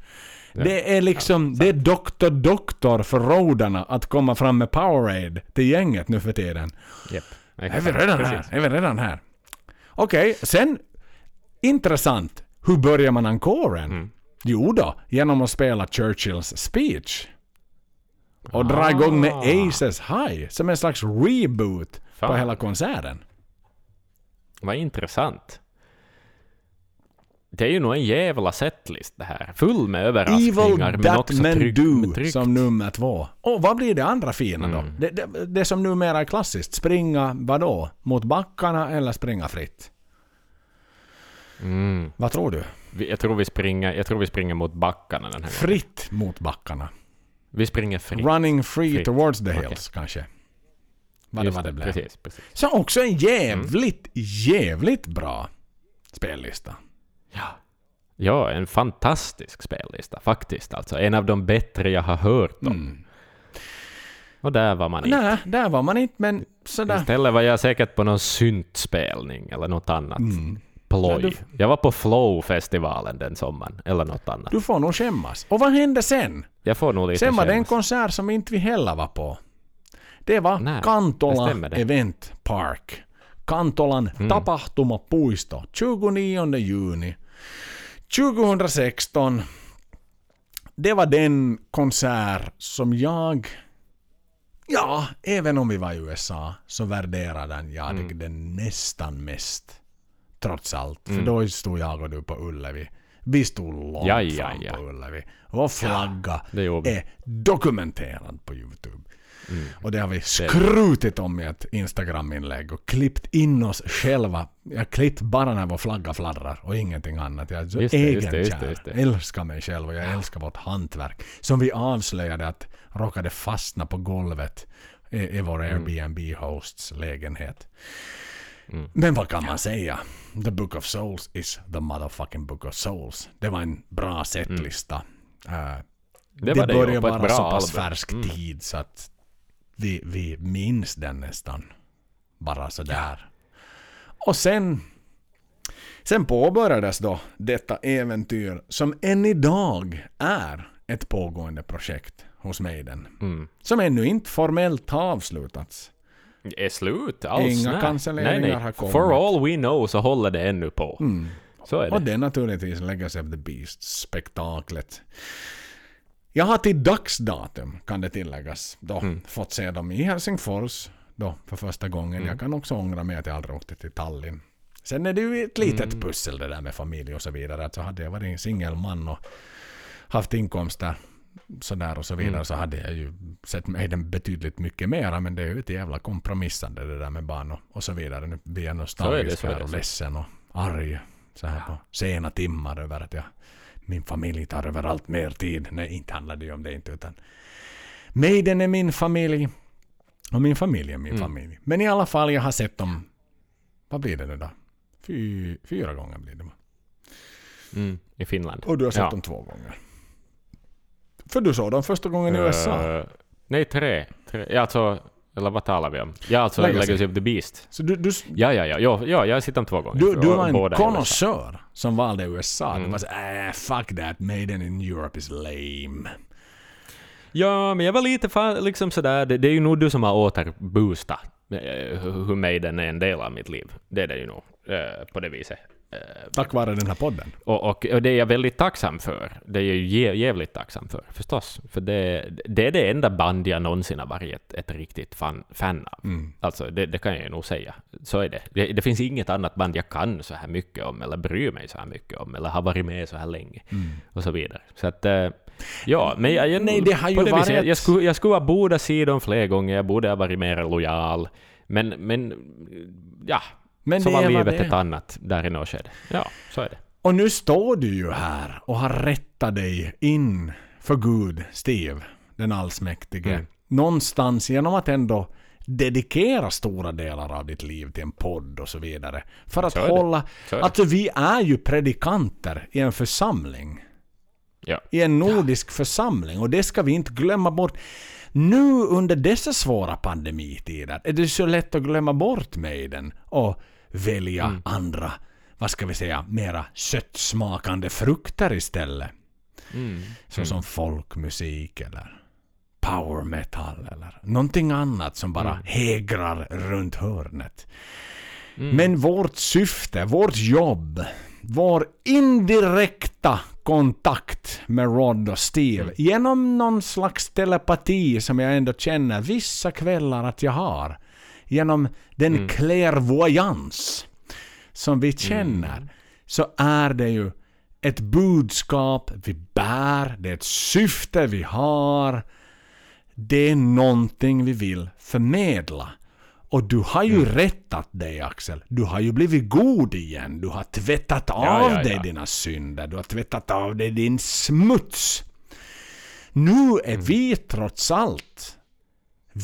Ja. Det är liksom, det är doktor doktor för rodarna att komma fram med Powerade till gänget nu för tiden. Japp. Är vi redan här? Precis. Är vi redan här? Okej, sen intressant. Hur börjar man encoren? Mm. Jo då, genom att spela Churchills speech. Och dra igång med Ah. Aces High som en slags reboot på Fan. hela konserten. Vad intressant. Det är ju nog en jävla setlist det här. Full med Evil överraskningar men That också Men trygg, Do tryggt. som nummer två. Och vad blir det andra fina då? Mm. Det, det, det som numera är klassiskt. Springa vadå? Mot backarna eller springa fritt? Mm. Vad tror du? Jag, tror vi springer, jag tror vi springer mot backarna den här gången. Fritt mot backarna. Vi springer fritt. Running free Fritt. towards the hills kanske. Vad det var det blev. Precis, precis. Så också en jävligt, jävligt bra spellista. Ja. ja, en fantastisk spellista faktiskt. Alltså en av de bättre jag har hört om. Mm. Och där var man inte. Nej, där var man inte men sådär. Istället var jag säkert på någon syntspelning eller något annat. Mm. Ploj. Du- Jag var på Flow-festivalen den sommaren, eller något annat. Du får nog skämmas. Och vad hände sen? Jag får nog lite Sen var det en konsert som inte vi heller var på. Det var Nej, Kantola det. Event Park. Kantolan Mm. tapahtumapuisto. 29 juni 2016. Det var den konsert som jag... Ja, även om vi var i USA så värderade jag Mm. den nästan mest. Trots allt. För Mm. då stod jag och du på Ullevi. Vi stod långt Ja, ja, fram ja. på Ullevi. Vår flagga vi. är dokumenterad på Youtube. Mm. Och det har vi skrutit om i ett Instagram-inlägg och klippt in oss själva. Jag klippt bara när vår flagga fladdrar och ingenting annat. Jag är så egenkär. Älskar mig själv och jag älskar vårt hantverk. Som vi avslöjade att råkade fastna på golvet i, i vår Airbnb-hosts lägenhet. Mm. Men vad kan man säga? The Book of Souls is the motherfucking Book of Souls. Det var en bra setlista. Uh, Det det, börjar vara så pass färsk Mm. tid så att vi, vi minns den nästan. Bara sådär. Och sen, sen påbörjades då detta äventyr som än idag är ett pågående projekt hos Maiden. Mm. Som ännu inte formellt har avslutats. Är slut alls? Inga nej. cancelleringar nej, har nej. kommit. For all we know så håller det ännu på. Mm. Så är Och det. det är naturligtvis Legacy of the Beast-spektaklet. Jag har till dagsdatum, kan det tilläggas, då Mm. fått se dem i Helsingfors då för första gången. Mm. Jag kan också ångra mig att jag aldrig åkte till Tallinn. Sen är det ju ett litet Mm. pussel det där med familj och så vidare. Alltså hade jag varit en singelman och haft inkomster sådär och så vidare Mm. så hade jag ju sett mig den betydligt mycket mera men det är ju ett jävla kompromissande det där med barn och, och så vidare. Nu blir jag nostalgisk här och ledsen och arg så här på sena timmar över att jag, min familj tar över allt mer tid. Nej, inte handlar det ju om det inte utan Maiden är min familj och min familj är min Mm. familj. Men i alla fall, jag har sett dem, vad blir det nu då? Fy, fyra gånger blir det va? Mm. I Finland. Och du har sett Ja. dem två gånger. För du såg dem första gången i USA. Eh, nej, tre. tre. Ja, alltså, eller vad talar vi om? Ja, alltså Legacy. Legacy, of the Beast. Så du, du, Ja, ja, ja. Ja, ja jag har sett dem två gånger. du, du var en konnässör som valde USA. Du Mm. var så äh, fuck that, Maiden in Europe is lame. Ja, men jag var lite fa- liksom sådär, det, det är ju nog du som har återboostat eh, hur Maiden är en del av mitt liv. Det är det ju nog, eh, på det viset. Eh, Tack vare den här podden. och, och, och det är jag väldigt tacksam för. Det är jag ju jävligt tacksam för, förstås. För det, det är det enda band jag någonsin har varit ett, ett riktigt fan, fan av. Mm. Alltså, det, det kan jag ju nog säga. Så är det. det. Det finns inget annat band jag kan så här mycket om, eller bryr mig så här mycket om, eller har varit med så här länge, Mm. och så vidare. Så att, eh, Ja, men jag, jag, Nej, det har ju varit jag, jag, skulle, jag skulle vara båda sidor fler gånger, jag borde ha varit mer lojal. Men, men ja, Men så var livet det ett annat där i något skede. Ja, så är det. Och nu står du ju här och har rättat dig in för Gud, Steve, den allsmäktige. Mm. Någonstans genom att ändå dedikera stora delar av ditt liv till en podd och så vidare. För att hålla... Alltså vi är ju predikanter i en församling. Ja. I en nordisk församling och det ska vi inte glömma bort. Nu under dessa svåra pandemitider är det så lätt att glömma bort Maiden och välja Mm. andra, vad ska vi säga, mera sötsmakande frukter istället. Mm. Såsom folkmusik eller power metal eller någonting annat som bara Mm. hägrar runt hörnet. Men vårt syfte, vårt jobb, vår indirekta kontakt med Rod och Steve genom någon slags telepati som jag ändå känner vissa kvällar att jag har. Genom den clairvoyance som vi känner så är det ju ett budskap vi bär, det är ett syfte vi har. Det är någonting vi vill förmedla. Och du har ju rättat dig Axel. Du har ju blivit god igen. Du har tvättat av Ja, ja, dig ja. dina synder. Du har tvättat av dig din smuts. Nu är vi trots allt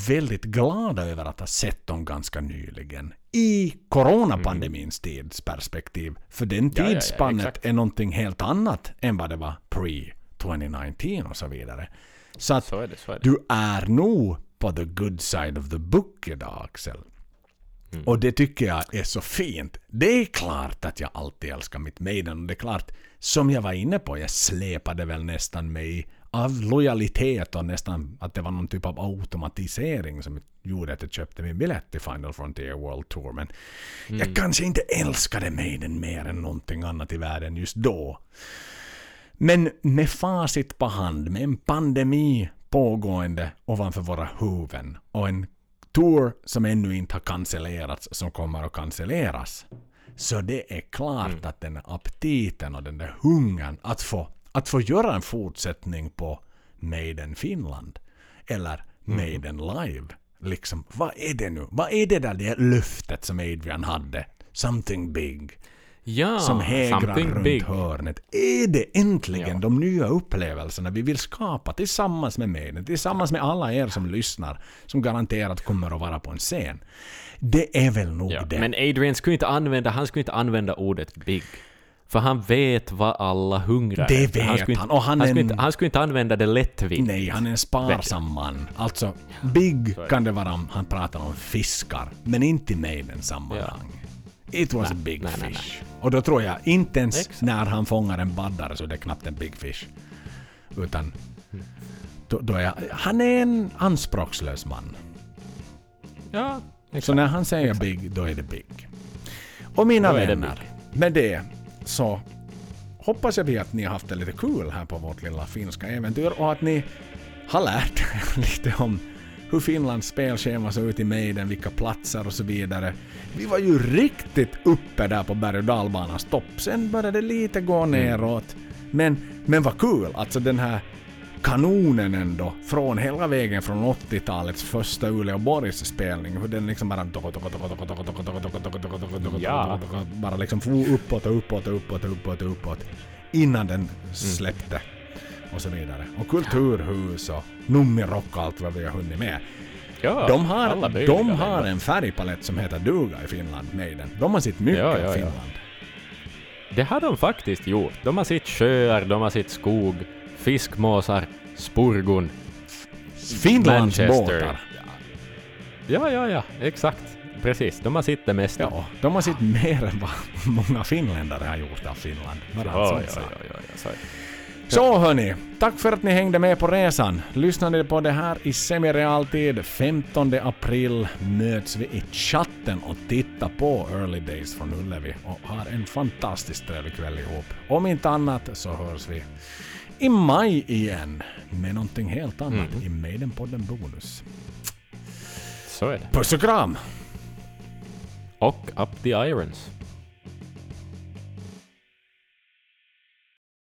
väldigt glada över att ha sett dem ganska nyligen. I coronapandemins tidsperspektiv. För den Ja, ja, ja, tidsspannet exakt. är någonting helt annat än vad det var pre-2019 och så vidare. Så att Så är det, så är det. du är nog på the good side of the book idag Axel. Och det tycker jag är så fint. Det är klart att jag alltid älskar mitt Maiden och det är klart, som jag var inne på, jag släpade väl nästan mig av lojalitet och nästan att det var någon typ av automatisering som gjorde att jag köpte min biljett till Final Frontier World Tour. Men jag kanske inte älskade Maiden mer än någonting annat i världen just då. Men med facit på hand, med en pandemi pågående ovanför våra huvuden och en tour som ännu inte har cancellerats, som kommer att cancelleras. Så det är klart att den aptiten och den där hungern att få, att få göra en fortsättning på Maiden Finland eller Maiden Live. Liksom, vad är det nu? Vad är det där det löftet som Adrian hade? Something big Ja, som hägrar runt big. hörnet. Är det äntligen Ja. de nya upplevelserna vi vill skapa tillsammans med mig, tillsammans med alla er som lyssnar, som garanterat kommer att vara på en scen? Det är väl nog Ja, det. men Adrian skulle inte använda, han skulle inte använda ordet big. För han vet vad alla hungrar Det efter. vet han. Skulle han, inte, och han han, skulle en- inte, han skulle inte använda det lättvindigt. Nej, han är en sparsam man. Alltså, big kan det vara om han pratar om fiskar, men inte i Maidens sammanhang. It was Nej, a big nej, nej, fish. Och då tror jag inte ens Exakt. när han fångar en baddare så det är knappt en big fish. Utan då, då är jag, han är en anspråkslös man. Ja, Så när han säger big, då är det big. Och mina Då vänner, med det så hoppas jag att ni har haft det lite kul här på vårt lilla finska äventyr och att ni har lärt er lite om hur Finlands spelschema såg ut i Maiden, vilka platser och så vidare. Vi var ju riktigt uppe där på berg och dalbanans topp. Sen började det lite gå neråt. Men, men vad kul! Alltså den här kanonen ändå, från hela vägen från 80-talets första Uleåborgs spelning, hur den liksom bara Ja. bara liksom for uppåt och uppåt och uppåt och uppåt och uppåt innan den släppte och så vidare. Och kulturhus och nummerock och allt vad vi har hunnit med. ja De har, de har en färgpalett som heter duga i Finland, Maiden. De har sitt mycket Ja, ja, ja. Finland. Det har de faktiskt gjort. De har sitt sjöar, de har sitt skog, fiskmåsar, spurgon. Finlands båtar. Ja, ja, ja, exakt. Precis, de har sitt det mesta. Ja, de har sitt mer än vad många finländare har gjort av Finland. Bara ja, ja, ja, ja, ja, så hörni, tack för att ni hängde med på resan. Lyssnade på det här i semirealtid 15 april möts vi i chatten och tittar på Early Days från Ullevi och har en fantastiskt trevlig kväll ihop. Om inte annat så hörs vi i maj igen med någonting helt annat i Maidenpodden Bonus. Så är det. Puss och kram! Och Up the Irons.